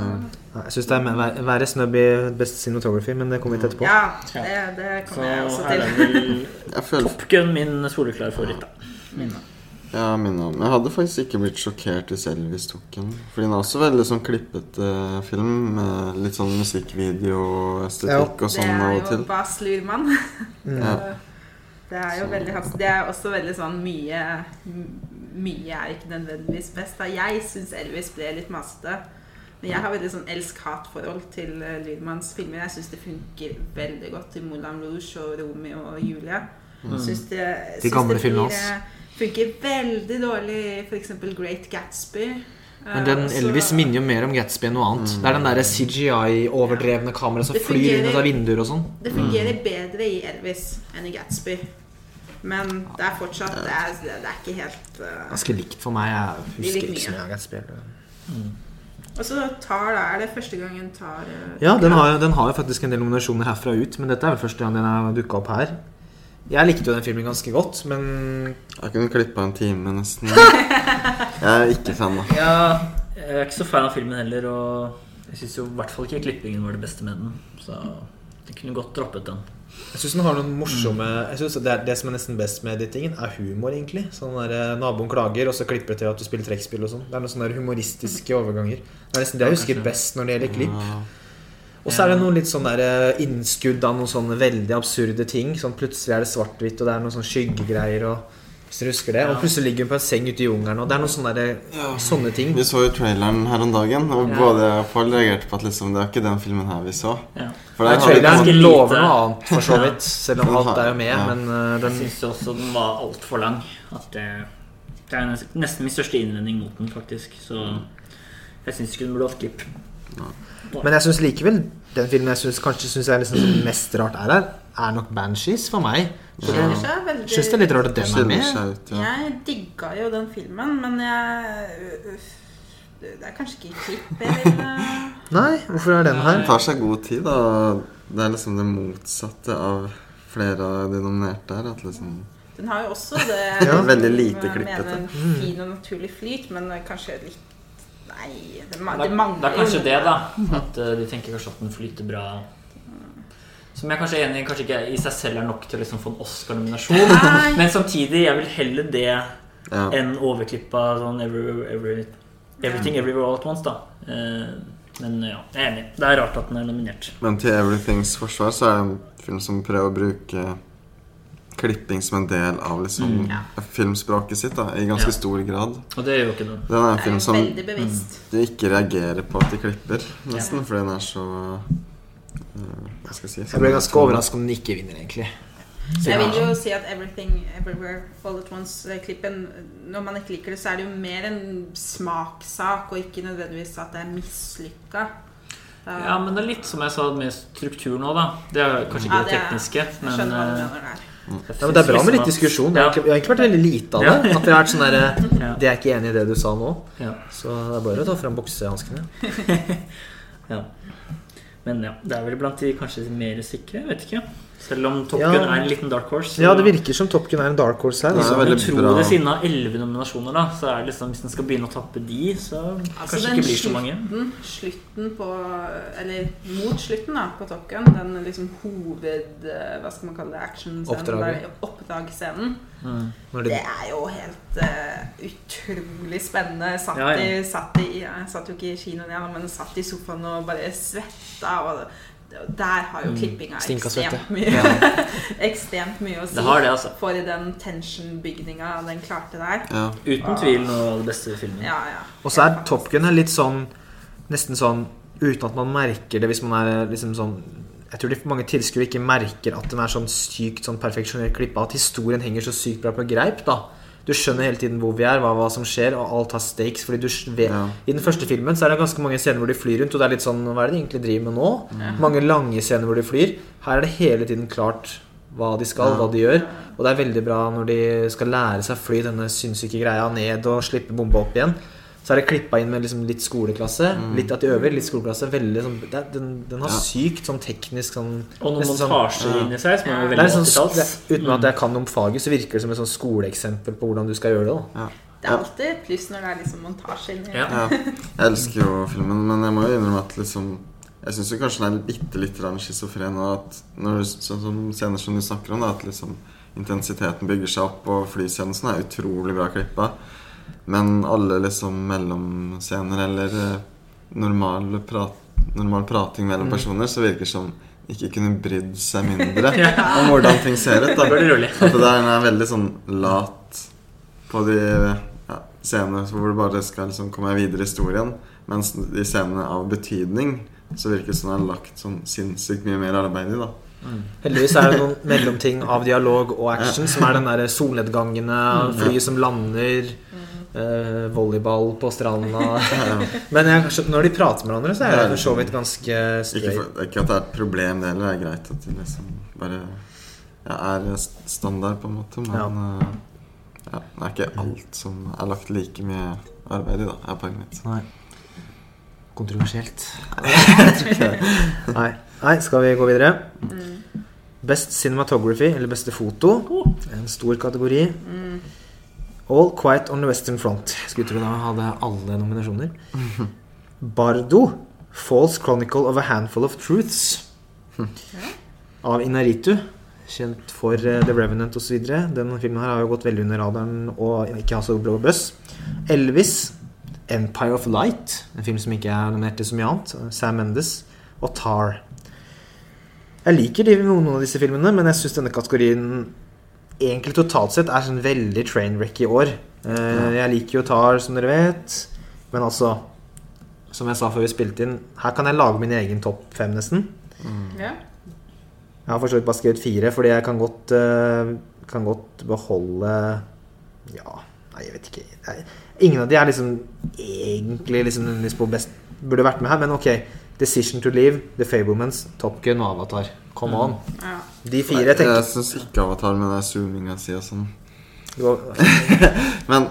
Nei, Jeg syns det er verre snubb i Best Cinematography, men det kommer vi til etterpå. ja, det, det Så kommer jeg også til. vel Jeg føler Top Gun min soleklare favoritt, da. Min, minne om. Jeg hadde faktisk ikke blitt sjokkert hvis Elvis tok den. Fordi den er også veldig sånn klippete film. Med litt sånn musikkvideoestetikk og Det sånn er av og jo til. Bas Lurman. Ja. Det er jo veldig hans Det er også veldig sånn mye Mye er ikke nødvendigvis best. Da. Jeg syns Elvis ble litt masete. Men jeg har veldig sånn elsk-hat-forhold til Lurmans Lydmans filmer. Jeg syns det funker veldig godt i Moulin Rouge og Romeo og Julia Synes det, De gamle filmene blir, eh, Funker veldig dårlig i f.eks. Great Gatsby. Men den Eh, Elvis minner jo mer om Gatsby enn noe annet. Det er den derre CGI-overdrevne kameraet som flyr inn ut av vinduer og sånn. Det fungerer bedre i Elvis enn i Gatsby. Men det er fortsatt Det er, det er ikke helt uh, Ganske likt for meg. Jeg husker ikke så mye. mye av Gatsby. Mm. Og så tar da Er det første gangen tar uh, Ja, den har, den har jo faktisk en del nominasjoner herfra ut, men dette er vel første gang den har dukka opp her. Jeg likte jo den filmen ganske godt, men Jeg kunne klippa en time, nesten. Jeg er ikke fan, da. Ja, jeg er ikke så fan av filmen heller, og jeg syns jo i hvert fall ikke klippingen var det beste med den. Så jeg kunne godt droppet den. jeg syns den har noen morsomme Jeg synes det, er, det som er nesten best med editingen, er humor, egentlig. Sånn der eh, Naboen klager, og så klipper det til at du spiller trekkspill og sånn. Det er noen sånne humoristiske overganger. Det er nesten det jeg husker best når det gjelder klipp. Og så er det noen litt sånn der eh, innskudd av noen sånne veldig absurde ting. Sånn Plutselig er det svart-hvitt, og det er noen sånne skyggegreier. Og, hvis du husker det Og plutselig ligger hun på en seng ute i jungelen, og det er noen sånne, der, Ja. sånne ting. Vi så jo traileren her om dagen, og Ja. både jeg og Pål reagerte på at liksom, det er ikke den filmen her vi så. Ja. For Nei, der ikke traileren ganske lover noe annet, for så vidt. Selv om alt er jo med. ja. Men uh, Jeg den syns også den var altfor lang. At det, det er nesten min største innvending mot den, faktisk. Så jeg syns ikke den burde hatt klipp. Men jeg syns likevel den filmen jeg synes, kanskje syns er liksom mest rart er her, er nok Banshees for meg. Så skiller jeg veldig syns det er litt rart at den er med. ut, ja. Jeg digga jo den filmen, men jeg Det er kanskje ikke klipp jeg vil Nei, hvorfor er den her? Den tar seg god tid, da. det er liksom det motsatte av flere av de nominerte her. At liksom Den har jo også det Ja. Veldig lite klippete. fin og naturlig flyt, men kanskje litt Nei, det, ma Det er, mangler det er kanskje det, da. At uh, de tenker kanskje at den flyter bra. Som jeg kanskje er enig i kanskje ikke i seg selv er nok til å liksom få en Oscar-nominasjon. Men samtidig, jeg vil heller det Ja. enn overklippa sånn every, every, Everything Everywhere All At Once, da. uh, men ja, jeg er enig. Det er rart at den er nominert. Men til Everythings forsvar så er det en film som prøver å bruke klipping som en del av liksom Mm. Ja. filmspråket sitt da, i ganske Ja. stor grad. Og det er jo ikke den. Den er en film som de du ikke reagerer på at de klipper, nesten, fordi den er så uh, Hva skal jeg si? Jeg ble ganske overrasket om den ikke vinner, egentlig. Jeg vil jo si at Everything Everywhere All At Once-klippen Når man ikke liker det, så er det jo mer en smakssak, og ikke nødvendigvis at det er mislykka. Ja, men det er litt som jeg sa med struktur nå, da. Det er kanskje ikke Ja, det det er- tekniske, Jeg men der. Ja, men det er bra med litt diskusjon. Det har egentlig, det har egentlig vært veldig lite av det. At vi har vært sånn derre Det er ikke enig i det du sa nå. Så det er bare å ta fram boksehanskene. Ja. Men ja, det er vel blant de kanskje mer sikre. Vet ikke. Selv om Top Ja. Gun er en liten dark horse. så- Ja, det virker som Top Gun er en dark horse her. Ja, Altså. det bra. det siden av elleve nominasjoner, da, så er det liksom hvis en skal begynne å tappe de, så Altså kanskje den ikke blir så mange. slutten, slutten på Eller mot slutten da, på Top Gun, den liksom hoved... eh, Hva skal man kalle det? Actionscenen. Oppdragsscenen. Mm. Det er jo helt uh, utrolig spennende. Satt, Ja, ja. I, satt i Jeg satt jo ikke i kinoen jeg, men satt i sofaen og bare svetta. Og der har jo klippinga mm, ekstremt mye, mye Ekstremt mye å si Det har det, altså. for i den tension-bygninga den klarte der. Ja. Uten tvil noe av det beste filmen. Ja, ja. og så er Top Gun litt sånn Nesten sånn uten at man merker det hvis man er liksom sånn Jeg tror de mange tilskuere ikke merker at den er sånn sykt sånn perfeksjonert klippa. At historien henger så sykt bra på greip. da Du skjønner hele tiden hvor vi er, hva, hva som skjer, og alt har stakes. Fordi du vet Ja. I den første filmen så er det ganske mange scener hvor de flyr rundt, og det er litt sånn Hva er det de egentlig driver med nå? Mange lange scener hvor de flyr. Her er det hele tiden klart hva de skal, Ja. hva de gjør. Og det er veldig bra når de skal lære seg å fly denne sinnssyke greia ned og slippe bomba opp igjen. Så er det klippa inn med liksom litt skoleklasse. Litt at de øver, litt skoleklasse. Veldig sånn, det, den, den har Ja. sykt sånn teknisk sånn Og noen montasjer sånn- montasjer ja. inni seg som er det veldig er sånn, det, Uten at jeg kan noe om faget, så virker det som et sånn skoleeksempel på hvordan du skal gjøre det. da Det er alltid et pluss når det er liksom montasje inni. Ja. Ja, jeg elsker jo filmen, men jeg må jo innrømme at liksom Jeg syns kanskje den er bitte litt schizofren. Og at når du, sånn som scener som du snakker om, da, at liksom intensiteten bygger seg opp, og flysekvensen er utrolig bra klippa. Men alle liksom mellomscener eller eh, normal, prat, normal prating mellom personer, så virker det som ikke kunne brydd seg mindre om hvordan ting ser ut. Da. At det der er veldig sånn lat på de ja, scenene hvor du bare skal liksom komme videre i historien. Mens de scenene av betydning så virker det som det er lagt sånn sinnssykt mye mer arbeid i. da. Heldigvis er det noen mellomting av dialog og action, som er den der solnedgangene, flyet som lander, eh, volleyball på stranda. Men jeg, når de prater med hverandre, så er det for så vidt ganske Ikke, for, ikke at det er et problem, det heller. Det er greit at de liksom bare ja, er standard, på en måte. Men eh, ja, det er ikke alt som er lagt like mye arbeid i, da, er poenget mitt. Nei. kontroversielt. Nei. Nei, skal vi gå videre? Best cinematography, eller beste foto. En stor kategori. All Quiet on the Western Front. Skulle tro da hadde alle nominasjoner. Bardo. False Chronicle of a Handful of Truths. Av Inaritu. Kjent for eh, The Revenant osv. Denne filmen her har jo gått veldig under radaren og ikke har så blå bøss. Elvis. Empire of Light. En film som ikke er nominert til så mye annet. Sam Mendes. Og Tar. Jeg liker noen av disse filmene, men jeg syns denne kategorien egentlig totalt sett er sånn veldig trainwreck i år. Eh, jeg liker jo Tar, som dere vet. Men altså, som jeg sa før vi spilte inn, her kan jeg lage min egen topp fem, nesten. Ja. Jeg har for så vidt bare skrevet fire, fordi jeg kan godt, eh, kan godt beholde Ja, nei, jeg vet ikke. Nei, ingen av de er liksom egentlig liksom, liksom på best Burde vært med her, men ok. Decision to Leave, The Fablemans, Top Gun og Avatar. Come on. ja. De fire, jeg Jeg tenker syns ikke Avatar men det er zoominga si og sånn. Men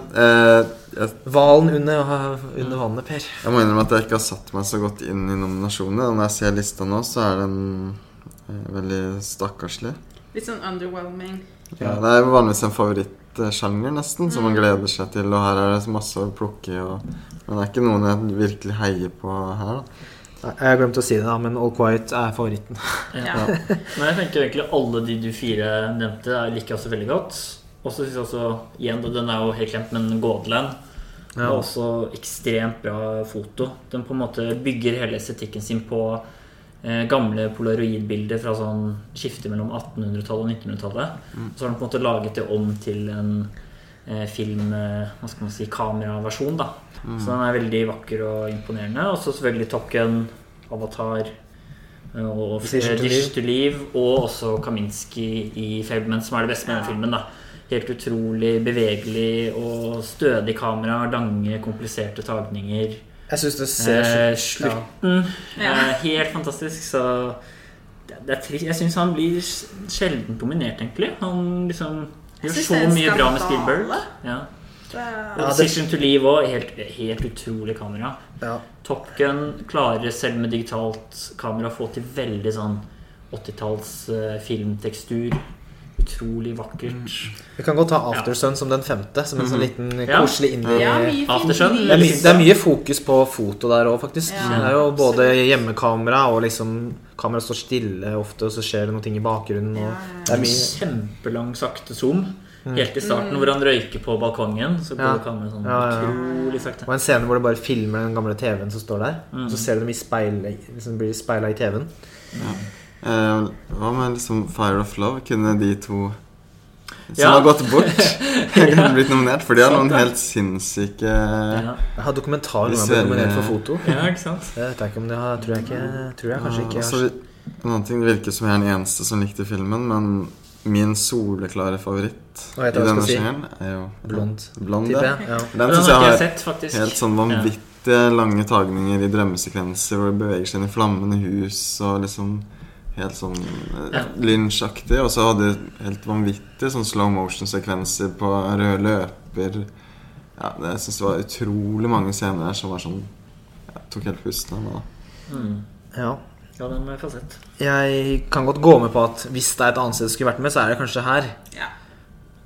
Hvalen uh, under, under vannet, Per. jeg må innrømme at jeg ikke har satt meg så godt inn i nominasjonene. Når jeg ser lista nå, så er den uh, veldig stakkarslig. Litt sånn underwhelming. Ja, det er vanligvis en favorittsjanger, nesten, som man gleder seg til. Og her er det masse å plukke i. Men det er ikke noen jeg virkelig heier på her. da Jeg glemte å si det, da, men All Quiet er favoritten. Ja. Men jeg tenker egentlig alle de du fire nevnte, er- liker jeg også veldig godt. Og så syns jeg også, igjen, og den er jo helt glemt, men Gådeland Ja. er også ekstremt bra foto. Den på en måte bygger hele estetikken sin på eh, gamle polaroidbilder fra sånn skifte mellom 1800-tallet og 1900-tallet. Så har den på en måte laget det om til en film, eh, hva skal man si, kameraversjon, da. Så den er veldig vakker og imponerende. Og så selvfølgelig Top Gun, Avatar eh, og Dish to Leave, og også Kaminski i Fableman, som er det beste med den filmen. da Helt utrolig bevegelig og stødig kamera, lange, kompliserte tagninger. Jeg syns det ser Eh, slutten Ja. er helt fantastisk, så det, det er trist. Jeg syns han blir sjelden dominert, egentlig. Han liksom Jeg gjør så mye bra med. Spielberg. Ja. Er- Ja, det- Decision to Leave òg. Helt, helt utrolig kamera. ja. Top Gun klarer selv med digitalt kamera å få til veldig sånn 80-talls eh, filmtekstur. Utrolig vakkert. Vi kan godt ta Aftersun som den femte, som en sånn liten koselig indie. Ja, Aftersun. Det er, mye, det er mye fokus på foto der òg, faktisk. Ja. Det er jo både hjemmekamera og liksom Kameraet står stille ofte, og så skjer det noe i bakgrunnen. Og det er En mye kjempelang sakte zoom. Helt i starten, hvor han røyker på balkongen. Så går Ja. kameraet sånn Ja, ja, ja. utrolig sakte. Og en scene hvor det bare filmer den gamle TV-en som står der. Mm. Så ser du dem i speil, liksom blir speila i TV-en. Eh, hva med liksom Fire of Love? Kunne de to som Ja. har gått bort, kunne blitt nominert? For de har noen helt sinnssyke Ja, Jeg har dokumentar noen Visuelle- nominert for foto. ja ikke sant? Jeg vet ikke om det har Tror jeg, ikke, tror jeg kanskje ikke har altså, En annen ting det virker som jeg er den eneste som likte filmen, men min soleklare favoritt i denne sjangeren si? er jo Blond, Blond ja. Ja. Den Den syns har jeg ikke jeg har sett, faktisk. helt sånn vanvittige lange tagninger i drømmesekvenser hvor det beveger seg inn i flammende hus og liksom Helt sånn eh, Ja. lynsjaktig. Og så hadde de helt vanvittige sånn slow motion-sekvenser på røde løper. Ja, det, jeg syns det var utrolig mange scener der som var sånn ja, Tok helt pusten av meg. da Mm. Ja. Ja, den må jeg få sett. Jeg kan godt gå med på at hvis det er et annet sted det skulle vært med, så er det kanskje her. Ja.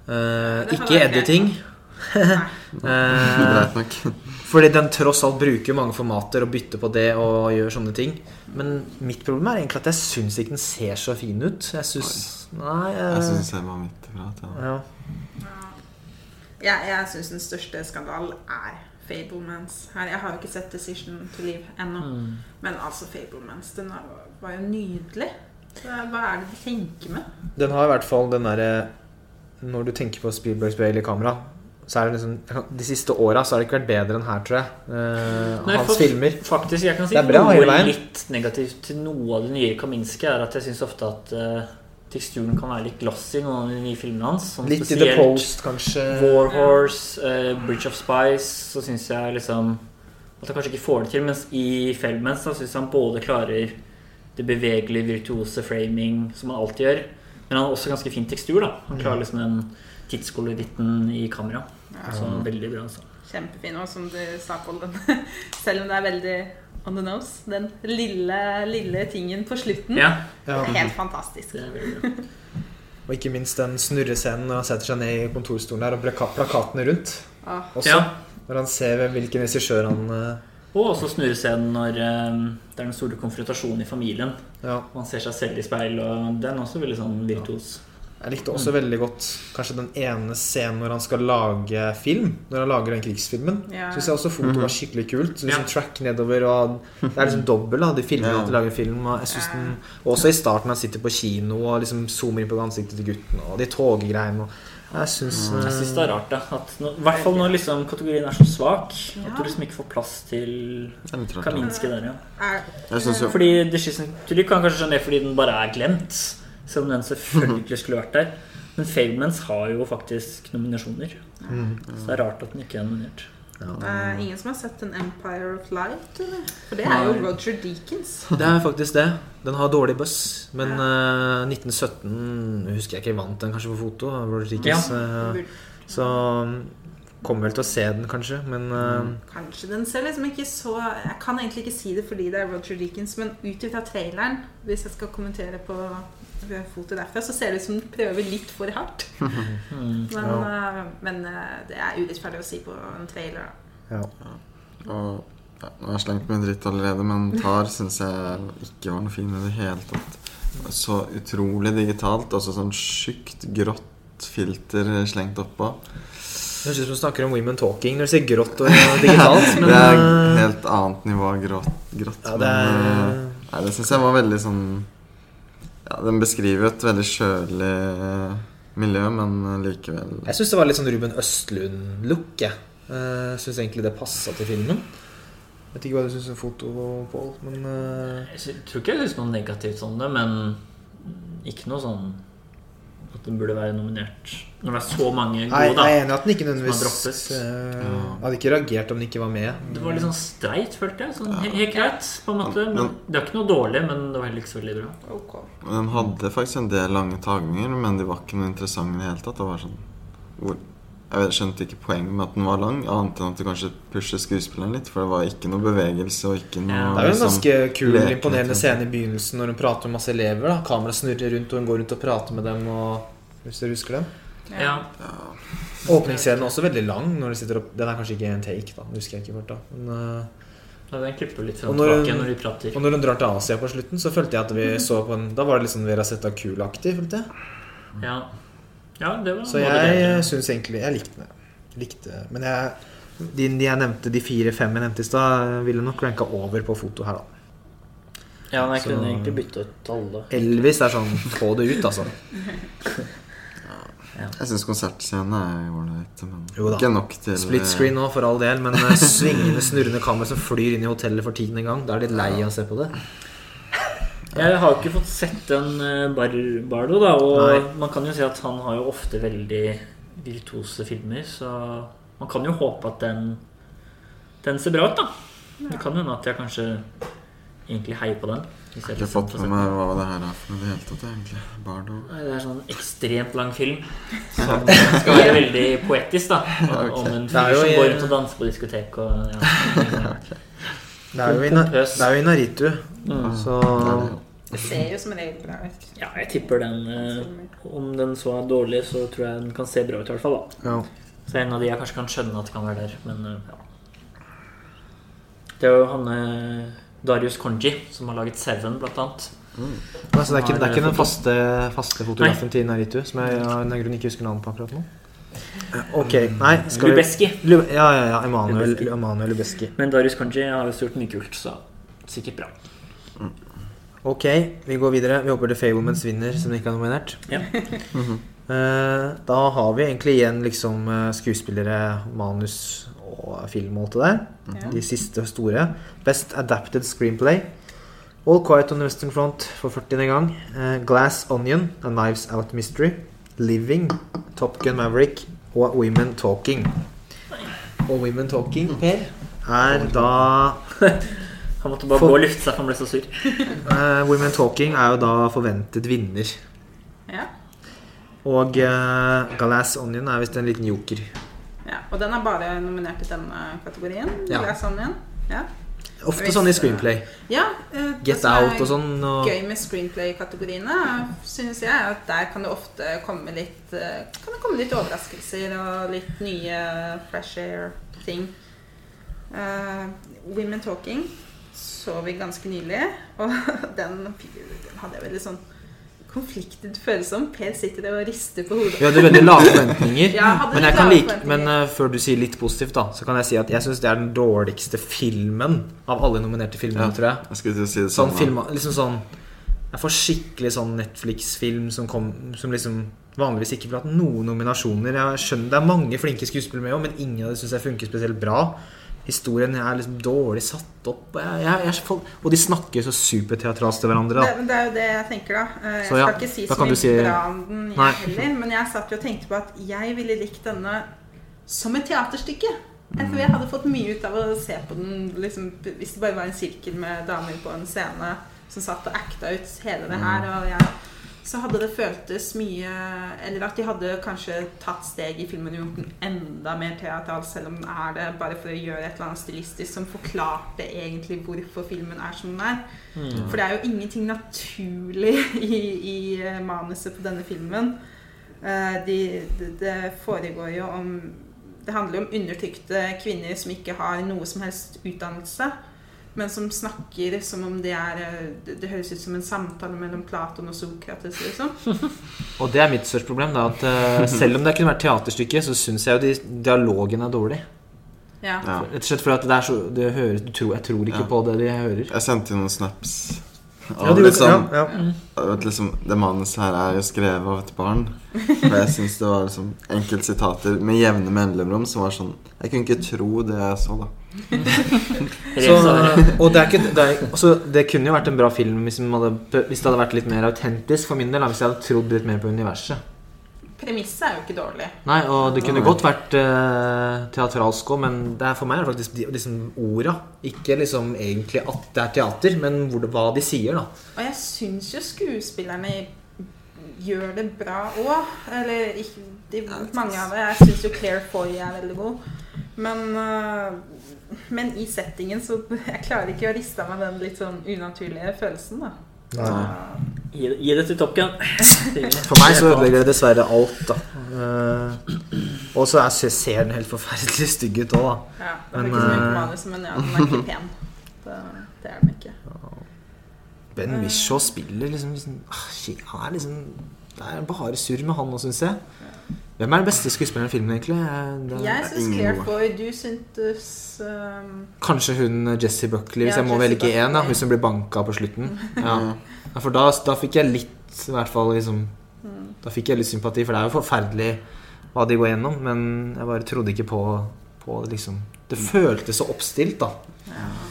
Uh, ikke greit editing. Eh, Greit nok. Fordi den tross alt bruker mange formater og bytter på det og gjør sånne ting. Men mitt problem er egentlig at jeg syns ikke den ser så fin ut. Jeg syns Nei. Jeg syns det ser vanvittig bra ut. Ja. ja. Ja, jeg syns den største skandalen er Fablemans. Her, jeg har jo ikke sett Decision to Live' ennå. Mm. Men altså, Fablemans, den var jo nydelig. Så Hva er det du tenker med? Den har i hvert fall den derre Når du tenker på Spielbergs Bale liksom De siste åra så har det ikke vært bedre enn her, tror jeg. Uh, Nei, hans for- filmer. Faktisk, jeg kan si bra noe litt negativt til noe av det nye Kaminski, er at jeg syns ofte at uh, teksturen kan være litt glossy i noen av de nye filmene hans. Sånn Litt i The Post, kanskje. Warhorse, uh, Bridge of Spice, så syns jeg liksom at han kanskje ikke får det til. Mens i Feldmans Så syns han både klarer det bevegelige, virtuose framing, som han alltid gjør, men han har også ganske fin tekstur. da Han klarer liksom den tidskoloritten i kamera. Så veldig bra. altså Kjempefin. Og som du sa, Pål, selv om det er veldig on the nose. Den lille, lille tingen på slutten. Ja, Ja. Det er helt fantastisk. det er veldig bra. Og ikke minst den snurrescenen når han setter seg ned i kontorstolen der og plakatene rundt. Ah. Også Ja. når han ser hvilken regissør han uh... Og også snurrescenen når uh, det er den store konfrontasjonen i familien. Ja. han ser seg selv i speil, og den er også veldig sånn virtuos. Jeg likte også veldig godt kanskje den ene scenen når han skal lage film. Når han lager den krigsfilmen. Ja. Syns jeg også fotoet var skikkelig kult. Så liksom Ja. track nedover og Det er liksom dobbel. De filmer Ja. at de lager film. Og jeg synes Ja. den Også i starten han sitter på kino og liksom zoomer inn på ansiktet til gutten og de toggreiene. og Jeg syns Jeg syns det er rart, da. I hvert fall når liksom kategorien er så svak. Ja. At du liksom ikke får plass til. Kaminski der, ja. Jeg synes jo Fordi The Shizen Tulip kan kanskje skjønne det fordi den bare er glemt. Selv om den selvfølgelig skulle vært der. Men Fagmans har jo faktisk nominasjoner. mm. Så det er rart at den ikke er nominert. det er ingen som har sett en Empire of Light? Eller? For det er jo Roger Deakins. Det er faktisk det. Den har dårlig buss. Men eh, 1917 husker jeg ikke vant den kanskje på foto. Roger Deakins. Ja. Uh, så mm, kommer vel til å se den, kanskje. Men uh, Kanskje den ser liksom ikke så Jeg kan egentlig ikke si det fordi det er Roger Deakins, men ut ifra traileren, hvis jeg skal kommentere på fotoet derfra, så ser det ut som den prøver litt for hardt. Men, ja. men eh, det er urettferdig å si på en trailer. ja. Og ja, Nå har jeg slengt mye dritt allerede, men Tar syns jeg ikke var noe fin i det hele tatt. Så utrolig digitalt. Altså sånn tjukt, grått filter slengt oppå. Det høres ut som du snakker om Women Talking når du sier grått og digitalt. Men Det er eh, helt annet nivå av grått. grått ja, det er men, Nei, det syns jeg var veldig sånn Ja, den beskriver et veldig kjølig eh, miljø, men eh, likevel Jeg syns det var litt sånn Ruben Østlund-look. Jeg uh, syns egentlig det passa til filmen. Jeg Vet ikke hva du syns om foto, Pål, men uh... Jeg tror ikke jeg husker noe negativt om det, men ikke noe sånn at den burde være nominert. Når det er så mange Nei, da. jeg er enig i at den ikke nødvendigvis Ja. Hadde ikke reagert om den ikke var med. Det var litt sånn streit, følte jeg. Sånn, ja. helt greit, på en måte. Men det er ikke noe dårlig, men det var heller ikke så veldig bra. Okay. Den hadde faktisk en del lange tagninger, men de var ikke noe interessante i det hele tatt. Det var sånn hvor, Jeg skjønte ikke poenget med at den var lang, annet enn at det kanskje pusher skuespilleren litt. For det var ikke noe bevegelse og ikke noe Ja. Det er jo en liksom, ganske kul, leken, imponerende scene i begynnelsen når hun prater med masse elever. da Kameraet snurrer rundt, og hun går rundt og prater med dem. Og, hvis dere husker den Ja. Åpningsscenen er også veldig lang. Når de sitter opp Den er kanskje ikke en take, da. Det husker jeg ikke fort, da Men, eh, Ja, Den klipper litt Og fram og når- tilbake når de prater. Og når hun drar til Asia på slutten, så følte jeg at vi så på en Da var det litt sånn Vera Zeta Kul-aktig, følte jeg. Ja, ja det var Så jeg bedre. syns egentlig Jeg likte det. Likte, men jeg de, de jeg nevnte, de fire-fem jeg nevnte i stad, ville nok ranka over på foto her, da. Ja, men jeg kunne egentlig bytte ut alle. Elvis er sånn få det ut, altså. Jeg syns konsertscene er ålreit, men Jo da. ikke nok til Split screen nå, for all del, men eh, svingende, snurrende kamera som flyr inn i hotellet for tiende gang. Da er de litt lei av å se på det. Jeg har jo ikke fått sett den eh, Bar Bardo, da. Og Nei. man kan jo si at han har jo ofte veldig virtuose filmer, så man kan jo håpe at den Den ser bra ut, da. Det kan hende at jeg kanskje egentlig heier på den. Hvis Jeg har ikke fått liksom med meg hva det her er for noe i det hele tatt, egentlig. Bardo. Nei, Det er sånn ekstremt lang film som skal være veldig poetisk, da. Om en fyr som går rundt og danser på diskotek og ja. Det er jo i, det er jo i Naritu, Mm. så Det ser jo som regel bra ut. ja, jeg tipper den eh, Om den så er dårlig, så tror jeg den kan se bra ut, i hvert fall. da ja. Så en av de jeg kanskje kan skjønne at kan være der, men uh, ja. Det er jo han eh, Darius Konji som har laget Seven, blant annet. Altså, det, er ikke, det er ikke den faste, faste fotografen til Naritu, som jeg av en grunn ikke husker navnet på akkurat nå. Ok, nei skal vi Lubeski. Lu- Ja, ja, ja. Emanuel Lubeski. Emanuel Lubeski. Men Darius Kanji har jo gjort mye kult, så sikkert bra. Ok, vi går videre. Vi håper The Fablemans vinner, som ikke er nominert. Ja. Eh, da har vi egentlig igjen liksom eh, skuespillere, manus og film og alt det der. Ja. De siste store. Best Adapted Screenplay. All Quiet on the Western Front for 40. gang. Eh, Glass Onion, A Knives Out Mystery. Living, Top Gun Maverick og Women Talking. Og Women Talking, Per, er da Han måtte bare For- gå og lufte seg, for han ble så sur. uh, Women Talking er jo da forventet vinner. Ja. Og uh, Glass Onion er visst en liten joker. ja. Og den er bare nominert i denne kategorien. Ja. Glass Onion. Ja. Ofte Hvis- sånn i screenplay. Ja, uh, Get Out og sånn. Og, gøy med screenplay-kategoriene, synes jeg, at der kan det ofte komme litt eh, Kan det komme litt overraskelser og litt nye fresh air-ting. Uh, Women Talking så vi ganske nylig, og den, den hadde jeg veldig sånn konfliktet føles som. Per sitter der og rister på hodet. vi hadde veldig lave forventninger. Ja, men jeg kan lave like, forventninger. men uh, før du sier litt positivt, da, så kan jeg si at jeg syns det er den dårligste filmen av alle nominerte filmer, Ja. tror jeg. Jeg skulle til å si det Sånn film, liksom sånn Jeg får skikkelig sånn Netflix-film som, kom, som liksom vanligvis ikke ville hatt noen nominasjoner. Jeg skjønner Det er mange flinke skuespillere med òg, men ingen av dem syns jeg funker spesielt bra. Historien er liksom dårlig satt opp. Jeg, jeg, jeg, og de snakker så superteatralsk til hverandre. Det, men det er jo det jeg tenker, da. Eh, Jeg Så ja, skal ikke si så mye si- bra om den, jeg Nei. heller. Men jeg satt jo og tenkte på at jeg ville likt denne som et teaterstykke. Jeg tror jeg hadde fått mye ut av å se på den liksom, hvis det bare var en sirkel med damer på en scene som satt og acta ut hele det her. Og jeg, så hadde det føltes mye Eller at de hadde kanskje tatt steg i filmen og gjort den enda mer teatral, selv om den er det bare for å gjøre et eller annet stilistisk som forklarte egentlig hvorfor filmen er som den er. For det er jo ingenting naturlig i, i eh, manuset på denne filmen. Det de, de det foregår jo om Det handler jo om undertrykte kvinner som ikke har noe som helst utdannelse. Men som snakker som om det er Det, det høres ut som en samtale mellom Platon og Sokrates. Liksom. Og det er mitt største problem. Da, at eh, Selv om det kunne vært teaterstykke, så syns jeg jo de, dialogen er dårlig. Ja. Rett og slett fordi at det er så det høres, du tror, Jeg tror ikke Ja. på det de hører. Jeg sendte inn noen snaps. Ja, de, liksom, ja, ja. liksom, Det manuset her er jo skrevet av et barn. For jeg syns det var liksom enkeltsitater med jevne mellomrom som var sånn Jeg kunne ikke tro det jeg så, da. Så, og det, er ikke, det, er, altså, det kunne jo vært en bra film hvis, hadde, hvis det hadde vært litt mer autentisk for min del. Hvis jeg hadde trodd litt mer på universet. Premisset er jo ikke dårlig. Nei, og det kunne godt vært uh, teatralsk òg, men det er for meg er faktisk de, liksom orda. Ikke liksom egentlig at det er teater, men hvor det, hva de sier, da. Og jeg syns jo skuespillerne gjør det bra òg. Eller ikke de, mange av det. Jeg syns jo Claire Foy er veldig god. Men, uh, men i settingen så Jeg klarer ikke å riste av meg den litt sånn unaturlige følelsen, da. Gi, gi det til Top Gun. For meg så ødelegger det dessverre alt, da. Uh, og så er- ser den helt forferdelig stygg ut òg, da. Ja, det er Men, ikke så mye øh, men ja, den er ikke pen. Det, det er den ikke. Ben Whishaw spiller liksom, liksom ah, Han er liksom Det er bare surr med han nå, syns jeg. Hvem er den beste skuespilleren i filmen, egentlig? Eh, det er- Jeg syns Claire. Foy Du syntes um, Kanskje hun Jessie Buckley, hvis Ja, jeg må Jessie velge én. Hun som blir banka på slutten. Ja. Ja, for da, da fikk jeg litt i hvert fall liksom Da fikk jeg litt sympati, for det er jo forferdelig hva de går gjennom. Men jeg bare trodde ikke på, på det, liksom. Det føltes så oppstilt, da.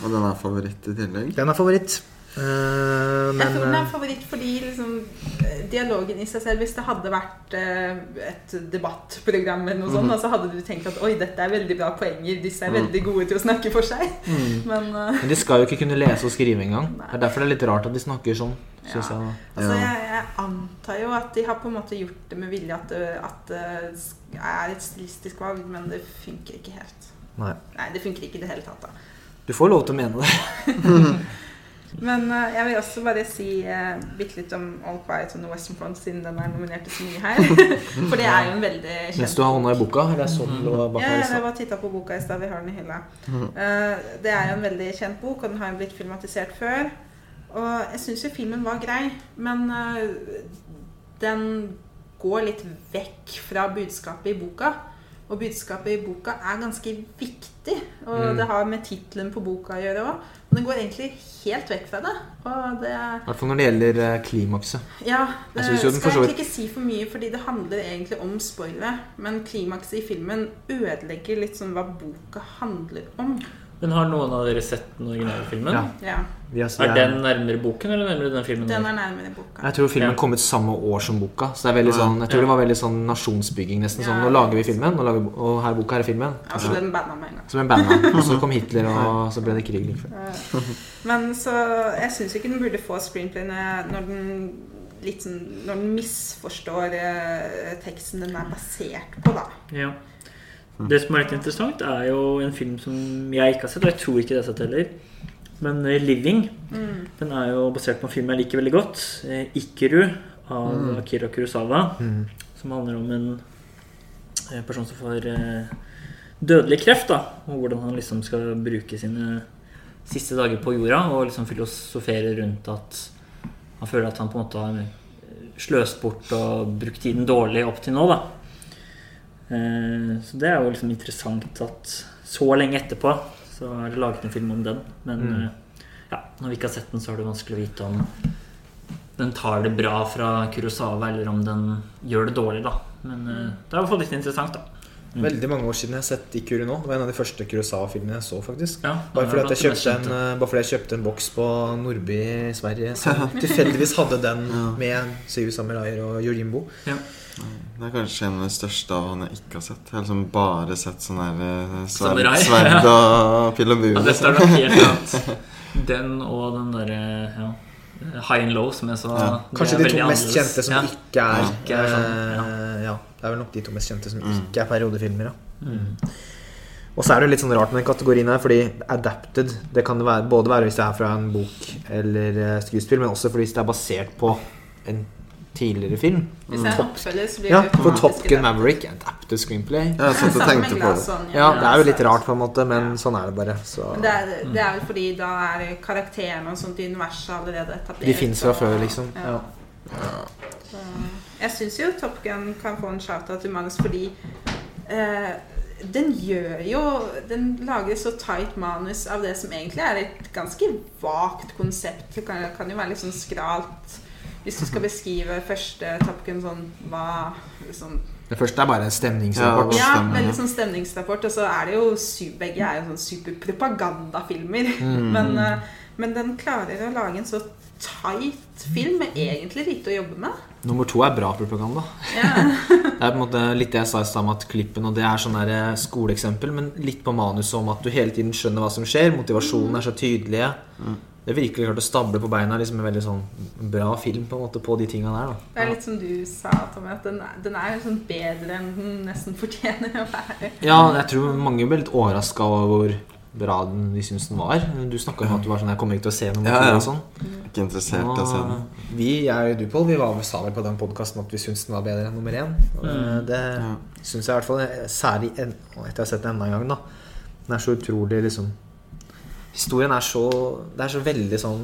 Og den er favoritt i tillegg. Den er favoritt. Eh, Jeg tror den er en favoritt fordi liksom, eh, dialogen i seg selv Hvis det hadde vært uh, et debattprogram, eller noe sånt, mm. så hadde du tenkt at oi, dette er veldig bra poenger. Disse er veldig gode til å snakke for seg. Men uh, men de skal jo ikke kunne lese og skrive engang. Det er derfor det er litt rart at de snakker sånn, Ja. jeg. ja. altså, jeg, jeg antar jo at de har på en måte gjort det med vilje, at at det er et stilistisk valg, men det funker ikke helt. Nei. Nei, det funker ikke i det hele tatt, da. Du får lov til å mene det. Men uh, jeg vil også bare si uh, bitte litt om All Quiet on the Western Front, siden den er nominert til så mye her. For det er jo en veldig kjent Mens du har hånda i boka, eller er sånn lå bak Ja, her i jeg stad? var titta på boka i stad. Vi har den i hylla. Uh, det er jo en veldig kjent bok, og den har jo blitt filmatisert før. Og jeg syns jo filmen var grei, men uh, den går litt vekk fra budskapet i boka. Og budskapet i boka er ganske viktig, og Mm. det har med tittelen på boka å gjøre òg. Men den går egentlig helt vekk fra det. Og det I hvert fall når det gjelder eh, klimakset. ja, det Jeg skal jeg egentlig ikke si for mye, fordi det handler egentlig om spoilere. Men klimakset i filmen ødelegger litt sånn hva boka handler om. Men har noen av dere sett den originale filmen? Ja. Ja, Er den nærmere boken, eller nærmere den filmen? Den er nærmere boka. Jeg tror filmen Ja. kom ut samme år som boka. Så det er veldig sånn, jeg tror Ja. det var veldig sånn nasjonsbygging. nesten sånn, Nå lager vi filmen, nå lager vi, og her boka her er filmen. Og så ble den banna med en gang. Som en banna. Og så kom Hitler, og så ble det krig like. Men så Jeg syns ikke den burde få screenplayene når den litt sånn Når den misforstår eh, teksten den er basert på, da. Ja. Det som er litt interessant, er jo en film som jeg ikke har sett, og jeg tror ikke det har sett heller. Men eh, 'Living' Mm. den er jo basert på en film jeg liker veldig godt. Eh, av Mm. Akira Kurosawa. Mm. Som handler om en eh, person som får dødelig kreft. da Og hvordan han liksom skal bruke sine siste dager på jorda og liksom filosofere rundt at han føler at han på en måte har sløst bort og brukt tiden dårlig opp til nå. da Så det er jo liksom interessant at så lenge etterpå så er det laget en film om den. Men Mm. eh, ja, når vi ikke har sett den, så er det vanskelig å vite om den tar det bra fra Kurosawa, eller om den gjør det dårlig, da. Men eh, det er i hvert fall litt interessant, da. Mm. Veldig mange år siden jeg har sett Ikuru nå. Det var en av de første Kurosawa-filmene jeg så, faktisk. Ja, Bare fordi, at jeg kjøpte en, eh, bare fordi jeg kjøpte en boks på Nordby i Sverige som tilfeldigvis hadde den med Syv samuraier og Yojimbo. Ja. Det er kanskje en av de største av han jeg ikke har sett. Jeg har liksom bare sett sånn her eh, sverd, sverd og pil og bue. Ja, det nok helt annet. Den og den derre ja, High and Low, som jeg sa. Ja. Kanskje de to mest annerledes. kjente som ja. ikke er, Ikke er sånn, ja. Det er vel nok de to mest kjente som Mm. ikke er periodefilmer. Mm. Og så er det litt sånn rart med den kategorien her, fordi adapted Det kan det være, både være hvis det er fra en bok eller eh, skuespill, men også fordi det er basert på en tidligere film. Hvis det er en oppfølger, så blir Ja, det for Top Gun. Maverick adapted screenplay. Ja, sånn tenkte på det. Ja, det er jo litt rart, på en måte, men sånn er det bare. Så Det er, det er vel fordi da er karakterene og sånt i universet allerede etablert. de fins fra før, liksom. Ja. Ja. Jeg syns jo Top Gun kan få en shout-out til manus fordi eh, den gjør jo Den lager så tight manus av det som egentlig er et ganske vagt konsept. Det kan, kan jo være litt sånn skralt hvis du skal beskrive første Top Gun sånn hva liksom, Det første er bare en stemningsrapport. Ja, Ja, veldig sånn stemningsrapport. Og så er det jo Begge er jo sånn superpropagandafilmer. Mm. Men, eh, men den klarer å lage en så tight film med egentlig lite å jobbe med. Nummer to er bra propaganda. Yeah. Det er på en måte litt det jeg sa i stad om at klippen og det er sånn der eh, skoleeksempel, men litt på manuset om at du hele tiden skjønner hva som skjer. Motivasjonen er så tydelige. Det er virkelig klart å stable på beina liksom en veldig sånn bra film på en måte på de tinga der. Det er litt som du sa, Tommy, at den er, den er sånn bedre enn den nesten fortjener å være. Ja, jeg tror mange ble litt overraska over hvor bra den, vi syns den var. Du snakka om at du var sånn Jeg kommer ikke til å se noe Ja, ja. sånn. Ikke interessert i å se den. Vi, jeg og du, Pål, vi var sa vel på den podkasten at vi syns den var bedre enn nummer én. Mm. Det Ja. syns jeg i hvert fall. Særlig en, etter å ha sett den enda en gang, da. Den er så utrolig liksom Historien er så Det er så veldig sånn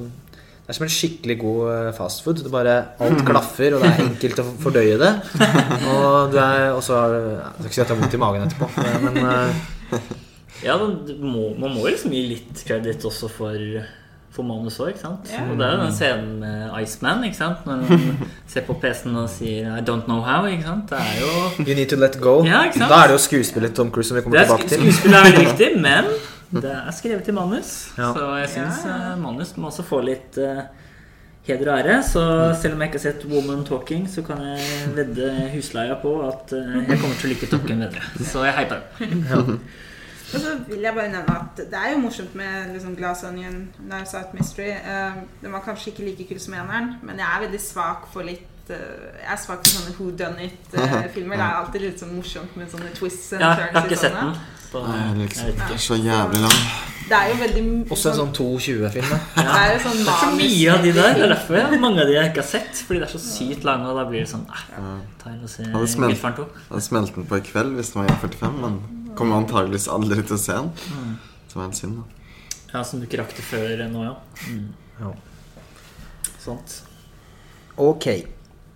Det er som en skikkelig god eh, fastfood. Det bare Alt klaffer, og det er enkelt å fordøye det. Og du er Og så har Jeg skal ikke si at jeg har vondt i magen etterpå, men eh, Ja, må, man må liksom gi litt kreditt også for, for manus òg, ikke sant? Yeah. Og det er jo den scenen med Iceman, ikke sant? Når han ser på PC-en og sier 'I don't know how', ikke sant? Det er jo You need to let go. Ja, ikke sant? Da er det jo skuespillet Tom Cruise som vi kommer er, tilbake til. Skuespillet er veldig viktig, men det er skrevet i manus. Ja. Så jeg syns Ja, eh, manus må også få litt eh, heder og ære. Så selv om jeg ikke har sett Woman Talking, så kan jeg vedde husleia på at eh, jeg kommer til å like Talking bedre. Så jeg heier Ja, den. Og så vil jeg bare nevne at det er jo morsomt med liksom Glass Onion, Knives Out Mystery. Uh, den var kanskje ikke like kul som eneren, men jeg er veldig svak for litt eh, Jeg er svak for sånne who done it-filmer. det er alltid litt sånn morsomt med sånne twists and Ja, jeg har ikke sett den. Så Nei, jeg vet det ikke. er så jævlig lang. Det er jo veldig Også en sånn 2.20-film. da. Det er jo sånn Det er så mye av de der. Det er derfor jeg, mange av de jeg ikke har sett. Fordi det er så sykt lange, og da blir det sånn eh, Ta inn og se Hadde smelt. Gudfaren 2. Hadde smelt den på i kveld hvis den var 1,45, men kommer antageligvis aldri til å se den. Som er en synd, da. Ja, som du ikke rakk det før nå, ja. Mm. Ja. Sant. Ok,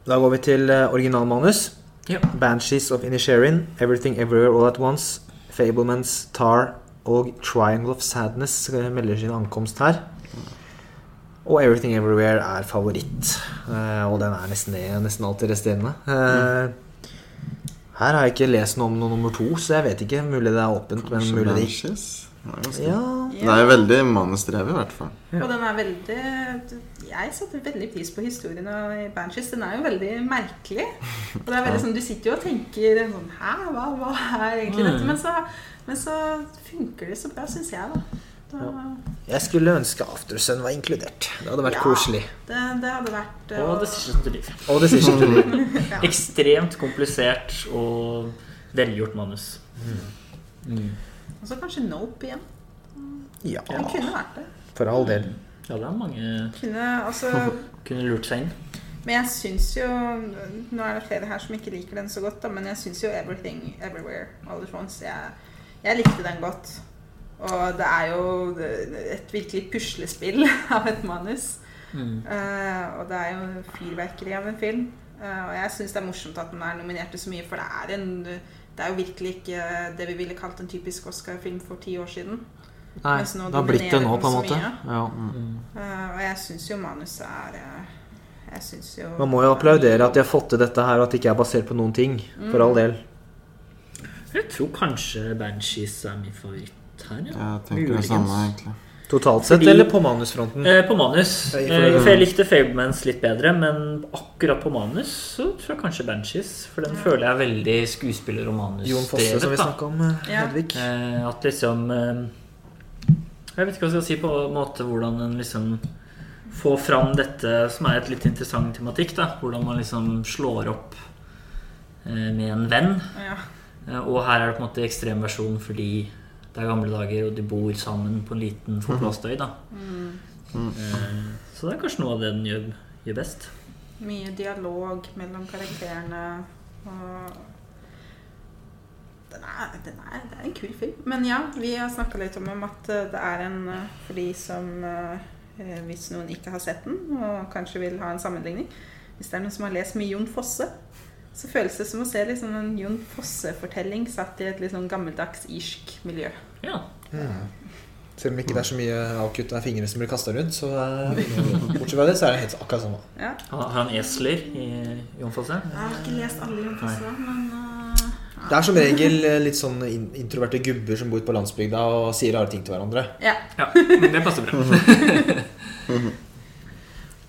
da går vi til eh, originalmanus. Ja. Banshees of Inisherin, Everything Everywhere All At Once, Fablemans, Tar og Triangle of Sadness eh, melder sin ankomst her. Og Everything Everywhere er favoritt. Eh, og den er nesten det, nesten alt det resterende. Eh, her har jeg ikke lest noe om noe nummer to, så jeg vet ikke. Mulig det er åpent, men Kanskje mulig det ikke. Det er Ja, Det er jo veldig manusdrevet, i hvert fall. Og den er veldig Jeg satte veldig pris på historien i Banshees. Den er jo veldig merkelig. Og det er veldig sånn, Du sitter jo og tenker sånn Hæ, hva, hva er egentlig dette? Mm. Men så, men så funker det så bra, syns jeg, da. Da jeg skulle ønske Aftersun var inkludert. Det hadde vært Ja. koselig. det, det hadde vært uh... Og Decision to Live. Og Decision to ja. Ekstremt komplisert og velgjort manus. Mm. Og så kanskje Nope igjen. Ja, Den kunne vært det. for all del. Ja, det er mange Kunne, altså, kunne lurt seg inn. men jeg syns jo Nå er det flere her som ikke liker den så godt, da, men jeg syns jo 'Everything Everywhere All at Once' jeg, jeg likte den godt. Og det er jo et virkelig puslespill av et manus. Mm. Uh, og det er jo fyrverkeri av en film. Uh, og jeg syns det er morsomt at den er nominert til så mye, for det er en Det er jo virkelig ikke det vi ville kalt en typisk Oscar-film for ti år siden. Nei, det har blitt det nå, på en måte. Ja. Mm. uh, og jeg syns jo manuset er Jeg synes jo Man må jo applaudere at de har fått til dette her, og at det ikke er basert på noen ting. For all del. Jeg tror kanskje Banshees er min favoritt her. Ja. Jeg tenker det Muligens. samme, egentlig. Totalt sett, Fordi- eller på manusfronten? Eh, på manus. Eh, for jeg likte Fablemans litt bedre, men akkurat på manus så tror jeg kanskje Banshees. For den føler jeg er veldig skuespiller- og Jon Fosse, som vi manusdrevet. snakka om, eh, Ja. Hedvig. Eh, at liksom eh, Jeg vet ikke hva jeg skal si på en måte hvordan en liksom får fram dette som er et litt interessant tematikk. da Hvordan man liksom slår opp eh, med en venn. Ja. Og her er det på en måte ekstremversjon fordi det er gamle dager, og de bor sammen på en liten forplåstøy da Mm. eh, Så det er kanskje noe av det den gjør, gjør best. Mye dialog mellom karakterene. Og den er, den er, det er en kul film. Men ja, vi har snakka litt om at eh, det er en eh, for de som Hvis noen ikke har sett den, og kanskje vil ha en sammenligning Hvis det er noen som har lest mye Jon Fosse, så føles det som å se liksom en Jon Fosse-fortelling satt i et litt sånn gammeldags irsk miljø. Ja. Selv om ikke det er så mye avkutta fingre som blir kasta rundt, så eh, bortsett fra det, så er det helt akkurat sånn. Ja. Har han esler i Jon Fosse? Jeg har ikke lest alle Jon Fosse, men eh, Det er som regel eh, litt sånn introverte gubber som bor ute på landsbygda og sier rare ting til hverandre. ja. Ja, det passer bra.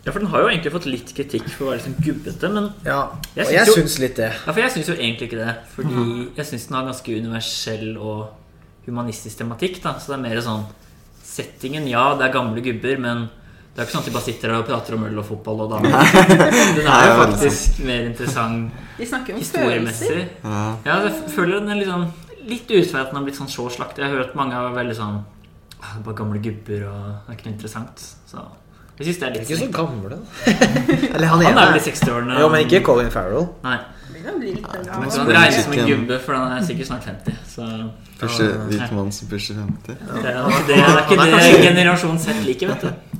Ja, for den har jo egentlig fått litt kritikk for å være liksom gubbete, men Ja, Jeg og syns jeg jo- syns litt det. Ja, for jeg syns jo egentlig ikke det. Fordi jeg syns den har ganske universell og humanistisk tematikk. da Så det er mer sånn Settingen, ja, det er gamle gubber, men det er ikke sånn at de bare sitter der og prater om øl og fotball og damer. Den er jo faktisk mer interessant De snakker om følelser. historiemessig. Ja. Ja, jeg føler den er litt sånn Litt ut at den har blitt sånn så slaktet. Jeg har hørt mange er veldig sånn «Ah, det er Bare gamle gubber, og det er ikke noe interessant. Så jeg synes det er litt ikke så gamle, da. Eller han Han er vel i 60-årene. Jo, men ikke Colin Farrell. Nei. Han regnes som en gubbe, for han er sikkert snart 50. Så Første hvit mann som pusher 50. det er det, det, er ikke det generasjon Z liker, vet du.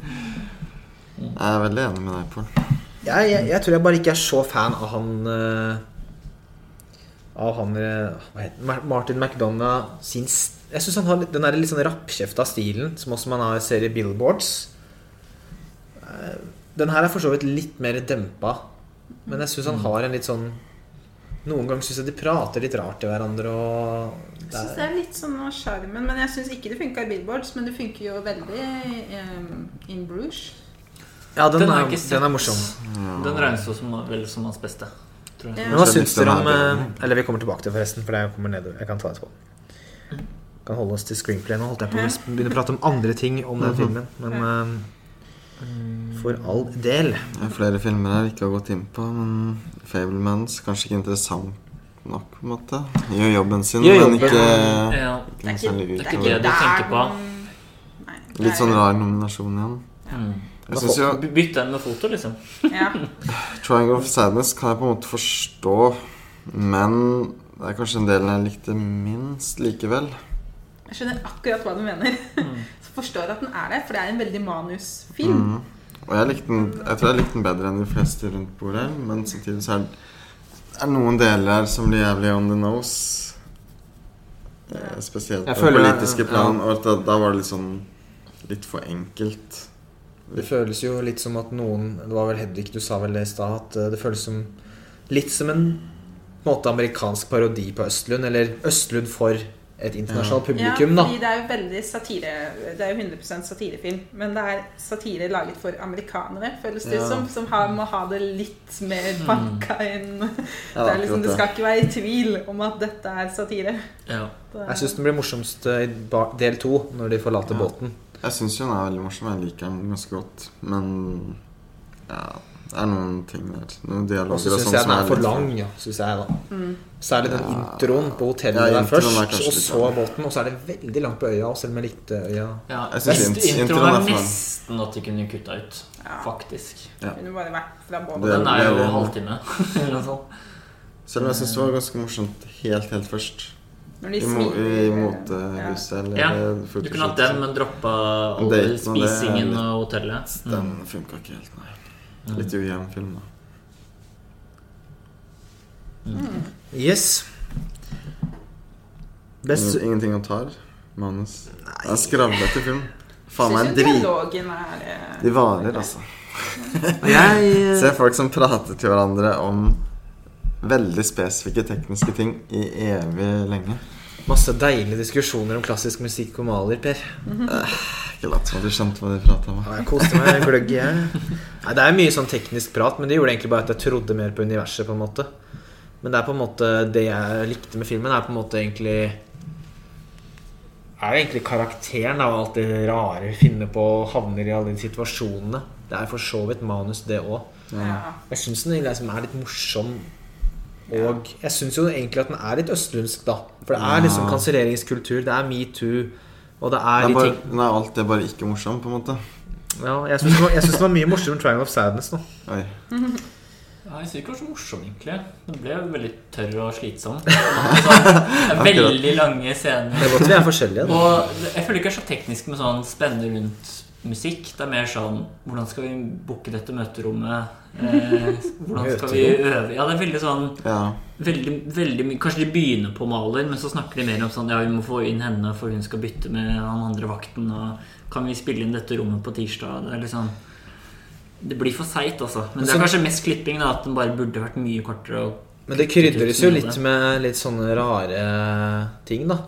Jeg er veldig enig med deg, Pål. Jeg, jeg, jeg tror jeg bare ikke er så fan av han eh, Av han eh, Hva heter? Martin McDonagh sin Jeg syns han har den der litt sånn rappkjefta stilen som også man har ser i Billboards. Eh, Den her er for så vidt litt mer dempa, men jeg syns han har en litt sånn Noen ganger syns jeg de prater litt rart til hverandre og Jeg det syns er, det er litt sånn av sjarmen, men jeg syns ikke det funka i Billboards. Men det funker jo veldig um, in Bruges. Ja, den, Den er, den er morsom. Den regnes jo som, vel som hans beste. Tror jeg. Ja. Men hva syns dere om eh. Eller vi kommer tilbake til forresten, for det kommer ned. Jeg kan ta etterpå. Kan holde oss til screenplay. Nå holdt jeg på å begynne å prate om andre ting om den filmen, men for all del. Det er flere filmer jeg ikke har gått inn på, men Fablemans kanskje ikke interessant nok, på en måte. Gjør jobben sin, Gjør men jobben. ikke, Ja. ikke er ikke det er ikke det du tenker på. Nei, Litt er- sånn rar nominasjon igjen. Ja. Jeg jo Bytte den med foto, liksom. Ja. Triangle of Sadness kan jeg på en måte forstå, men det er kanskje en del jeg likte minst likevel. Jeg skjønner akkurat hva du mener. Forstår at den er der, for det er en veldig manusfilm. Mm. Og jeg, likte den, jeg tror jeg likte den bedre enn de fleste rundt bordet, men samtidig så er det noen deler som blir jævlig on the nose. Eh, Spesielt på det politiske plan. Og at da, da var det litt sånn litt for enkelt. Det føles jo litt som at noen Det var vel Hedvig du sa vel det i stad, at eh, det føles som litt som en en måte amerikansk parodi på Østlund, eller Østlund for et internasjonalt Ja, publikum, da. fordi det er jo veldig satire Det er jo 100% satirefilm, men det er satire laget for amerikanere, føles det Ja. som. Som har, må ha det litt mer banka inn. Ja, det, er liksom, det skal ikke være i tvil om at dette er satire. Ja. Det- Jeg syns den blir morsomst eh, i del to, når de forlater Ja. båten. Jeg syns jo den er veldig morsom. Jeg liker den ganske godt. Men ja, Det er noen ting der. Noen Og dialoger så og syns sånn jeg den er er for lang, ja, synes jeg da. Særlig den Ja. introen på hotellet Ja, der introen er først, og så båten. Og så er det veldig langt på øya, selv om jeg likte øya Ja, Jeg synes beste introen introen er nesten at de kunne kutta ut. Ja. Faktisk. Ja. Kunne bare vært fra båten. Den er jo en halvtime. eller noe sånt. Selv om jeg syns det var ganske morsomt helt, helt først. I, mo I motehuset eller Ja, Du kunne hatt den, men droppa all og spisingen og hotellet. Mm. Den funka ikke helt, nei. Litt ujevn film, da. Yes. Best Ingen- Ingenting å ta. Manus. Det er skravlete film. Faen meg en drit... eh, De varer, altså. Jeg ser folk som prater til hverandre om veldig spesifikke tekniske ting i evig lenge. Masse deilige diskusjoner om klassisk musikk og maler, Per. Ikke lat som at du skjønte hva de prata om. Ja, jeg koste meg gløgg i hjel. Det er mye sånn teknisk prat, men det gjorde egentlig bare at jeg trodde mer på universet. på en måte Men det er på en måte det jeg likte med filmen, er på en måte egentlig Er egentlig karakteren av alt det rare vi finner på og havner i alle de situasjonene. Det er for så vidt manus, det òg. ja. Jeg syns den liksom er litt morsom. Og jeg syns jo egentlig at den er litt østlundsk, da. For det er liksom kanselleringskultur, det er metoo, og det Det er bare, de ting nei, alt er bare ikke morsomt, på en måte. Ja, jeg syns det, det var mye morsommere enn Triangle of Sadness nå. Oi. Ja, jeg ikke det var så morsom, egentlig. Den ble veldig tørr og slitsom. Sånn, veldig lange scener. Det er godt vi er forskjellige. Da. Og jeg føler ikke det er så teknisk med sånn spennende rundt musikk. Det er mer sånn Hvordan skal vi booke dette møterommet? Eh, hvordan skal vi øve? Ja, det er veldig sånn Ja. veldig, veldig Kanskje de begynner på maler, men så snakker de mer om sånn Ja, vi må få inn henne, for hun skal bytte med han andre vakten, og kan vi spille inn dette rommet på tirsdag? Det er liksom Det blir for seigt, altså. Men det er kanskje mest klipping, da. At den bare burde vært mye kortere. Og Men det krydres jo litt med litt sånne rare ting, da.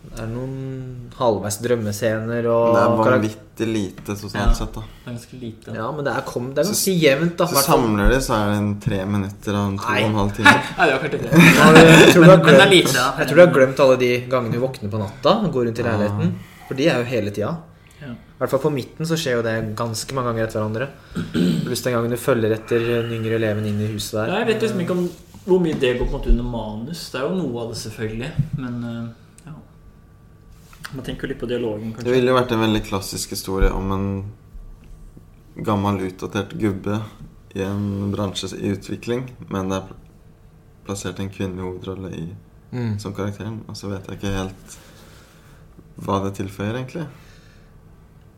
Det er noen halvveis drømmescener og Det er vanvittig lite sosialt Ja. sett, da. det er ganske lite. Ja, men det er, kom, det er ganske jevnt, da. Så samler de, så er det en tre minutter av en to og en halv time. Nei, det var kanskje det. Har Jeg tror du har Men glemt, lite, ja. jeg tror du har glemt alle de gangene du våkner på natta og går rundt i Ja. leiligheten. For de er jo hele tida. Ja. I hvert fall på midten så skjer jo det ganske mange ganger etter hverandre. Pluss den gangen du følger etter den yngre eleven inn i huset der. Jeg vet liksom ikke om hvor mye det går på en måte under manus. Det er jo noe av det, selvfølgelig. Men eh. Man tenker jo litt på dialogen, kanskje. Det ville jo vært en veldig klassisk historie om en gammel, utdatert gubbe i en bransje i utvikling, men det er plassert en kvinnelig hovedrolle i, Mm. som karakteren. Og så vet jeg ikke helt hva det tilføyer, egentlig.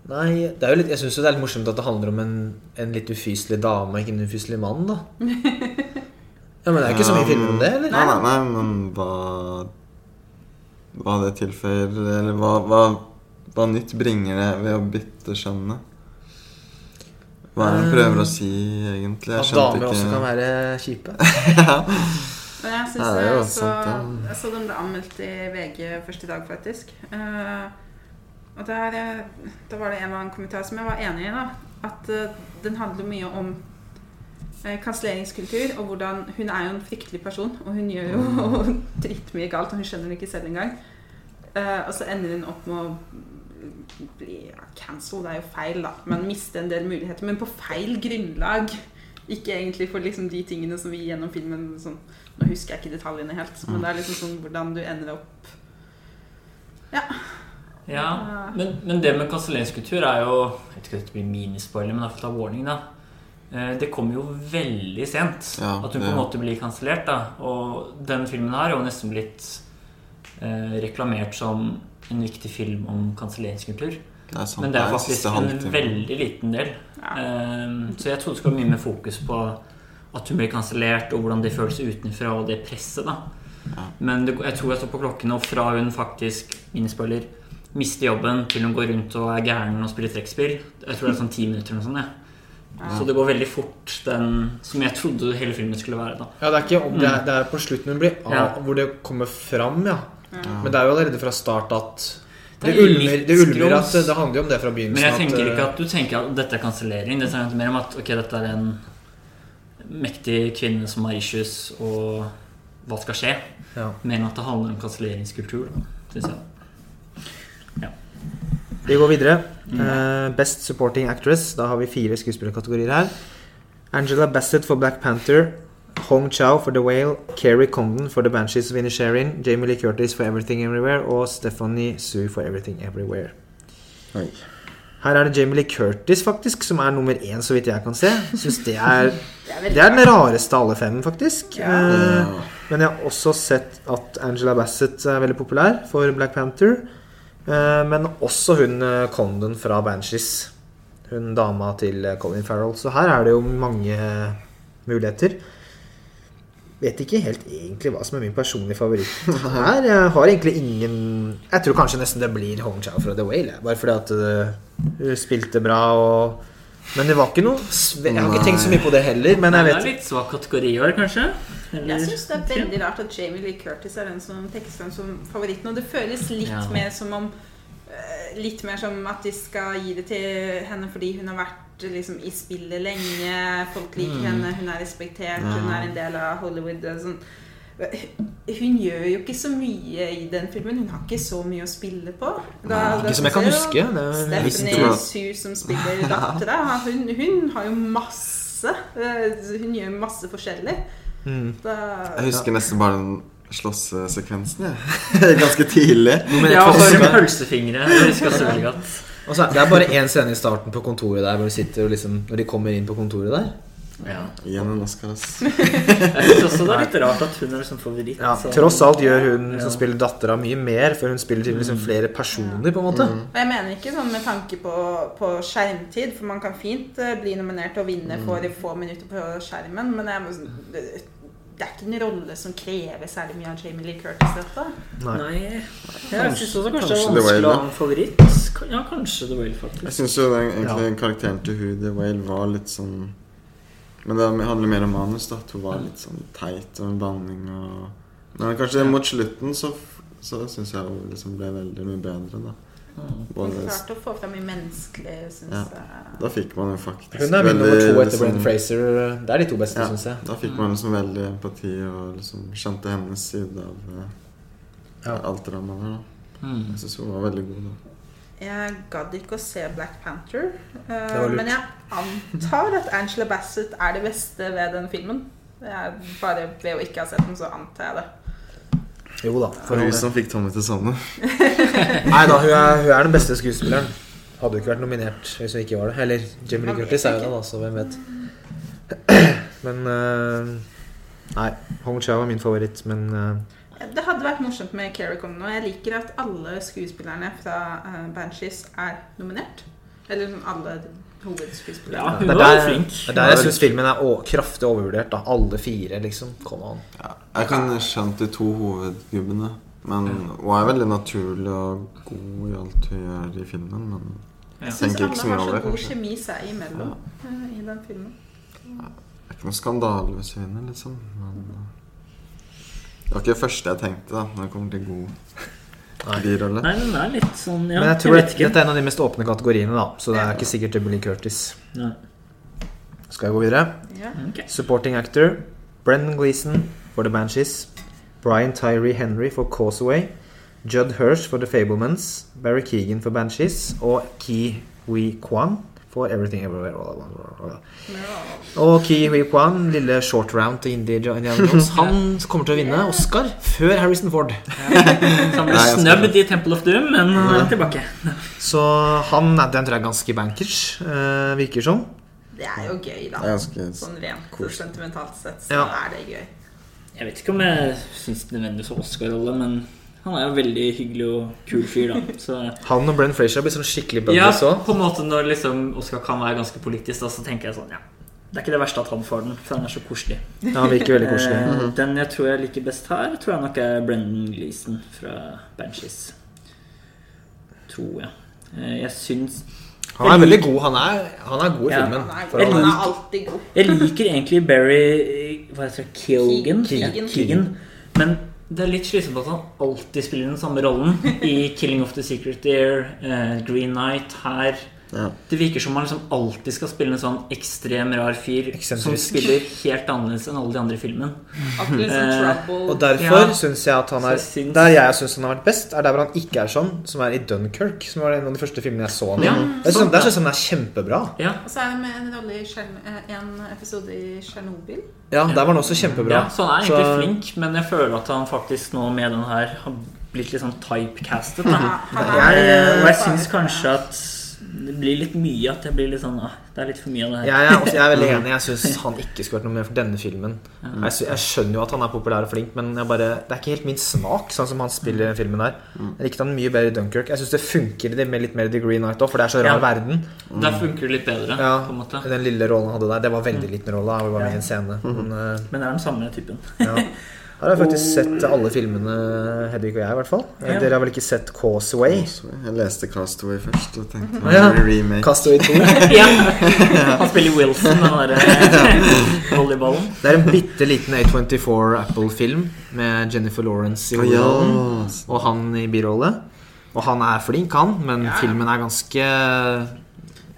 Nei, det er jo litt, jeg syns det er litt morsomt at det handler om en, en litt ufyselig dame, ikke en ufyselig mann, da. Ja, Men det er ikke så mye filmer om det, eller? Nei, nei, nei, men hva Hva det tilføyer, eller hva, hva, hva nytt bringer det ved å bytte skjønnet? Hva er det hun prøver å si, egentlig? Jeg At damer også kan være kjipe. Men jeg syns Ja, jeg, så, sant, ja. jeg så den ble anmeldt i VG først i dag, faktisk. Uh, og der, eh, da var det en eller annen kommentar som jeg var enig i. da At uh, den handler mye om eh, kanselleringskultur, og hvordan Hun er jo en fryktelig person, og hun gjør jo dritmye galt, og hun skjønner det ikke selv engang. Uh, og så ender hun opp med å bli ja, cancelled, det er jo feil, da, men miste en del muligheter. Men på feil grunnlag. Ikke egentlig for liksom de tingene som vi gjennom filmen sånn, Nå husker jeg ikke detaljene helt, men det er liksom sånn hvordan du ender opp Ja, men, men det med kanselleringskultur er jo Jeg vet ikke om dette blir minispoiler, men i hvert fall ta warning, da. Eh, Det kommer jo veldig sent Ja, at hun på en måte blir kansellert. Og den filmen her er jo nesten blitt eh, reklamert som en viktig film om kanselleringskultur. Er. Men det er faktisk en veldig liten del. Ja. Eh, Så jeg trodde det skulle være mye mer fokus på at hun blir kansellert, og hvordan det føles utenfra, og det presset. da Ja. Men det, jeg tror jeg står på klokken, og fra hun faktisk innspiller mister jobben til hun går rundt og er gæren og spiller trekkspill Jeg tror det er sånn ti minutter eller noe sånt. Ja. Så det går veldig fort, den som jeg trodde hele filmen skulle være. da Ja, det er, ikke, om- det er, det er på slutten hun blir av, Ja. hvor det kommer fram, ja. Ja. Men det er jo allerede fra start at Det Det er ulmer, det ulmer at det handler jo om det fra begynnelsen. Men jeg tenker at, ikke eh, at du tenker at dette er kansellering. Det er mer om at ok, dette er en mektig kvinne som har issues, og hva skal skje? ja. Mer enn at det handler om kanselleringskultur, syns jeg. Vi går videre. Uh, Best Supporting Actress. Da har vi fire skuespillerkategorier her. Angela Bassett for Black Panther. Hong Chow for The Whale. Keri Condon for The Banshees of Inisherin. Jamie Lee Curtis for Everything Everywhere. Og Stephanie Sue for Everything Everywhere. Oi. Her er det Jamie Lee Curtis faktisk som er nummer én, så vidt jeg kan se. Synes det er, Det er den rareste av alle fem, faktisk. Ja. Eh, men jeg har også sett at Angela Bassett er veldig populær for Black Panther. Eh, men også hun eh, Condon fra Banshees. Hun dama til eh, Colin Farrell. Så her er det jo mange muligheter. Vet ikke helt egentlig hva som er min personlige favoritt her. Jeg har egentlig ingen Jeg tror kanskje nesten det blir Hong Chao fra The Whale. Bare fordi at hun spilte bra og Men det var ikke noe Jeg har ikke tenkt så mye på det heller, men jeg det vet er litt svak kategori i år, kanskje? Eller- Jeg syns det er veldig rart at Jamie Lee Curtis er den som tekkes frem som favoritten. Og det føles litt Ja. mer som om eh, Litt mer som at de skal gi det til henne fordi hun har vært liksom, i spillet lenge. Folk liker Mm. henne, hun er respektert, Ja. hun er en del av Hollywood. Sånn. Hun gjør jo ikke så mye i den filmen. Hun har ikke så mye å spille på. Da- Nei, Ikke som jeg kan huske. Stephanie Sue som spiller dattera, hun, hun har jo masse eh, Hun gjør masse forskjellig. Mm. Det, Jeg husker nesten bare den slåssesekvensen, jeg. Ganske tidlig. Ja, og så har pølsefingre. Er- det er bare én scene i starten på kontoret der hvor de sitter og liksom Når de kommer inn på kontoret der. Ja. Igjen en Oscar, ass. Jeg synes også det er litt rart at hun er liksom favoritt. Ja, så- tross alt gjør hun Ja. som spiller dattera, mye mer, for hun spiller til liksom flere personer, på en måte. Og jeg mener ikke sånn med tanke på, på skjermtid, for man kan fint eh, bli nominert og vinne for få minutter på skjermen, men jeg, må sånn- det, det er ikke en rolle som krever særlig mye av Jamie Lee Curtis, dette. Nei. Nei, jeg syns også kanskje det kanskje The å da. en favoritt. Ja, kanskje The Whale, Jeg faktisk. syns jo den, egentlig karakteren til Hoodie Whale var litt sånn Men det handler mer om manus, da. At hun var litt sånn teit og en banning og Men kanskje mot slutten så, så syns jeg hun liksom ble veldig mye bedre, da. Mm. Hun Både, klarte å få fram mye menneskelig, syns Ja. jeg. da fikk man jo faktisk Hun er min nummer to etter liksom- Brenn Fraser. Det er de to beste, Ja, syns jeg. da fikk man liksom veldig empati og liksom skjønte hennes side av eh, Ja. alt dramaet der. da Mm. Jeg syns hun var veldig god, da. Jeg gadd ikke å se Black Panther, Uh, men jeg antar at Angela Bassett er det beste ved den filmen. Jeg, bare ved å ikke ha sett den, så antar jeg det. Jo da. For hun som fikk Tommy til sånne. Nei da, hun er, hun er den beste skuespilleren. Hadde jo ikke vært nominert hvis hun ikke var det. Eller Jimmy Lee Curtis er jo det, så hvem vet. Men uh, Nei, Hong Chow er min favoritt, men eh, Det hadde vært morsomt med Keri Condon. Og jeg liker at alle skuespillerne fra uh, Banshees er nominert. Eller sånn alle Ja, hun det er var der, flink. det er der jeg syns filmen er å, kraftig overvurdert. da Alle fire, liksom. Kom an. Ja, jeg kan skjønne de to hovedgubbene. Men hun er veldig naturlig og god i alt hun gjør i filmen. Men Ja. Jeg syns tenker ikke så alle har så god kjemi seg imellom ja. i den filmen. det er ikke noe skandale hvis hun vinner, liksom. Men eh, det var ikke det første jeg tenkte da når det kommer til god birolle. Nei, den er litt sånn Ja, Men jeg tror vet ikke. dette er en av de mest åpne kategoriene, da så det er ikke sikkert det Lee Curtis. Nei. Skal jeg gå videre? Ja. Okay. Supporting actor Brendan Gleeson for The Banshees. Brian Tyree Henry for Causeway. Judd Hirsch for The Fablemans. Barry Keegan for Banshees. Og Ki Hui Kwan for Everything Everywhere. Og Ki Hui Kwan, lille short round til Indiana Jones, han kommer til å vinne Oscar før Harrison Ford. Han ble Nei, snøbbet i Temple of Doom, men han er tilbake. Så han den tror jeg er ganske bankers, uh, virker som. Det er jo gøy, da. Sånn rent koselig. sentimentalt sett så Ja. er det gøy. Jeg vet ikke om jeg syns det nødvendigvis er Oscar-rolle, men han er jo veldig hyggelig og kul fyr, da. Så Han og Brenn Frazier blir sånn skikkelig ja, også. òg. på en måte når liksom Oscar kan være ganske politisk, da, så tenker jeg sånn, ja. Det er ikke det verste at han får den, for han er så koselig. Ja, han virker veldig koselig. Eh, Den jeg tror jeg liker best her, tror jeg nok er Brendan Gleeson fra Banshees. Tror jeg. Eh, Jeg syns Han er veldig god. Han er, han er god i Ja. filmen. Han er, For Jeg han er, alltid god. Jeg liker egentlig Barry Hva heter det? Keegan? Keegan. Ja, Keegan. Men det er litt slitsomt at han alltid spiller den samme rollen i 'Killing of the Secret Deer', uh, 'Green Night', her. Ja. Det virker som man liksom alltid skal spille en sånn ekstrem rar fyr som spiller helt annerledes enn alle de andre i filmen. Eh, Og derfor Ja. syns jeg at han er Så syns- Der jeg syns han har vært best, er der hvor han ikke er sånn, som er i Dunkirk. Som var en av de første filmene jeg så han i. Ja, synes- Der syns jeg han er kjempebra. Ja, Og så er det med en rolle i eh, en episode i Tsjernobyl. Ja, der var han også kjempebra. ja, så han er egentlig Så- flink, men jeg føler at han faktisk nå med den her har blitt litt sånn typecastet. Ja, Jeg- jeg syns kanskje at det blir litt mye at jeg blir litt sånn ah, Det er litt for mye av det her. Jeg er, også, jeg er veldig enig. Jeg syns han ikke skulle vært noe mer for denne filmen. Jeg, jeg skjønner jo at han er populær og flink, men jeg bare, det er ikke helt min smak, sånn som han spiller i filmen her. Jeg likte han mye bedre i Dunkirk. Jeg syns det funker det med litt mer The Green Knight òg, for det er så rar Ja. verden. Der funker det litt bedre, Ja, på en måte. Den lille rollen han hadde der, det var veldig liten rolle. Han var med i en scene. Men, eh, Men det er den samme typen. ja. Her har jeg faktisk sett alle filmene, Hedvig og jeg, i hvert fall. Ja. Dere har vel ikke sett Causeway? Jeg leste Castaway først og tenkte Å, ja. remake. Castaway 2. ja. Han spiller Wilson, den derre volleyballen. Det er en bitte liten A24 Apple-film med Jennifer Lawrence i Å, ja. Og han i birolle. Og han er flink, han, men Ja. filmen er ganske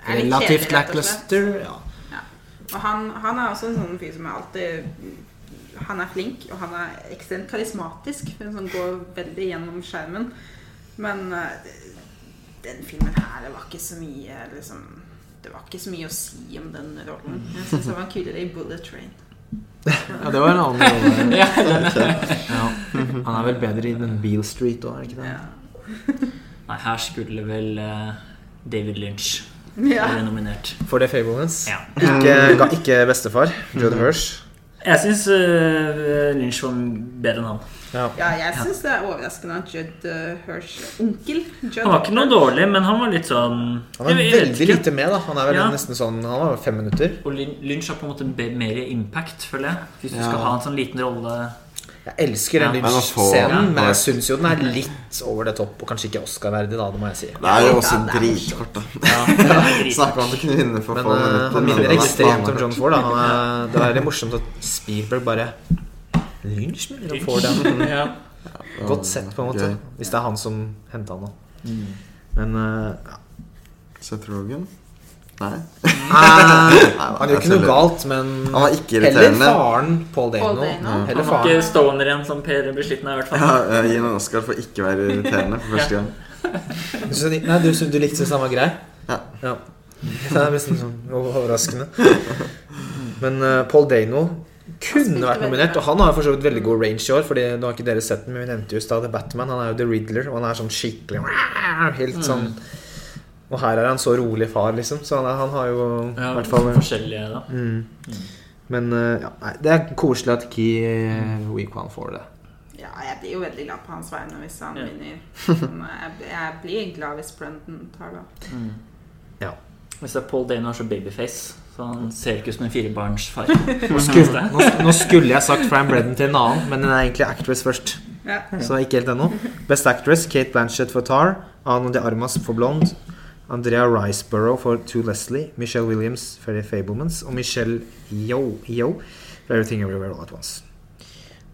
relativt og lackluster. Ja. Og han, han er også en sånn fyr som er alltid Han er flink, og han er ekstremt karismatisk. Som går veldig gjennom skjermen. Men eh, den filmen her, det var ikke så mye liksom, Det var ikke så mye å si om den rollen. Jeg syns han var kulere i Bullet Train. ja, det var en annen rolle. Ja, Ja. Han er vel bedre i den Beale Street òg, er det ikke det? Ja. Nei, her skulle vel uh, David Lynch Ja. være nominert. For The Fablements. Ja. Ikke, ikke bestefar. Judd Hirsch. Jeg syns Lynch var bedre enn han. Ja. ja, jeg syns det er overraskende at Judd uh, Hirsch Onkel Judd Han var ikke noe dårlig, men han var litt sånn Han er veldig lite med, da. Han er vel Ja. nesten sånn Han var fem minutter. Og Lynch har på en måte mer impact, føler jeg. Hvis du Ja. skal ha en sånn liten rolle Jeg elsker den Ja. Lynch-scenen, men jeg syns jo den er litt over det topp, og kanskje ikke Oscar-verdig, da, det må jeg si. Det er jo også Ja, dritkort, da. Ja, det er drit. Snakk om at du kunne vinne for Men få eh, minutter. han minner ekstremt om John Ford. Da. Han er, det er morsomt at Spielberg bare Lynch Og om Ford, ja. Ja. Godt sett, på en måte. Hvis det er han som henta han, da. Mm. Men eh, ja. Seth Rogen? Nei. Han gjør ikke noe galt, men Han var ikke heller faren Paul Dano. Paul Dano. Han Heller var ikke stoner igjen som Per blir sliten av, i hvert fall. Ja, Gi ham en Oscar for ikke å være irriterende for første gang. Du Nei, du, du likte det samme grei? Ja. ja. Det er nesten sånn overraskende. Men uh, Paul Dano kunne vært nominert, og han har for så vidt veldig god range i år. Fordi nå har ikke dere sett den, men vi nevnte jo i stad Batman. Han er jo The Riddler, og han er sånn skikkelig Helt sånn Og her er han så rolig far, liksom. Så han, er, han har jo Ja, hvert fall forskjellige, da. mm. Men eh, ja, nei, det er koselig at ikke uh, Week One får det. Ja, jeg blir jo veldig glad på hans vegne hvis han Ja. vinner. Men jeg, jeg blir glad hvis Brendan tar det. Mm. Ja. Hvis det er Paul Dano har så babyface, så han ser ikke ut som en firebarnsfar. Skulle, nå, nå skulle jeg sagt Fran Bredden til en annen, men den er egentlig actress først. Ja. Så ikke helt ennå. Best Actress Kate Blanchett for Tar, Ana de Armas for Blonde, Andrea Riceborough for To Leslie, Michelle Williams for The Fablemans og Michelle Yo, Yo for Everything Everywhere All At Once.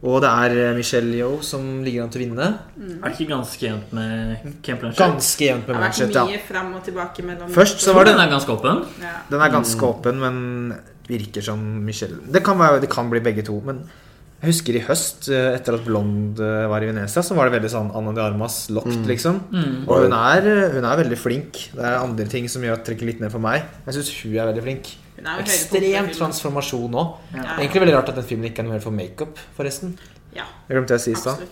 Og det er eh, Michelle Yo som ligger an til å vinne. Er det ikke ganske jevnt med Camp Blanchett? Ganske jevnt med Blanchett, ja. mye og tilbake mellom Først så var det Den er ganske åpen. ja. Den er ganske åpen, men virker som Michelle Det kan, være, det kan bli begge to, men jeg husker i høst, eh, etter at Blond eh, var i Venezia, så var det veldig sånn Anna de Armas locked, liksom. Mm. Og hun er, hun er veldig flink. Det er andre ting som gjør at det trekker litt ned for meg. Jeg syns hun er veldig flink. Er Ekstrem transformasjon nå. Ja. Egentlig veldig rart at den filmen ikke er noe mer for makeup, forresten. Ja, Jeg glemte å si i stad.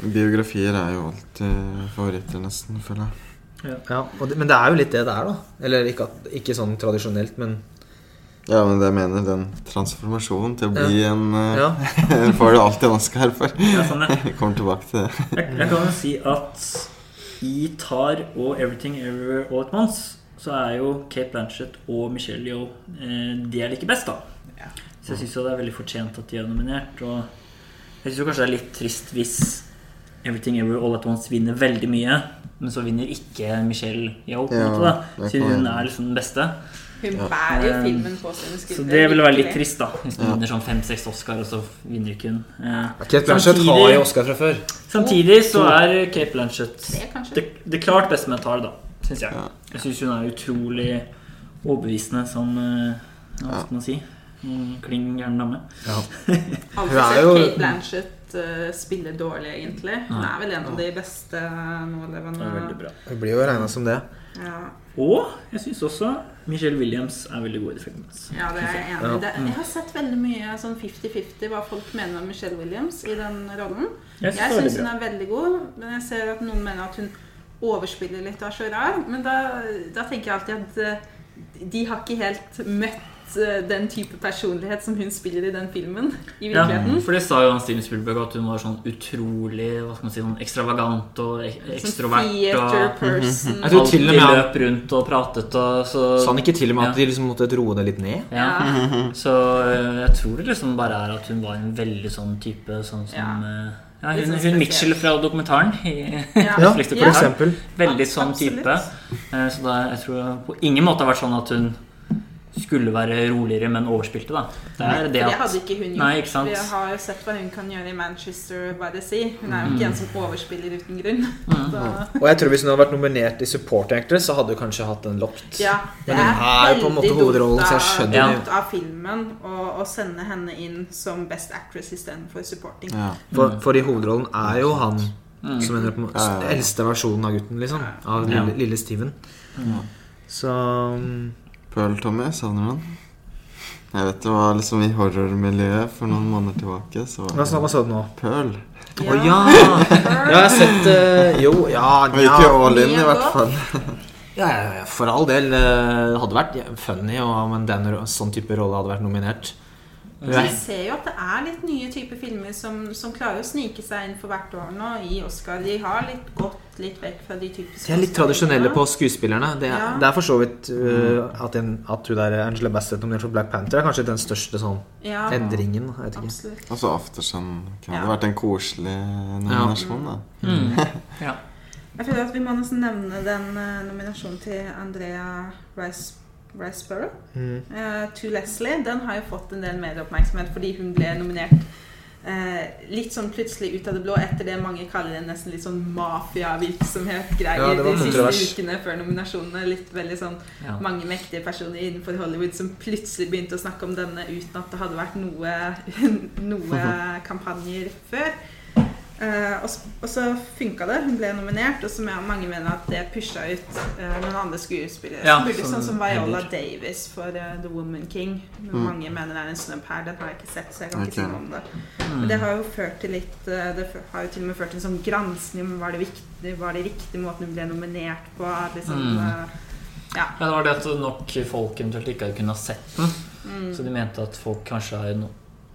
Biografier er jo alltid favoritter, nesten, føler jeg. Ja, og det- men det er jo litt det det er, da. Eller ikke, ikke sånn tradisjonelt, men Ja, men det jeg mener, den transformasjonen til å bli en eh, ja. får du alltid en Oscar for. Ja, sånn. Jeg kommer tilbake til det. Jeg, jeg kan jo si at i Tar og Everything Everywhere All At Once så er jo Kate Blanchett og Michelle Yeoh eh, De er like best, da. Ja. Så jeg syns det er veldig fortjent at de er nominert. Og jeg syns kanskje det er litt trist hvis Everything Everywhere All At Once vinner veldig mye, men så vinner ikke Michelle Yeoh. Ja, Siden hun er liksom den beste. Hun bærer jo filmen på sine skuldre. Så det ville være litt trist, da. Hvis hun Ja. vinner sånn fem-seks Oscar, og så vinner ikke hun. Eh, Kate Blanchett Samtidig- har jo Oscar fra før. samtidig så er Kate Blanchett det, det klart beste med Tar, da. Syns jeg. Ja. Jeg syns hun er utrolig overbevisende som eh, Hva skal man si? Mm, Kling gæren dame. Aldri Hun er sett jo- Kate Blanchett spiller spille dårlig, egentlig. Hun er vel en av de beste nålevende. Det veldig bra. Hun blir jo regna som det. Ja, Og jeg syns også Michelle Williams er veldig god i filmen. altså. ja, det er jeg enig i. Det- Jeg har sett veldig mye sånn 50-50 hva folk mener om Michelle Williams i den rollen. Jeg Jeg synes syns hun er veldig god, men jeg ser at noen mener at hun overspiller litt og er så rar. Men da, da tenker jeg alltid at eh, de har ikke helt møtt den type personlighet som hun spiller i den filmen, i Ja, virkeligheten. for det sa jo han Steven Spielberg at hun var sånn utrolig hva skal man si, sånn ekstravagant og ek Sånn ekstrovert. Og person. Jeg tror til og med han- løp rundt og pratet og så Sa han ikke til og med at de liksom måtte roe det litt ned? Ja. Ja. Så øh, jeg tror det liksom bare er at hun var en veldig sånn type sånn som Ja. øh, ja, hun, sånn hun Mitchell fra dokumentaren i Ja. Ja, for eksempel. Veldig sånn type. Eh, Så da, jeg tror på ingen måte har vært sånn at hun skulle være roligere, men overspilte, da. Det er det, at... det hadde ikke hun gjort. Nei, ikke? Vi har jo sett hva hun kan gjøre i Manchester by the Sea. Hun er jo ikke en som overspiller uten grunn. Mm. Så, Og jeg tror hvis hun hadde vært nominert i Support Actress, så hadde hun kanskje hatt den lokt. ja, Men hun er på en måte hovedrollen, så jeg skjønner det. dumt av filmen å, sende henne inn som Best Actress istedenfor supporting. Ja. For, for i hovedrollen er jo han Mm. som ender den Ja, ja, ja. eldste versjonen av gutten, liksom. Av Ja. lille, lille Steven. Mm. Så um, Pearl Tommy, savner du den? Jeg vet det var liksom i horrormiljøet for noen måneder tilbake. Så Hva sa hva sa du nå? Pearl. Å ja! Ja, jeg har sett uh, Jo, ja, Vi gikk jo all in, i hvert fall. ja, For all del. Det hadde vært funny om en sånn type rolle hadde vært nominert. Så vi ser jo at det er litt nye typer filmer som, som klarer å snike seg inn for hvert år nå i Oscar. De har litt gått litt vekk fra de typiske De er litt tradisjonelle på skuespillerne. Det er, Ja. det er for så vidt uh, at, en, at hun der Angela Bassett nominert for Black Panther er kanskje den største sånn Ja, endringen. Jeg vet ikke. absolutt. Og så Aftersun kunne Ja. vært en koselig nominasjon, da. Mm. Ja. Jeg føler at vi må nesten nevne den eh, nominasjonen til Andrea Rice, Riceborough. Mm. uh, to Leslie. Den har jo fått en del medieoppmerksomhet fordi hun ble nominert uh, litt sånn plutselig ut av det blå etter det mange kaller det nesten litt sånn mafiavirksomhet-greier Ja, de siste ukene før nominasjonene. Litt veldig sånn Ja. mange mektige personer innenfor Hollywood som plutselig begynte å snakke om denne uten at det hadde vært noe, noe kampanjer før. Eh, og, og så funka det. Hun ble nominert, og så mange mener at det pusha ut uh, noen andre skuespillere. Ja, som sånn som Viola. Davis for uh, The Woman King. Men Mm. Mange mener det er en snubb her. Den har jeg ikke sett, så jeg kan okay. ikke si noe om det. Mm. Men det har jo ført til litt Det har jo til og med ført til en sånn gransking om var det, viktig, var det riktig måten hun ble nominert på. Liksom, Mm. ja. Ja, det var det at nok folk eventuelt ikke hadde kunnet ha sett den. Mm. Så de mente at folk kanskje har no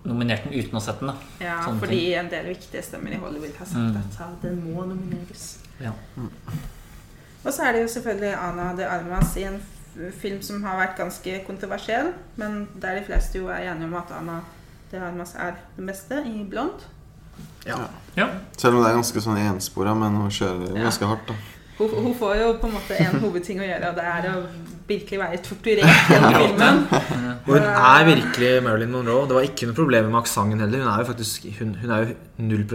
nominert den uten å sette den. da Ja, Sånne fordi en del viktige stemmer i Hollywood har sagt Mm. at den må nomineres. Ja. Og så er det jo selvfølgelig Ana de Armas i en film som har vært ganske kontroversiell, men der de fleste jo er enige om at Ana de Armas er den beste i Blond. Ja. ja. Selv om det er ganske sånn enspora, men hun kjører Ja. ganske hardt, da. Hun, hun får jo på en måte en hovedting å gjøre, og det er å virkelig være torturert gjennom filmen. Hun er virkelig Marilyn Monroe. Det var ikke noe problem med aksenten heller. Hun er jo faktisk Hun, hun er jo 0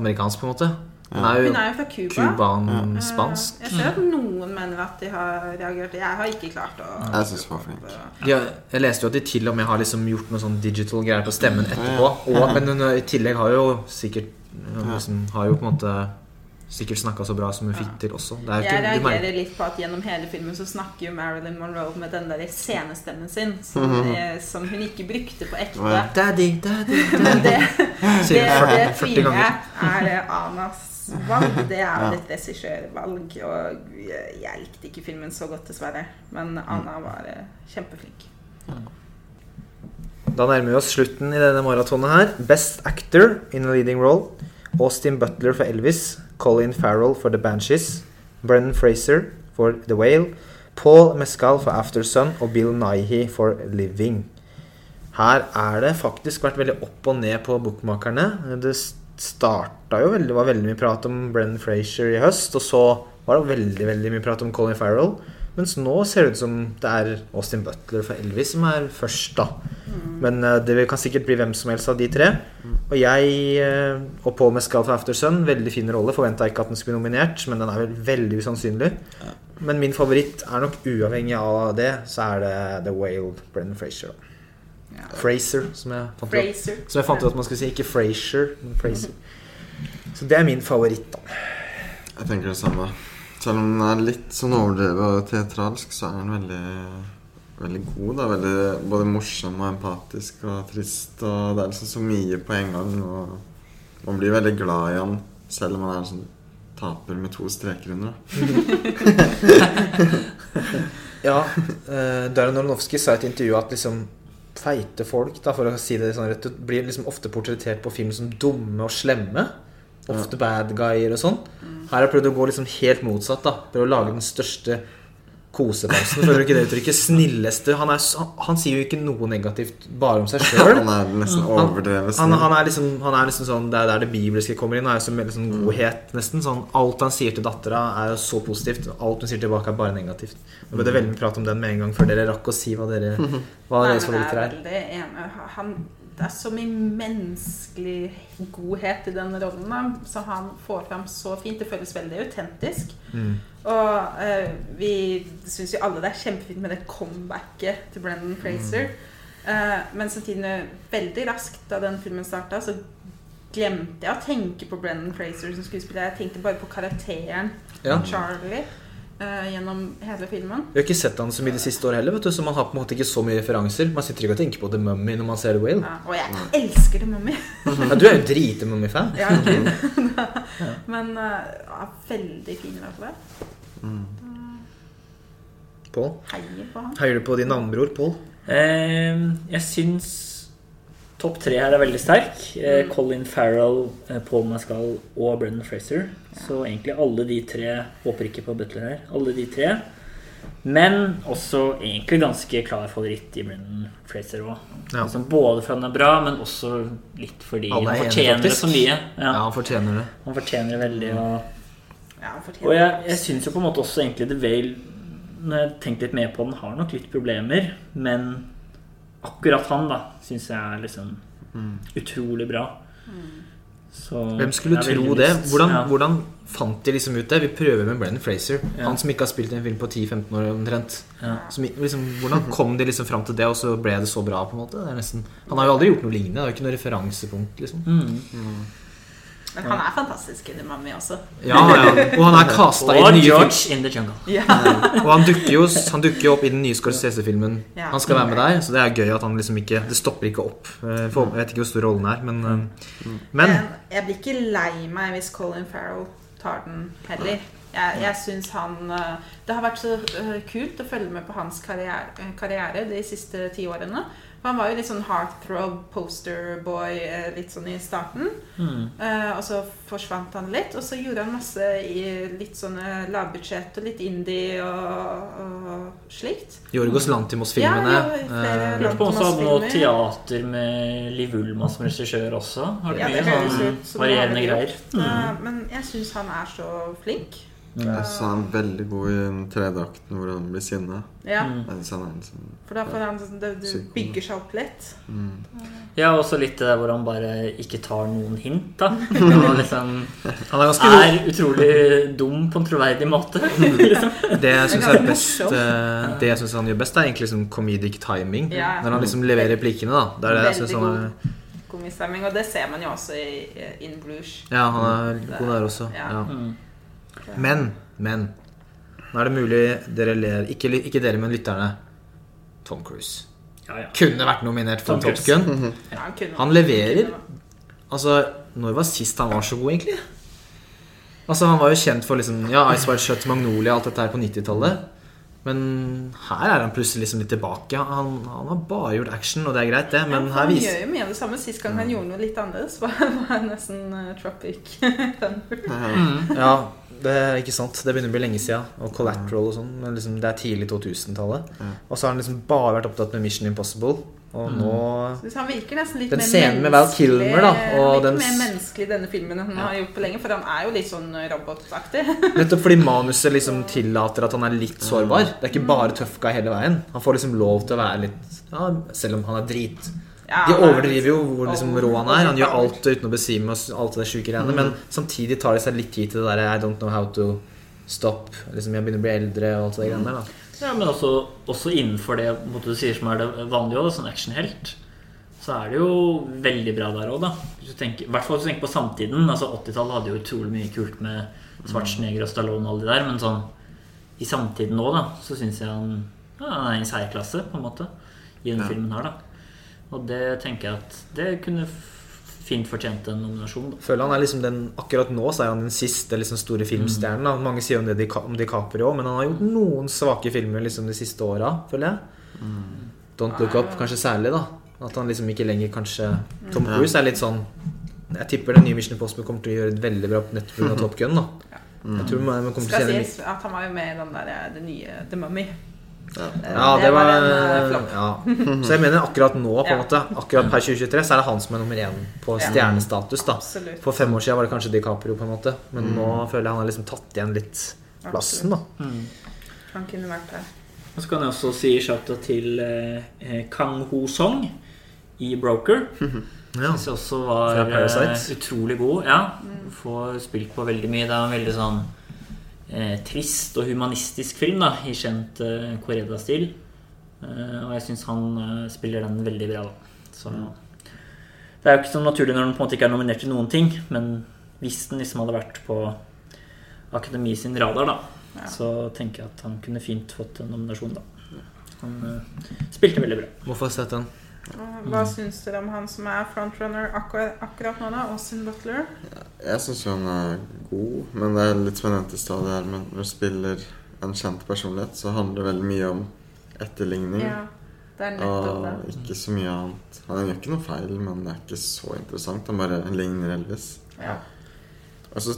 amerikansk, på en måte. Hun er jo Hun er jo fra Cuba. cuban-spansk. Jeg ser at noen mener at de har reagert. Jeg har ikke klart å Jeg synes hun var flink. Ja, jeg leste jo at de til og med har liksom gjort noe sånn digital greier på stemmen etterpå. Og, men hun i tillegg har jo sikkert liksom, Har jo på en måte sikkert snakka så bra som hun fikk til også. Det er Jeg reagerer litt på at gjennom hele filmen så snakker jo Marilyn Monroe med den der scenestemmen sin som, Mhm. eh, som hun ikke brukte på ekte. Ja. Daddy, daddy, Men det, det, det 40, 40 tviler jeg er Anas valg. Det er jo Ja. et regissørvalg. Og jeg likte ikke filmen så godt, dessverre. Men Ana var eh, kjempeflink. Da nærmer vi oss slutten i denne maratonet her. Best actor in a leading role. Austin Butler for Elvis. Colin Farrell for The Banshees. Brennan Fraser for The Whale. Paul Mescal for Aftersun og Bill Nighy for Living. Her er det faktisk vært veldig opp og ned på bookmakerne. Det starta jo veldig, var veldig mye prat om Brennan Fraser i høst, og så var det veldig veldig mye prat om Colin Farrell. Mens nå ser det ut som det er Austin Butler for Elvis som er først, da. Men eh, det kan sikkert bli hvem som helst av de tre. Og jeg eh, og med Mescal for After Sun, veldig fin rolle. Forventa ikke at den skulle bli nominert, men den er vel veldig usannsynlig. Men min favoritt er nok uavhengig av det, så er det The Whale, Brennan Frazier. Ja. Fraser, som jeg fant ut som jeg fant ut at man skulle si. Ikke Frazier, men Fraser. Så det er min favoritt, da. Jeg tenker det samme. Selv om den er litt sånn overdrevet og teatralsk, så er den veldig Veldig god. da veldig Både morsom og empatisk og trist. Og det er liksom så mye på en gang. Og man blir veldig glad i han selv om han er en sånn taper med to streker under. Ja, Eh, Darren Aronofsky sa i et intervju at liksom feite folk, da, for å si det sånn rett ut, blir liksom ofte portrettert på film som dumme og slemme. Ofte bad guyer og sånn. Her har jeg prøvd å gå liksom helt motsatt. da Prøve å lage den største kosebamsen. Føler du ikke det uttrykket? Snilleste. Han, er, han, han sier jo ikke noe negativt bare om seg sjøl. Han er nesten overdrevet Han, snill. han, er liksom, han er liksom sånn Det er der det bibelske kommer inn. Han er jo sånn godhet, nesten. Sånn, alt han sier til dattera, er jo så positivt. Alt hun sier tilbake, er bare negativt. Nå ble det veldig mye prat om den med en gang før dere rakk å si hva, dere, hva deres favoritter er. er veldig enig. Han, det er så mye menneskelig godhet i den rollen som han får fram så fint. Det føles veldig autentisk. Mm. Og eh, vi syns jo alle det er kjempefint med det comebacket til Brendan Fraser. Eh, men samtidig, veldig raskt da den filmen starta, så glemte jeg å tenke på Brendan Fraser som skuespiller. Jeg tenkte bare på karakteren Ja. Charlie gjennom hele filmen. Vi har ikke sett han så mye det siste året heller, vet du, så man har på en måte ikke så mye referanser. Man sitter ikke og tenker på The Mummy når man ser The Whale. Ja, og jeg elsker The Mummy. Ja, du er jo drite Mummy-fan. Ja, ja, Men uh, er veldig fin i hvert fall. Pål? Heier på han. Heier du på din navnebror, Pål? Eh, jeg syns topp tre her er veldig sterk. Eh, Mm. Colin Farrell, eh, Paul Mescal og Brendan Fraser. Så egentlig alle de tre Håper ikke på Butler her. Alle de tre. Men også egentlig ganske klar favoritt i Brendan Fraser òg. Ja. Liksom både for han er bra, men også litt fordi han fortjener det så mye. Ja, Ja, han fortjener det. Han fortjener det veldig. Og, Ja, fortjener og jeg, jeg syns jo på en måte også egentlig The Vale Når jeg tenkte litt mer på den, har nok litt problemer. Men akkurat han, da, syns jeg er liksom utrolig bra. Så Hvem skulle tro det? Hvordan, ja. hvordan fant de liksom ut det? Vi prøver med Brennan Fraser. Ja. Han som ikke har spilt i en film på 10-15 år omtrent. Ja. Som, liksom, hvordan kom de liksom fram til det, og så ble det så bra? på en måte? Det er nesten, han har jo aldri gjort noe lignende. Det er jo ikke noe referansepunkt. liksom Mm. Men han er fantastisk i The Mummy også. Ja, ja. Og han er casta i den nye. George in the Jungle. Ja. Og han dukker jo han dukker jo opp i den nye Scorsese-filmen. Ja. Han skal være med der, så det er gøy at han liksom ikke Det stopper ikke opp. Eh, jeg vet ikke hvor stor rollen er, men eh, Men Men jeg blir ikke lei meg hvis Colin Farrell tar den heller. Jeg, jeg synes han eh, Det har vært så eh, kult å følge med på hans karriere, karriere de siste ti årene. Han var jo litt sånn heartthrob, posterboy eh, litt sånn i starten. Mm. Eh, og så forsvant han litt, og så gjorde han masse i litt sånne lavbudsjett og litt indie og, og slikt. Jorgos Lantimos-filmene Ja, ja, flere Lurte på om han hadde noe teater med Liv Ullmann som regissør også. Har det Ja, mye sånn varierende greier. Mm. Eh, men jeg syns han er så flink. Jeg sa han veldig god i den tredje akten hvor han blir sinna. Ja, Mm. Han sånn For da får han det, det bygger seg opp litt. mm. Ja, også litt det der hvor han bare ikke tar noen hint, da. Og liksom Han er ganske god. er utrolig dum på en troverdig måte. liksom. Det jeg syns er best eh, Det jeg synes han gjør best, er egentlig liksom comedic timing. Ja. Når han liksom leverer replikkene, da. Det er det jeg synes han er Komisk timing, Og det ser man jo også i i In Blues. Ja, han er god der også. Ja. Ja. Men, men Nå er det mulig dere ler Ikke, ikke dere, men lytterne. Tom Cruise. Ja, ja. Kunne vært nominert for Tom Top Cruise. Gun. Ja, han, Han leverer. Altså, når var sist han var så god, egentlig? Altså, Han var jo kjent for liksom Ja, Ice White Shut, Magnolia, alt dette her på 90-tallet. Men her er han plutselig liksom litt tilbake. Han, han har bare gjort action, og det er greit, det. Men ja, her han viser gjør jo mye av det samme. Sist gang han gjorde noe litt annerledes, var, var nesten uh, Tropic Thunder. Ja, det er ikke sant. Det begynner å bli lenge siden. Og Collateral og sånn. Men liksom, det er tidlig 2000-tallet. Mm. Og så har han liksom bare vært opptatt med Mission Impossible. Og nå Så han virker nesten litt Den mer scenen med Val Kilmer, da, og den- mer menneskelig denne filmen enn han har gjort på lenge. For han er jo litt sånn robotaktig. Nettopp fordi manuset liksom tillater at han er litt sårbar. Det er ikke bare tøff guy hele veien. Han får liksom lov til å være litt ja, Selv om han er drit. Ja, De er overdriver jo hvor liksom rå han er. Han gjør alt uten å besvime og alt det sjuke greiene. Men samtidig tar det seg litt tid til det der I don't know how to Stopp. Liksom, jeg begynner å bli eldre og alt det greiene der. da Ja, men også, også innenfor det måte, du sier som er det vanlige òg, sånn actionhelt, så er det jo veldig bra der òg, da. I hvert fall hvis du tenker på samtiden. altså 80-tallet hadde jo utrolig mye kult med Schwarzenegger og Stallone og alle de der, men sånn i samtiden nå, da, så syns jeg han, ja, han er i særklasse, på en måte, i denne Ja. filmen her, da. Og det tenker jeg at det kunne fint fortjent en nominasjon, da. Føler han er liksom den Akkurat nå så er han den siste liksom, store filmstjernen. Da. Mange sier om det om DiCaprio, men han har gjort noen svake filmer liksom, de siste åra, føler jeg. Don't Look Up kanskje særlig, da. At han liksom ikke lenger kanskje Tom Cruise er litt sånn Jeg tipper den nye Mission Impossible kommer til å gjøre et veldig bra nettopp pga. Top Gun. da Jeg tror man man kommer til å Skal sies at han var jo med i den der, det nye The Mummy. Ja. Eh, Ja, det var, en eh, ja. Så jeg mener akkurat nå, på en Ja. måte Akkurat per 2023 så er det han som er nummer én på stjernestatus. da Absolutt. For fem år siden var det kanskje DiCaprio, på en måte men nå føler jeg han har liksom tatt igjen litt plassen. da Han kunne vært der. Og så kan jeg også si shout-out til eh, eh, Kang Ho Song i Broker. Ja. Syns jeg også var eh, utrolig god. Ja, Får spilt på veldig mye. Det er en veldig sånn eh, trist og humanistisk film da i kjent eh, Coreda-stil. Eh, og jeg syns han eh, spiller den veldig bra. da Så Det er jo ikke så naturlig når den på en måte ikke er nominert til noen ting, men hvis den liksom hadde vært på Akademi sin radar, da, Ja. så tenker jeg at han kunne fint fått en nominasjon, da. Han eh, spilte veldig bra. Hvorfor har jeg sett den? Hva syns dere om han som er frontrunner akkurat, akkurat nå, da? Austin Butler? Jeg syns jo han er god, men det er litt som jeg nevnte i stad, her men når du spiller en kjent personlighet, så handler det veldig mye om etterligning. Ja, det er Og det. ikke så mye annet. Han gjør ikke noe feil, men det er ikke så interessant. Han bare ligner Elvis. Ja. Altså,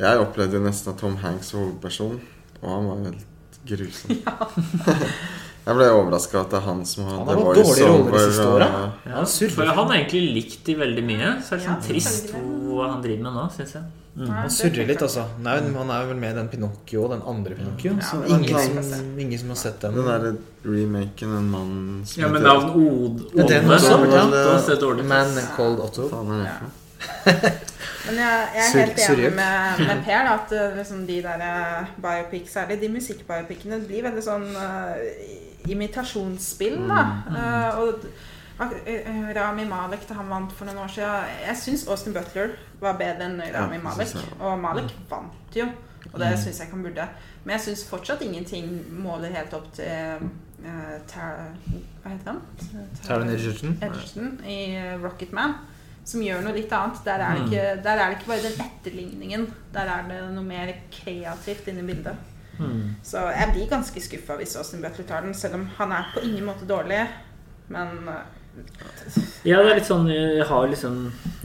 jeg opplevde jo nesten at Tom Hanks var hovedperson, og han var helt grusom. jeg ble overraska at det er han som har Han har hatt dårlige roller de siste åra. Ja, Han surrer. for han er egentlig likt i veldig mye. Så er det Ja, sånn trist hva han driver med nå, syns jeg. Mm. Han surrer litt, altså. Nei, han er vel med i den Pinocchio, den andre Pinocchio. Ja, så men ingen, som, ingen som har sett den. Den derre remaken, en mann som Ja, med navn Od Ja, Odne. Det ser dårlig ut. Man called Otto. Faen er det Ja. for noe? Men jeg, jeg er Sur- helt enig med, med Per. Da, at eh, liksom, de der biopic, biopics, særlig de musikkbiopicene, blir veldig sånn uh, imitasjonsspill. Da. Eh, og eh, Rami Malek da han vant for noen år siden Jeg syns Austin Butler var bedre enn Rami ja, Malek. Og Malek vant jo, og det syns jeg han burde. Men jeg syns fortsatt ingenting måler helt opp til uh, Tara, Hva heter han? Taron Edgerton. Edgerton i eh, Rocketman, som gjør noe litt annet. Der er, det ikke, der er det ikke bare den etterligningen. Der er det noe mer kreativt inni bildet. Mm. Så jeg blir ganske skuffa hvis Austin Butler tar den, selv om han er på ingen måte dårlig. Men eh, Ja, det er litt sånn Jeg har liksom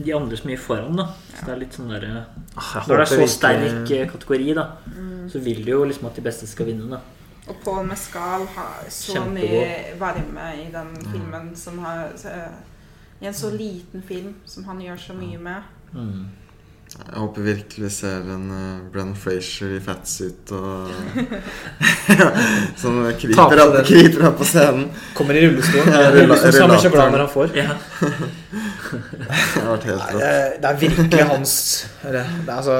de andre så mye foran, da. Så det er litt sånn derre Ah, Når det er så sterk eh, kategori, da, mm. så vil du jo liksom at de beste skal vinne, da. Og Paul Mescal har så Kjempegod. mye varme i den filmen som har eh, I en så liten film som han gjør så mye med. Mm. Jeg håper virkelig vi ser en uh, Brenn Frazier i fatsuit og Som kriper kryper opp, kryper opp på scenen. Kommer i Rullestol, så han glad når han får. Ja. Det helt Nei. Det er virkelig hans det, det, er altså,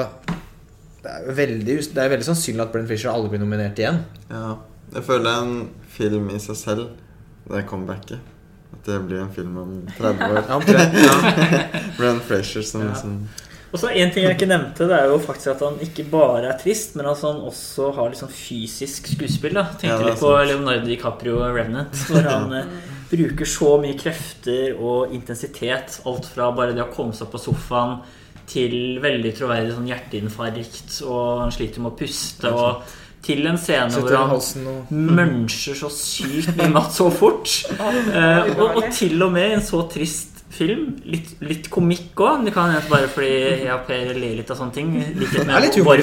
det, er veldig, det er veldig sannsynlig at Brenn Frazier aldri blir nominert igjen. Ja. Jeg føler en film i seg selv, det er comebacket. At det blir en film om 30 år. Ja, omtrent. Ja. Frazier som Ja. liksom Og så En ting jeg ikke nevnte, det er jo faktisk at han ikke bare er trist, men at han også har sånn fysisk skuespill. da Tenkte Ja, litt på. Leonardo DiCaprio og Revenant, hvor han eh, bruker så mye krefter og intensitet. Alt fra bare det å komme seg opp på sofaen til veldig troverdig sånn hjerteinfarkt, og han sliter med å puste, og til en scene hvor han halsen og muncher så sykt mye mat så fort. Eh, og, og til og med i en så trist film. Litt, litt komikk òg. Det kan hende bare fordi jeg og Per ler litt av sånne ting. Det er litt humor.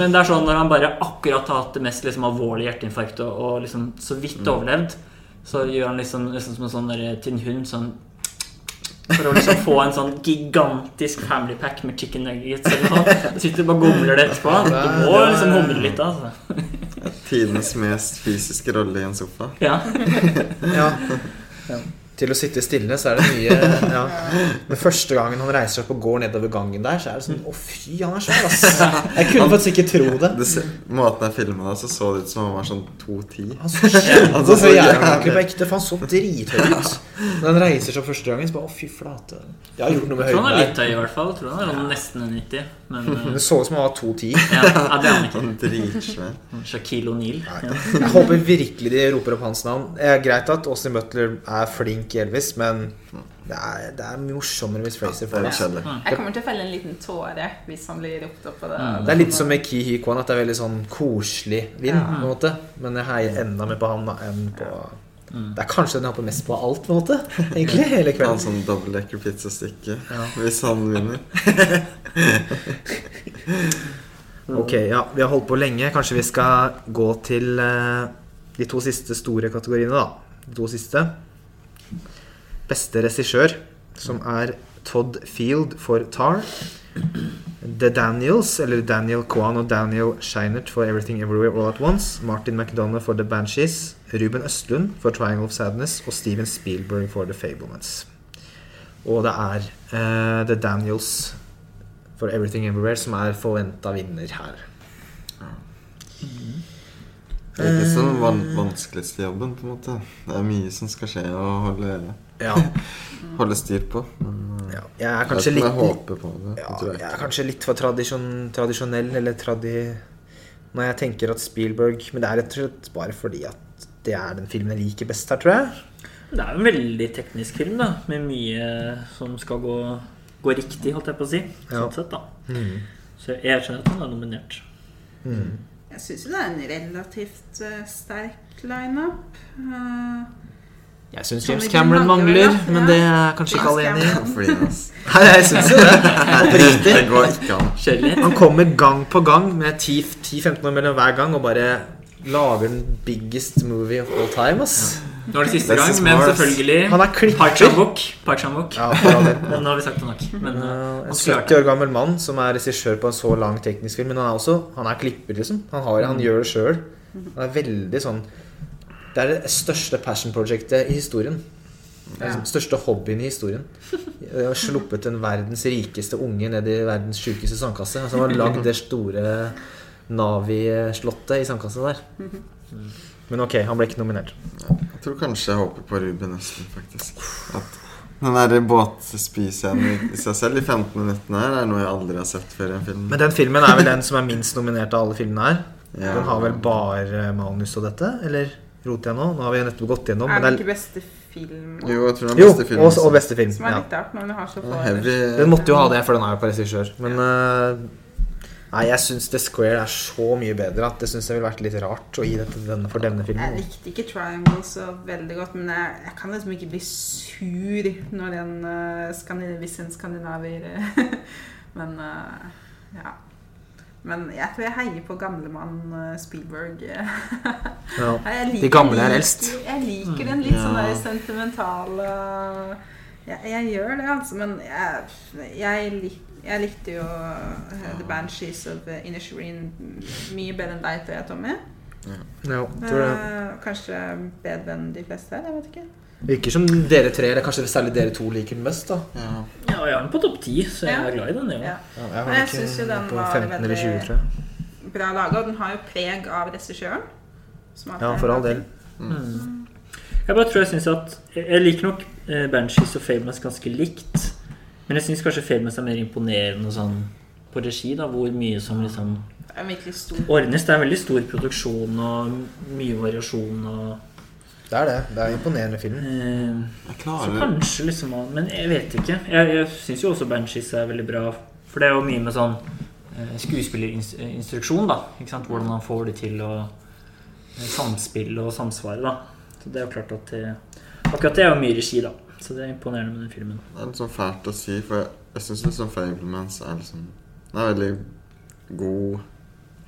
Men det er sånn når han bare akkurat har hatt det mest liksom, alvorlige hjerteinfarktet og, og liksom så vidt overlevd, så gjør han liksom, liksom som en sånn der, til en hund sånn for å liksom få en sånn gigantisk family pack med chicken nuggets. Så sitter bare og gomler det etterpå. Du må liksom humre litt, altså. tidenes mest fysiske rolle i en sofa. Ja. Ja. Til å sitte stille, så er det mye ja. Men første gangen han reiser seg opp og går nedover gangen der, så er det sånn Å, fy, han er svær, ass. Jeg kunne faktisk ikke tro det. det ser, måten jeg filma det, så så det ut som han var sånn 2,10. Han så Han så jævlig- på ekte, for han så drithøy ut. Når han reiser seg opp første gangen, så bare Å, fy flate. Jeg har gjort noe med høyden. han er litt høy, i hvert fall. Jeg tror han er sånn nesten 90. Men eh, Det så ut som han var 2,10. ja, ja, det er han ikke. Dritsvær. Shaquille O'Neal. Ja. Jeg håper virkelig de roper opp hans navn. Det er greit at Austin Butler er flink i Elvis, men det er, det er morsommere hvis Fraser får det. Jeg kommer til å felle en liten tåre hvis han blir ropt opp på det. Mm. Det er litt som med Ki Hy Kwan, at det er veldig sånn koselig vind. Ja. på en måte Men jeg heier enda mer på han enn på Mm. Det er kanskje den jeg hopper mest på av alt, på en måte. Egentlig, hele kvelden han som sånn dobbeltdekker pizzastykke Ja. hvis han vinner. Ok, ja, vi har holdt på lenge. Kanskje vi skal gå til eh, de to siste store kategoriene, da. De to siste. Beste regissør, som er Todd Field for Tar. The Daniels, eller Daniel Kwan og Daniel Scheinert for Everything Everywhere All At Once. Martin McDonough for The Banshees. Ruben Østlund for Triangle of Sadness. Og Steven Spielberg for The Fablements. Og det er uh, The Daniels for Everything Everywhere som er forventa vinner her. Det er ikke så van vanskeligste jobben, på en måte. Det er mye som skal skje å holde, Ja, holde styr på. Men eh, ja. Jeg er kanskje jeg litt det. ja, jeg jeg er kanskje litt for tradisjon, tradisjonell, eller tradi... Når jeg tenker at Spielberg Men det er rett og slett bare fordi at det er den filmen jeg liker best her, tror jeg. Det er jo en veldig teknisk film, da. Med mye som skal gå, gå riktig, holdt jeg på å si. Ja. Sånn sett, da. Så jeg skjønner at han er nominert. Mm. Jeg syns jo det er en relativt uh, sterk lineup. Uh, Jeg syns James Cameron mangler, men det er kanskje ikke alle James enig i. Nei, jeg syns jo det. Oppriktig. Det går ikke an. Han kommer gang på gang med 10-15 år mellom hver gang og bare lager den biggest movie of all time, ass. Nå er det siste gang, men selvfølgelig Han er klipper. Park Chan-wook. Ja. Men nå har vi sagt det nok. Men uh, Uh, en 70 år gammel mann som er regissør på en så lang teknisk film. Men han er også Han er klipper, liksom. Han, har, han gjør det sjøl. Han er veldig sånn Det er det største passion projectet i historien. Det Ja. den største hobbyen i historien. Jeg har sluppet den verdens rikeste unge ned i verdens sjukeste sandkasse. Som har lagd det store Navi-slottet i sandkassa der. Men ok, han ble ikke nominert. Jeg tror kanskje jeg håper på Ruben Østlund, faktisk. At den der båtspiscenen i seg selv i 15 minuttene her er noe jeg aldri har sett før i en film. Men den filmen er vel den som er minst nominert av alle filmene her. Ja. Den har vel bare manus og dette? Eller roter jeg nå? Nå har vi nettopp gått gjennom. er det ikke beste film? Jo, jeg tror det er beste film. og, og beste film. Som er litt rart når du har så Den få. Den måtte jo ha det, for den er jo på regissør. Men øh, Nei, jeg syns The Square er så mye bedre at det syns jeg ville vært litt rart å gi dette til denne for denne Jeg likte ikke Triangle så veldig godt, men jeg, jeg kan liksom ikke bli sur når en uh, skandinavisk eh, Men uh, ja. Men jeg tror jeg heier på gamlemann uh, Spielberg. eh. Ja. Liker- De gamle er jeg eldst. Jeg liker den litt sånn Ja. der sentimentale jeg, jeg gjør det, altså, men jeg, jeg, lik, jeg likte jo eh, The Banshees of Inisherin mye bedre enn deg, tror jeg, Tommy. Ja, tror det. Eh, kanskje bedre enn de fleste her, jeg vet ikke. Virker som dere tre, eller kanskje særlig dere to, liker den best. da Ja. Ja, jeg har den på topp ti, så jeg Ja. er glad i den. Ja. Ja. ja, Men har jeg ikke synes jo den på var 15 eller 20, veldig- tror jeg. Bra laga, og den har jo preg av regissøren. Ja, for all del. Mm. Jeg bare tror jeg synes at Jeg liker nok eh, Banshees og Famous ganske likt. Men jeg syns kanskje Famous er mer imponerende sånn på regi, da, hvor mye som liksom Det er en ordnes. Det er veldig stor produksjon og mye variasjon og Det er det. Det er en imponerende film. eh, Så kanskje liksom Men jeg vet ikke. Jeg, jeg syns jo også Banshees er veldig bra. For det er jo mye med sånn eh, skuespillerinstruksjon, da. Ikke sant? Hvordan man får det til å eh, samspille og samsvare, da. Så det er jo klart at det Akkurat det er jo mye regi, da. Så det er imponerende med den filmen. Det er litt sånn fælt å si, for jeg, jeg syns liksom Fablements er liksom Den er veldig god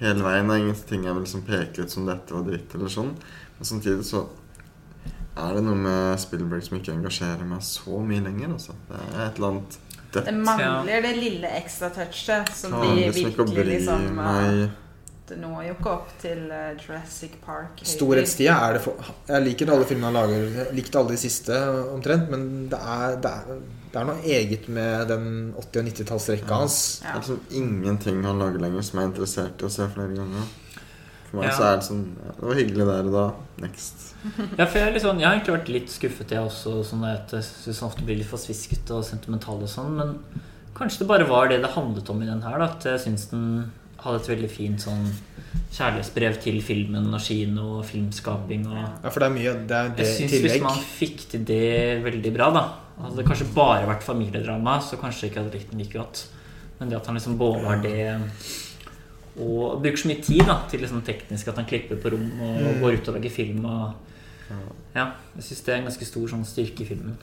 hele veien. Det er ingenting jeg vil liksom peke ut som dette var dritt eller sånn. Men samtidig så er det noe med Spielberg som ikke engasjerer meg så mye lenger. Altså. Det er et eller annet dødt. Det mangler mangler det lille ekstra touchet som de liksom virkelig bry liksom eh, meg det når jo ikke opp til eh, Jurassic Park. Storhetstida er det for Jeg liker alle filmene han lager. Jeg likte alle de siste omtrent, men det er, det er, det er noe eget med den 80- og 90-tallsrekka hans. Det Ja. er liksom ingenting han lager lenger som jeg er interessert i å se flere ganger. For meg Ja. så er det sånn ja, Det var hyggelig der og da. Next. Ja, for jeg, er litt sånn, jeg har egentlig vært litt skuffet, jeg også. Sånn at jeg syns han ofte blir litt for sviskete og sentimental og sånn. Men kanskje det bare var det det handlet om i den her. Da, at jeg syns den hadde et veldig fint sånn kjærlighetsbrev til filmen og kino og filmskaping. og... Ja, for det er mye Det er det Jeg syns hvis man fikk til det veldig bra, da Hadde det kanskje bare vært familiedrama, så kanskje jeg ikke hadde likt den like godt. Men det at han liksom både har det og bruker så mye tid da til liksom teknisk at han klipper på rom og Mm. går ut og lager film. Og, ja, jeg syns det er en ganske stor sånn styrke i filmen.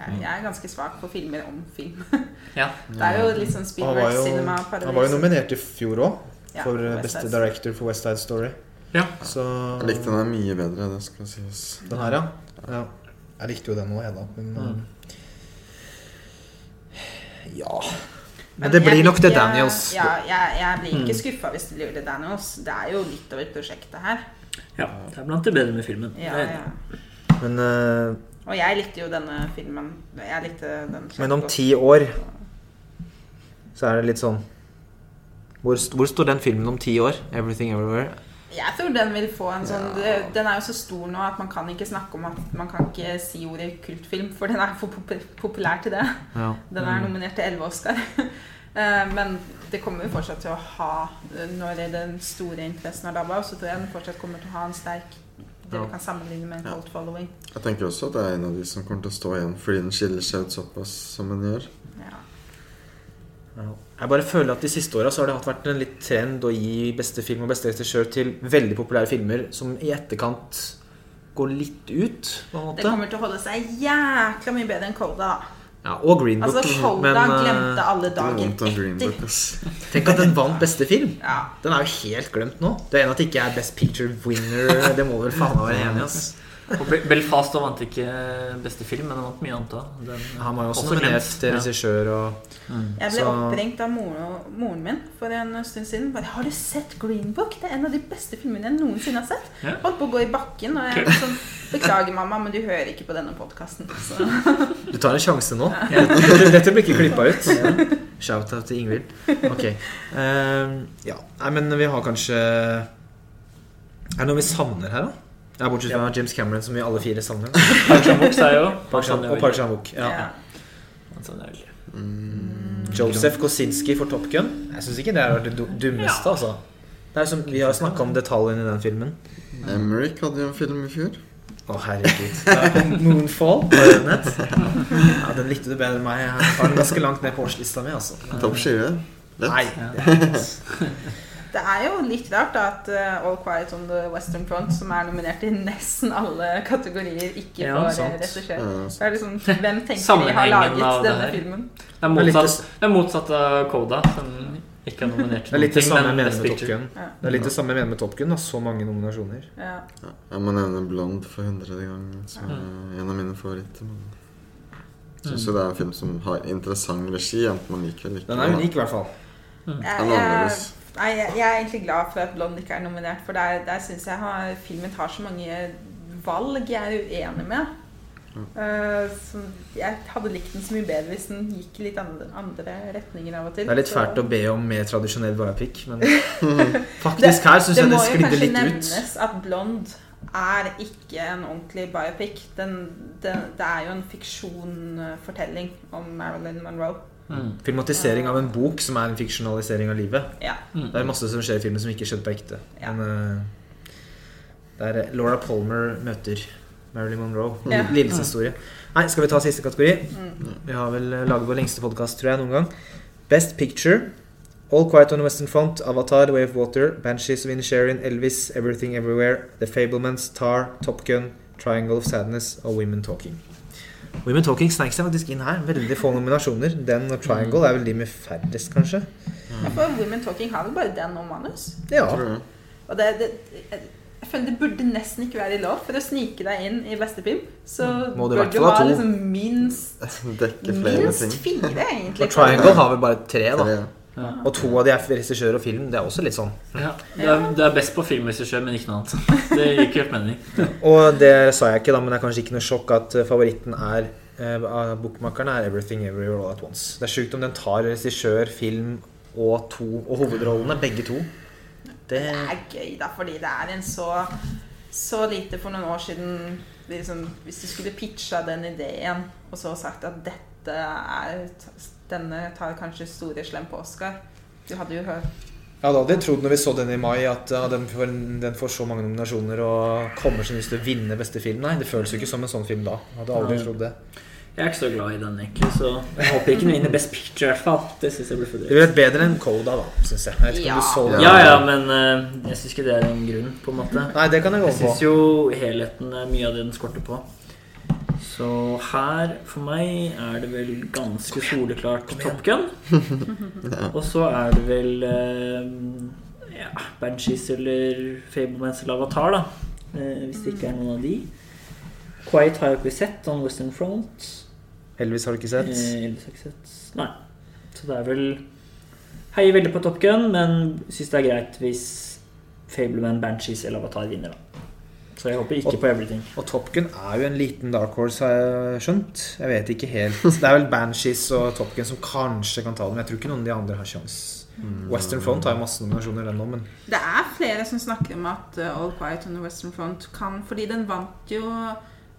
Jeg jeg er ganske svak på filmer om film. Ja, Det er jo litt sånn Og Han var Spielberg jo, Cinema han var jo nominert i fjor òg, for ja, beste director for West Side Story. ja. Så Jeg likte den mye bedre, det skal sies. Den her, ja. ja. Jeg likte jo den òg, jeg, da. Men, Mm. ja Men det blir nok blir The Daniels. Ja, jeg, jeg blir ikke Mm. skuffa hvis det blir The Daniels. Det er jo litt over prosjektet her. ja. Det er blant det bedre med filmen. Ja, ja. Men, uh, Og jeg likte jo denne filmen. Jeg likte den men om ti år så er det litt sånn Hvor, hvor står den filmen om ti år? Everything Everywhere? Jeg tror den vil få en sånn ja. Den er jo så stor nå at man kan ikke snakke om at Man kan ikke si ordet kultfilm, for den er for populær til det. Ja. Den er nominert til elleve Oscar. Eh, Men det kommer jo fortsatt til å ha Når den store interessen har dabba, så tror jeg den fortsatt kommer til å ha en sterk Det vi kan sammenligne med en Ja. cult following. Jeg tenker også at det er en av de som kommer til å stå igjen fordi den skiller seg ut såpass som den gjør. Ja. Jeg bare føler at De siste åra har det vært en litt trend å gi beste film og beste regissør til veldig populære filmer som i etterkant går litt ut. på en Det kommer til å holde seg jækla mye bedre enn Kolda ja, Og Green Book. Altså, Kolda men eh, glemte alle dagen etter. tenk at den vant beste film. Ja. Den er jo helt glemt nå. Det er en at det ikke er Best Picture winner, det må vel faen meg være enig i. Og Belfast vant ikke beste film, men den vant mye annet òg. Han var jo også Også nominert til ja. regissør og Jeg ble Så- oppringt av moren, moren min for en stund siden. Bare, 'Har du sett Green Book?' Det er en av de beste filmene jeg noensinne har sett. Ja. Holdt på å gå i bakken, og jeg sånn Beklager, mamma, men du hører ikke på denne podkasten. Du tar en sjanse nå. Dette, dette blir ikke klippa ut. Shout-out til Ingvild. Ok. Uh, ja. Nei, men vi har kanskje Er det noe vi savner her, da? Ja, Bortsett fra James Cameron, som vi alle fire savner. Park Chan-wook sa jo. Park Chan- og Park Chan-wook. Ja. Ja. Er veldig- Mm, Joseph Kosinski for Top Gun. Jeg syns ikke det vært det dummeste, dummeste, altså. Det er som, vi har snakka om detaljene i den filmen. Emmerich hadde jo en film i fjor. Å, herregud. Moonfall. Ja, den likte du bedre enn meg. Jeg har den ganske langt ned på årslista mi, altså. Topp skive. Lett. Nei. Det er jo litt rart da at uh, All Quiet on the Western Front, som er nominert i nesten alle kategorier, ikke Ja, får eh, regissør. Er det liksom, Hvem tenker vi har laget denne det filmen? Det er Det er motsatt, det er motsatt av Coda, som ikke er nominert Det er litt det samme jeg mener med Top Gun. Ja. Det er litt det samme jeg mener med Top Gun. Da. Så mange nominasjoner. Ja. Ja, jeg må nevne Blond for hundrede gang, som er en av mine favoritter. Men jeg syns jo det er en film som har interessant regi, enten man liker eller ikke. Den er unik, i hvert fall. Jeg, er jeg, annerledes. Nei, jeg, jeg er egentlig glad for at Blond ikke er nominert, for der, der syns jeg har, filmen tar så mange valg jeg er uenig med. Eh, som jeg hadde likt den så mye bedre hvis den gikk i litt andre, andre retninger av og til. Det er litt fælt å be om mer tradisjonell biopic, men faktisk her syns jeg det må jo kanskje nevnes at Blond er ikke en ordentlig biopic. Den, den, det er jo en fiksjonfortelling om Marilyn Monroe. Mm. Filmatisering av en bok som er en fiksjonalisering av livet. Ja. Det er masse som skjer i filmen som ikke skjedde på ekte. Ja. Men uh, det er eh, Laura Palmer møter Marilyn Monroe. Ja. Lidelseshistorie. Nei, skal vi ta siste kategori? Mm. Vi har vel eh, laget vår lengste podkast, tror jeg, noen gang. Best Picture. All Quiet on the Western Front, Avatar, The Way of Water, Banshees of Inisherin, Elvis, Everything Everywhere, The Fablemans, Tar, Top Gun, Triangle of Sadness og Women Talking. Women Talking snek seg faktisk inn her. Veldig få nominasjoner. Den og Triangle er vel de med færrest, kanskje. Ja, For Women Talking har vel bare den og manus. Ja. Og det, det, jeg, jeg føler det burde nesten ikke være lov for å snike deg inn i beste film. Så Må du burde du ha ha to. liksom minst, flere minst fire, egentlig. Og Triangle har vel bare tre, da. Tre. Ja. Og to av de er regissør og film. Det er også litt sånn. Ja. det, er, det er best på filmregissør, men ikke noe annet. Det gir ikke helt mening. Og det sa jeg ikke, da, men det er kanskje ikke noe sjokk at eh, favoritten er eh, av bokmakerne er 'Everything Everywhere All At Once'. Det er sjukt om den tar regissør, film og to Og hovedrollene, begge to. Det Det er gøy, da, fordi det er en så så lite for noen år siden liksom, Hvis du skulle pitcha den ideen og så sagt at dette er Denne tar kanskje store slem på Oscar. Du hadde jo hørt Jeg hadde jeg trodd når vi så den i mai, at ja, den, får, den får så mange nominasjoner og kommer lyst til å vinne beste film. Nei, det føles jo ikke som en sånn film da. Jeg hadde aldri trodd det. Jeg er ikke så glad i den, egentlig, så jeg håper ikke den vinner Best Picture, i hvert fall. Det synes jeg blir for Det ville vært bedre enn Coda, da, syns jeg. Jeg Ja. Ja, ja, men uh, jeg syns ikke det er en grunn, på en måte. Nei, det kan jeg gå på Jeg syns jo helheten er mye av det den skorter på. Så her, for meg, er det vel ganske soleklart Top Gun. Og så er det vel eh, ja, Banshees eller Fablemans eller Avatar, da. Eh, hvis det ikke er noen av de. Quiet har jeg ikke sett on Western Front. Elvis har du ikke sett. Eh, Elvis har ikke sett. Nei. Så det er vel Heier veldig på Top Gun, men syns det er greit hvis Fableman, Banshees eller Avatar vinner, da. Så jeg håper ikke på Everything. Og Top Gun er jo en liten dark horse, har jeg skjønt. Jeg vet ikke helt. Det er vel Banshees og Top Gun som kanskje kan ta dem. Men jeg tror ikke noen av de andre har sjans. Western Front har jo masse nominasjoner, den nå, men Det er flere som snakker om at uh, All Quiet on the Western Front kan Fordi den vant jo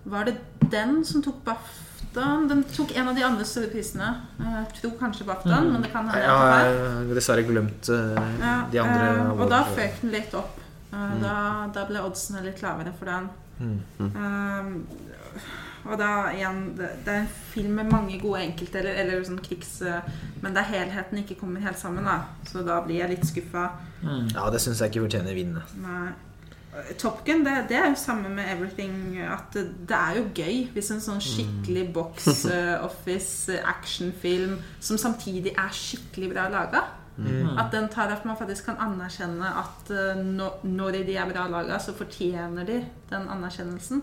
Var det den som tok BAFTA? Den tok en av de andre store prisene. Uh, Jeg tror kanskje BAFTA, men det kan hende Ja, jeg har dessverre glemt eh, de andre. Ja, og da føk den litt opp. Eh, da, da ble oddsene litt lavere for den. Mm. Eh, og da igjen det, det er en film med mange gode enkeltdeler, eller sånn krigs... eh, men der helheten ikke kommer helt sammen, da. Så da blir jeg litt skuffa. Mm. Ja, det syns jeg ikke fortjener vinne. Nei. Top Gun, det, det er jo samme med Everything. At det, det er jo gøy hvis en sånn skikkelig box eh, office actionfilm som samtidig er skikkelig bra laga. Mm. At den tar at man faktisk kan anerkjenne at uh, når de er bra laga, så fortjener de den anerkjennelsen.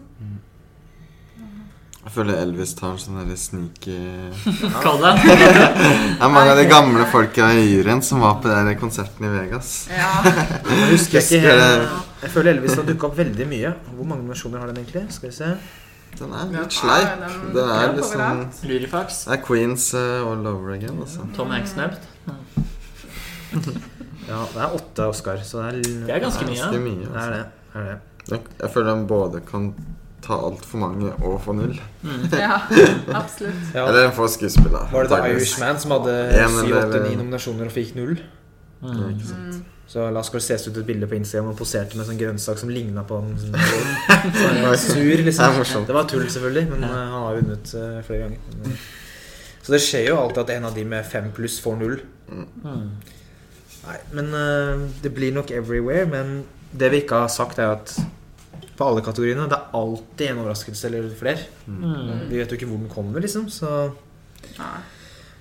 Jeg føler Elvis tar sånn derre sneaky Kall det. Er mange av de gamle folka i juryen som var på den konserten i Vegas. Ja. Jeg husker jeg ikke helt Jeg føler Elvis har dukka opp veldig mye. Hvor mange nominasjoner har den egentlig? Skal vi se. Den er litt sleip. Det er liksom. Lurifax. Det er Queens uh, all over again, altså. Tom Hanks nevnt. Ja, det er åtte Oscar, så det er, Det er ganske mye. Ganske mye. det er Altså. det. det, er det. Jeg, jeg føler han både kan ta altfor mange og få null. Mm. ja, absolutt. Ja. Eller en få skuespiller. Var det The. Irishman som hadde En syv, eller- åtte, ni nominasjoner og fikk null? Ja, Mm. ikke sant. Så la Scorsese ut et bilde på Instagram og poserte med en sånn grønnsak som ligna på en sånn sur, Det liksom. Det var tull, selvfølgelig, men eh, han har vunnet eh, flere ganger. Så det skjer jo alltid at en av de med fem pluss får null. Mm. Nei, men uh, det blir nok everywhere. Men det vi ikke har sagt, er at på alle kategoriene det er alltid en overraskelse eller flere. Mm. Vi vet jo ikke hvor den kommer, liksom. Så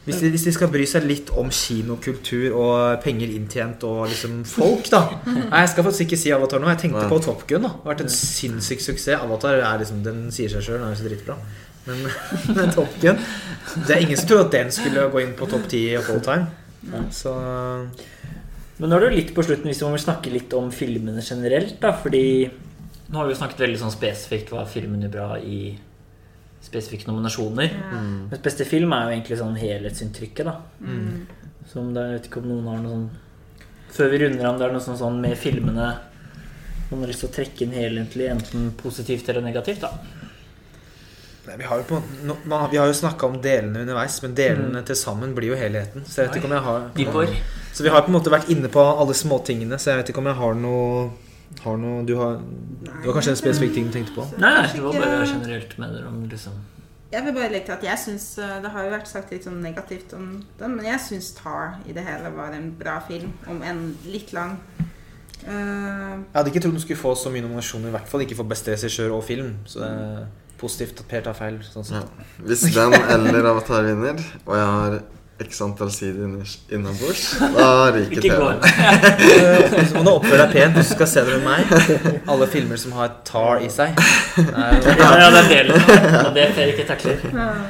hvis de, hvis de skal bry seg litt om kinokultur og penger inntjent og liksom folk, da Nei, Jeg skal faktisk ikke si Avatar nå. Jeg tenkte på Top Gun. da Det har vært en sinnssyk suksess. Avatar er liksom, den sier seg sjøl, den er jo så dritbra. Men, men Top Gun Det er ingen som trodde at den skulle gå inn på topp ti of all time. Så Men nå er det jo litt på slutten hvis vi må snakke litt om filmene generelt, da. Fordi nå har vi jo snakket veldig sånn spesifikt hva filmen gjør bra i spesifikke nominasjoner. Ja. Mm. Mens beste film er jo egentlig sånn helhetsinntrykket, da. Mm. Som det, jeg vet ikke om noen har noe sånn Før vi runder av, det er noe sånn, sånn med filmene Man har lyst til å trekke inn helhetlig, enten positivt eller negativt, da. Nei, vi har jo, på, no, man, vi har jo snakka om delene underveis, men delene til sammen blir jo helheten. Så jeg vet ikke om jeg har Ivor. Så vi har på en måte vært inne på alle småtingene, så jeg vet ikke om jeg har noe, har noe du, har, du har kanskje en spesifikk ting du tenkte på? Nei, det var bare generelt mener om liksom Jeg vil bare legge til at jeg synes, eh, Det har jo vært sagt litt sånn negativt om den, men jeg syns Tar i det hele var en bra film, om enn litt lang. Uh, Jeg hadde ikke trodd den skulle få så mye nominasjoner, i hvert fall ikke for beste regissør og film. Så det er positivt at Per tar feil. Sånn Ja. Hvis den eller Avatar vinner, og jeg har x antall sider innabords, da ryker Ikke gå TV-en. Så må du oppføre deg pent du skal se det med meg. Alle filmer som har tar i seg. Det er Ja, ja, det er delen. Og det Per ikke takler.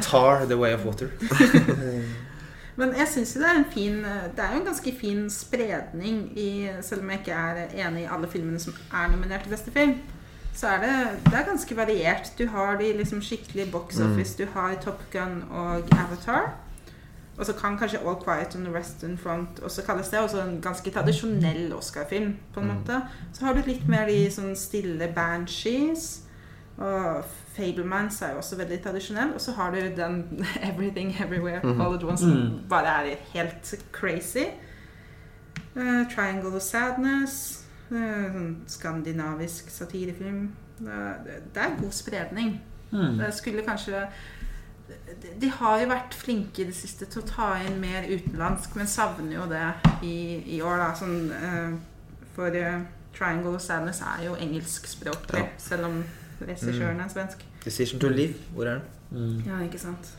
Tar the way of water. Men jeg syns jo det er en fin Det er jo en ganske fin spredning i Selv om jeg ikke er enig i alle filmene som er nominert til beste film, så er det, det er ganske variert. Du har de liksom skikkelig box office. Du har Top Gun og Avatar. Og så kan kanskje All Quiet on the Western Front også kalles det. Også en ganske tradisjonell Oscar-film, på en måte. Så har du litt mer de sånn stille Banshees. Og Fablemans er jo også veldig tradisjonell. Og så har du den Everything Everywhere All at Once som Mm. bare er helt crazy. Uh, Triangle of Sadness. eh, sånn skandinavisk satirefilm. Det er god spredning. Mm. Det skulle kanskje de, har jo vært flinke i det siste til å ta inn mer utenlandsk, men savner jo det i, i år, da. Sånn, uh, for uh, Triangle of Sadness er jo engelskspråklig, Ja. selv om regissøren er svensk. Decision to Live, hvor er den? Mm. Ja, ikke sant.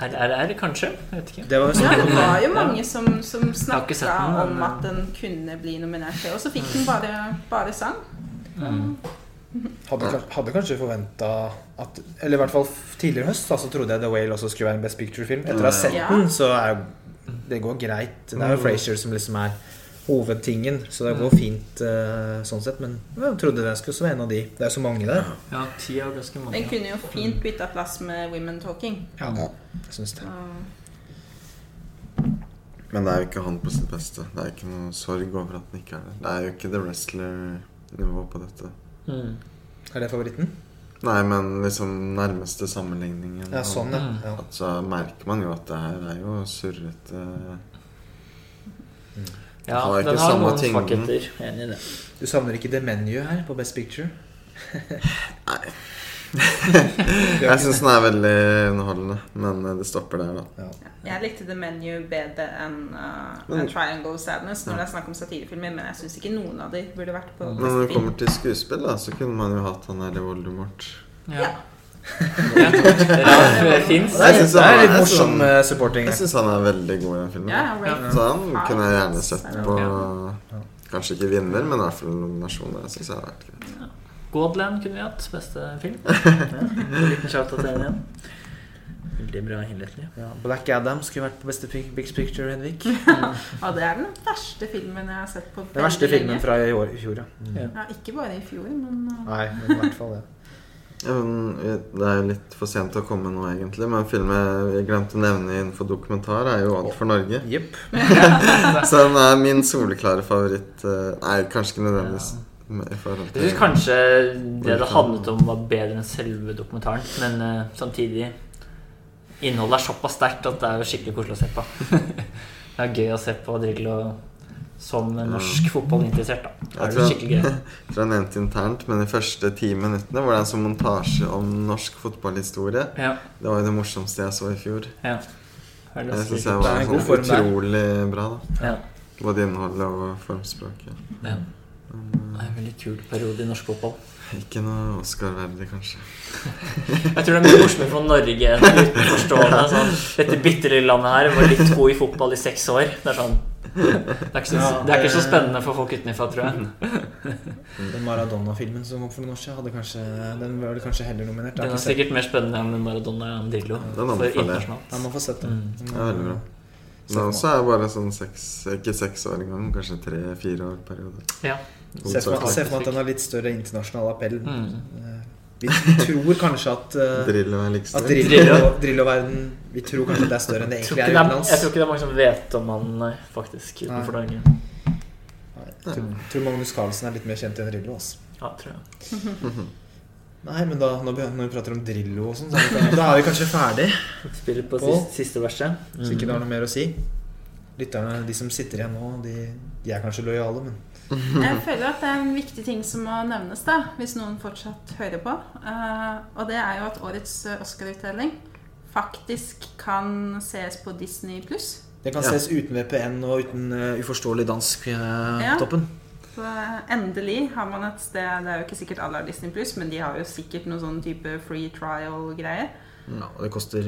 RRR, kanskje? Jeg vet ikke. Det var Ja, det var jo mange som, som snakka om at den kunne bli nominert til, og så fikk den bare, bare sang. Mm. Hadde, hadde kanskje forventa at Eller i hvert fall tidligere i høst så så trodde jeg The Whale også skulle være en Best Picture-film. Etter å ha sett den, så er jo det går greit. Det er jo Frazier som liksom er hovedtingen, så det går fint uh, sånn sett. Men jeg trodde det skulle være en av de. Det er jo så mange der. Ja, ti av ganske mange. Den kunne jo fint bytta plass med Women Talking. Ja, jeg syns det. Men det er jo ikke han på sitt beste. Det er ikke noe sorg over at han ikke er der. Det er jo ikke The Wrestler-nivå på dette. Mm. Er det favoritten? Nei, men liksom nærmeste sammenligningen Ja, sånn, ja. Mm. ja. At så merker man jo at det her er jo surrete Ja, Har den har samme noen svakheter. Enig i det. Du savner ikke The Menu her på Best Picture? Jeg syns den er veldig underholdende, men eh, det stopper der, da. Ja. Jeg likte The Menu bedre enn uh, en Triangle of Sadness når det er snakk om satirefilmer, men jeg syns ikke noen av de burde vært på Men når det kommer til skuespill, da, så kunne man jo hatt han der Voldemort. Ja. Fiennes. Jeg synes Det han er litt morsom sånn- eh, supporting. Jeg syns han er veldig god i den filmen. Ja, Så han kunne jeg gjerne sett på Kanskje ikke vinner, men i hvert fall nominasjon. Det syns jeg har vært greit. Godland kunne vi hatt. Beste film. En liten shout til den igjen. Veldig bra innledning. Ja, Black Adam skulle vært på Beste Big Picture, Henrik. Ja, det er den verste filmen jeg har sett på Den verste filmen lenge. fra i år, i fjor, ja. Mm. Ja, ikke bare i fjor, men uh, Nei, men i hvert fall det. Ja, men Det er jo litt for sent å komme nå, egentlig. Men filmen jeg glemte å nevne innenfor dokumentar, er jo Alt for Norge. Yep. Så den er min soleklare favoritt. eh, Nei, kanskje ikke nødvendigvis forhold Jeg syns kanskje det det handlet om, var bedre enn selve dokumentaren. Men uh, samtidig Innholdet er såpass sterkt at det er jo skikkelig koselig å se på. det er gøy å se på Drillo som norsk fotballinteressert. da Det Jeg er tror- jo skikkelig gøy. Jeg tror jeg nevnte internt, men de første ti minuttene var det en sånn montasje om norsk fotballhistorie, Ja, det var jo det morsomste jeg så i fjor. ja. Det Jeg syns jeg Det var sånn utrolig bra, da. ja. Både innholdet og formspråket. ja. Det er en veldig kul periode i norsk fotball. ikke noe Oscar-verdig, kanskje. Jeg tror det er mye morsommere for Norge enn utenforstående. Sånn, dette bitte lille landet her var litt god i fotball i seks år. Det er sånn Det er ikke så, det er ikke så spennende for folk utenfra, tror jeg. Den Maradona-filmen som kom for noen år siden, hadde kanskje, den var vel kanskje heller nominert. Den er sikkert mer spennende enn Maradona enn Dillo. Den. Man får sett den. Mm. Det er veldig bra. Men også er bare sånn seks Ikke seks år engang, kanskje tre-fire år periode. Ja. Se for meg at den har litt større internasjonal appell. Mm. Eh, Vi, tror kanskje at uh, Drillo er litt At. Drillo- Drillo. Drillo-verden Vi tror kanskje at det er større enn det egentlig er er, jeg tror ikke det er mange som vet om han, nei, faktisk, utenfor Norge. Jeg tror, tror Magnus Carlsen er litt mer kjent enn Drillo. Altså. Ja, tror jeg. Nei, men da, når vi, når vi prater om Drillo og sånn, så da er vi kanskje ferdig. Spiller på Pål? siste, siste verset. Så ikke det har noe mer å si. Lytterne, de som sitter igjen nå, de, de er kanskje lojale, men jeg føler at det er en viktig ting som må nevnes, da, hvis noen fortsatt hører på. Eh, og det er jo at årets eh, Oscar-utdeling faktisk kan ses på Disney pluss. det kan Ja. ses uten VPN og uten eh, uforståelig dansk eh, Ja. toppen. Så endelig har man et sted Det er jo ikke sikkert alle har Disney pluss, men de har jo sikkert noen sånn type free trial-greier. Ja, og det koster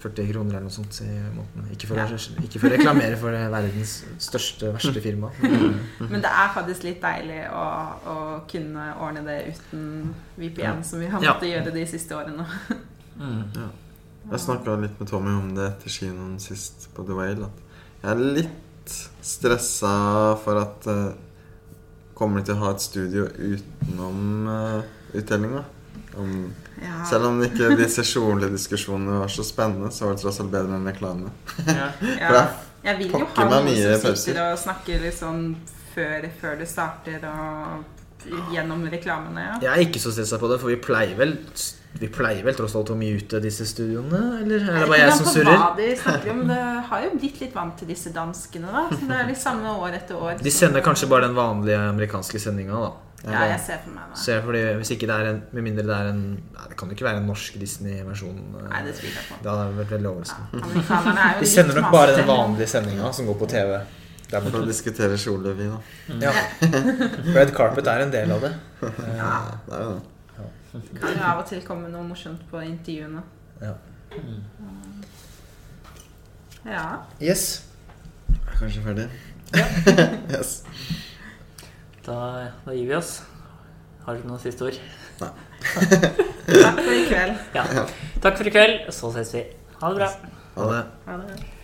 40 kroner eller noe sånt i måneden. Ikke for, å, ikke for å reklamere for verdens største, verste firma. Men det er faktisk litt deilig å, å kunne ordne det uten VPN, som vi har Ja. måttet gjøre de siste årene. Mm. Jeg snakka litt med Tommy om det etter kinoen sist på The Whale. At jeg er litt stressa for at uh, Kommer de til å ha et studio utenom uh, uttellinga? Om, Ja. Selv om ikke disse kjolediskusjonene var så spennende, så var det tross alt bedre enn reklame. Ja. For det Jeg vil jo ha noen som pauser. sitter og snakker litt sånn før, før det starter, og gjennom reklamene. Ja. Jeg er ikke så stressa på det, for vi pleier vel Vi pleier vel tross alt å mute disse studioene? Eller er det bare jeg som på surrer? Hva de snakker om. Det har jo blitt litt vant til disse danskene, da. Så det er litt samme år etter år. De sender kanskje bare den vanlige amerikanske sendinga, da. Ja, jeg ser for meg det. Fordi Hvis ikke det er en Med mindre det er en Nei, det kan jo ikke være en norsk Disney-versjon. eh, Nei, det tviler jeg på. Det hadde vært veldig overraskende. Ja, De sender nok bare den vanlige sendinga som går på TV. Der For å diskutere kjole, vi, da. Ja. Red Carpet er en del av det. Eh, Ja, Det er jo det. kan jo av og til komme noe morsomt på intervjuene. Ja. Ja. Yes. Jeg er kanskje ferdig? yes. Da, da gir vi oss. Har du noen siste ord? Takk for i kveld. Ja. Takk for i kveld. Så ses vi. Ha det bra. Ha det. Ha det.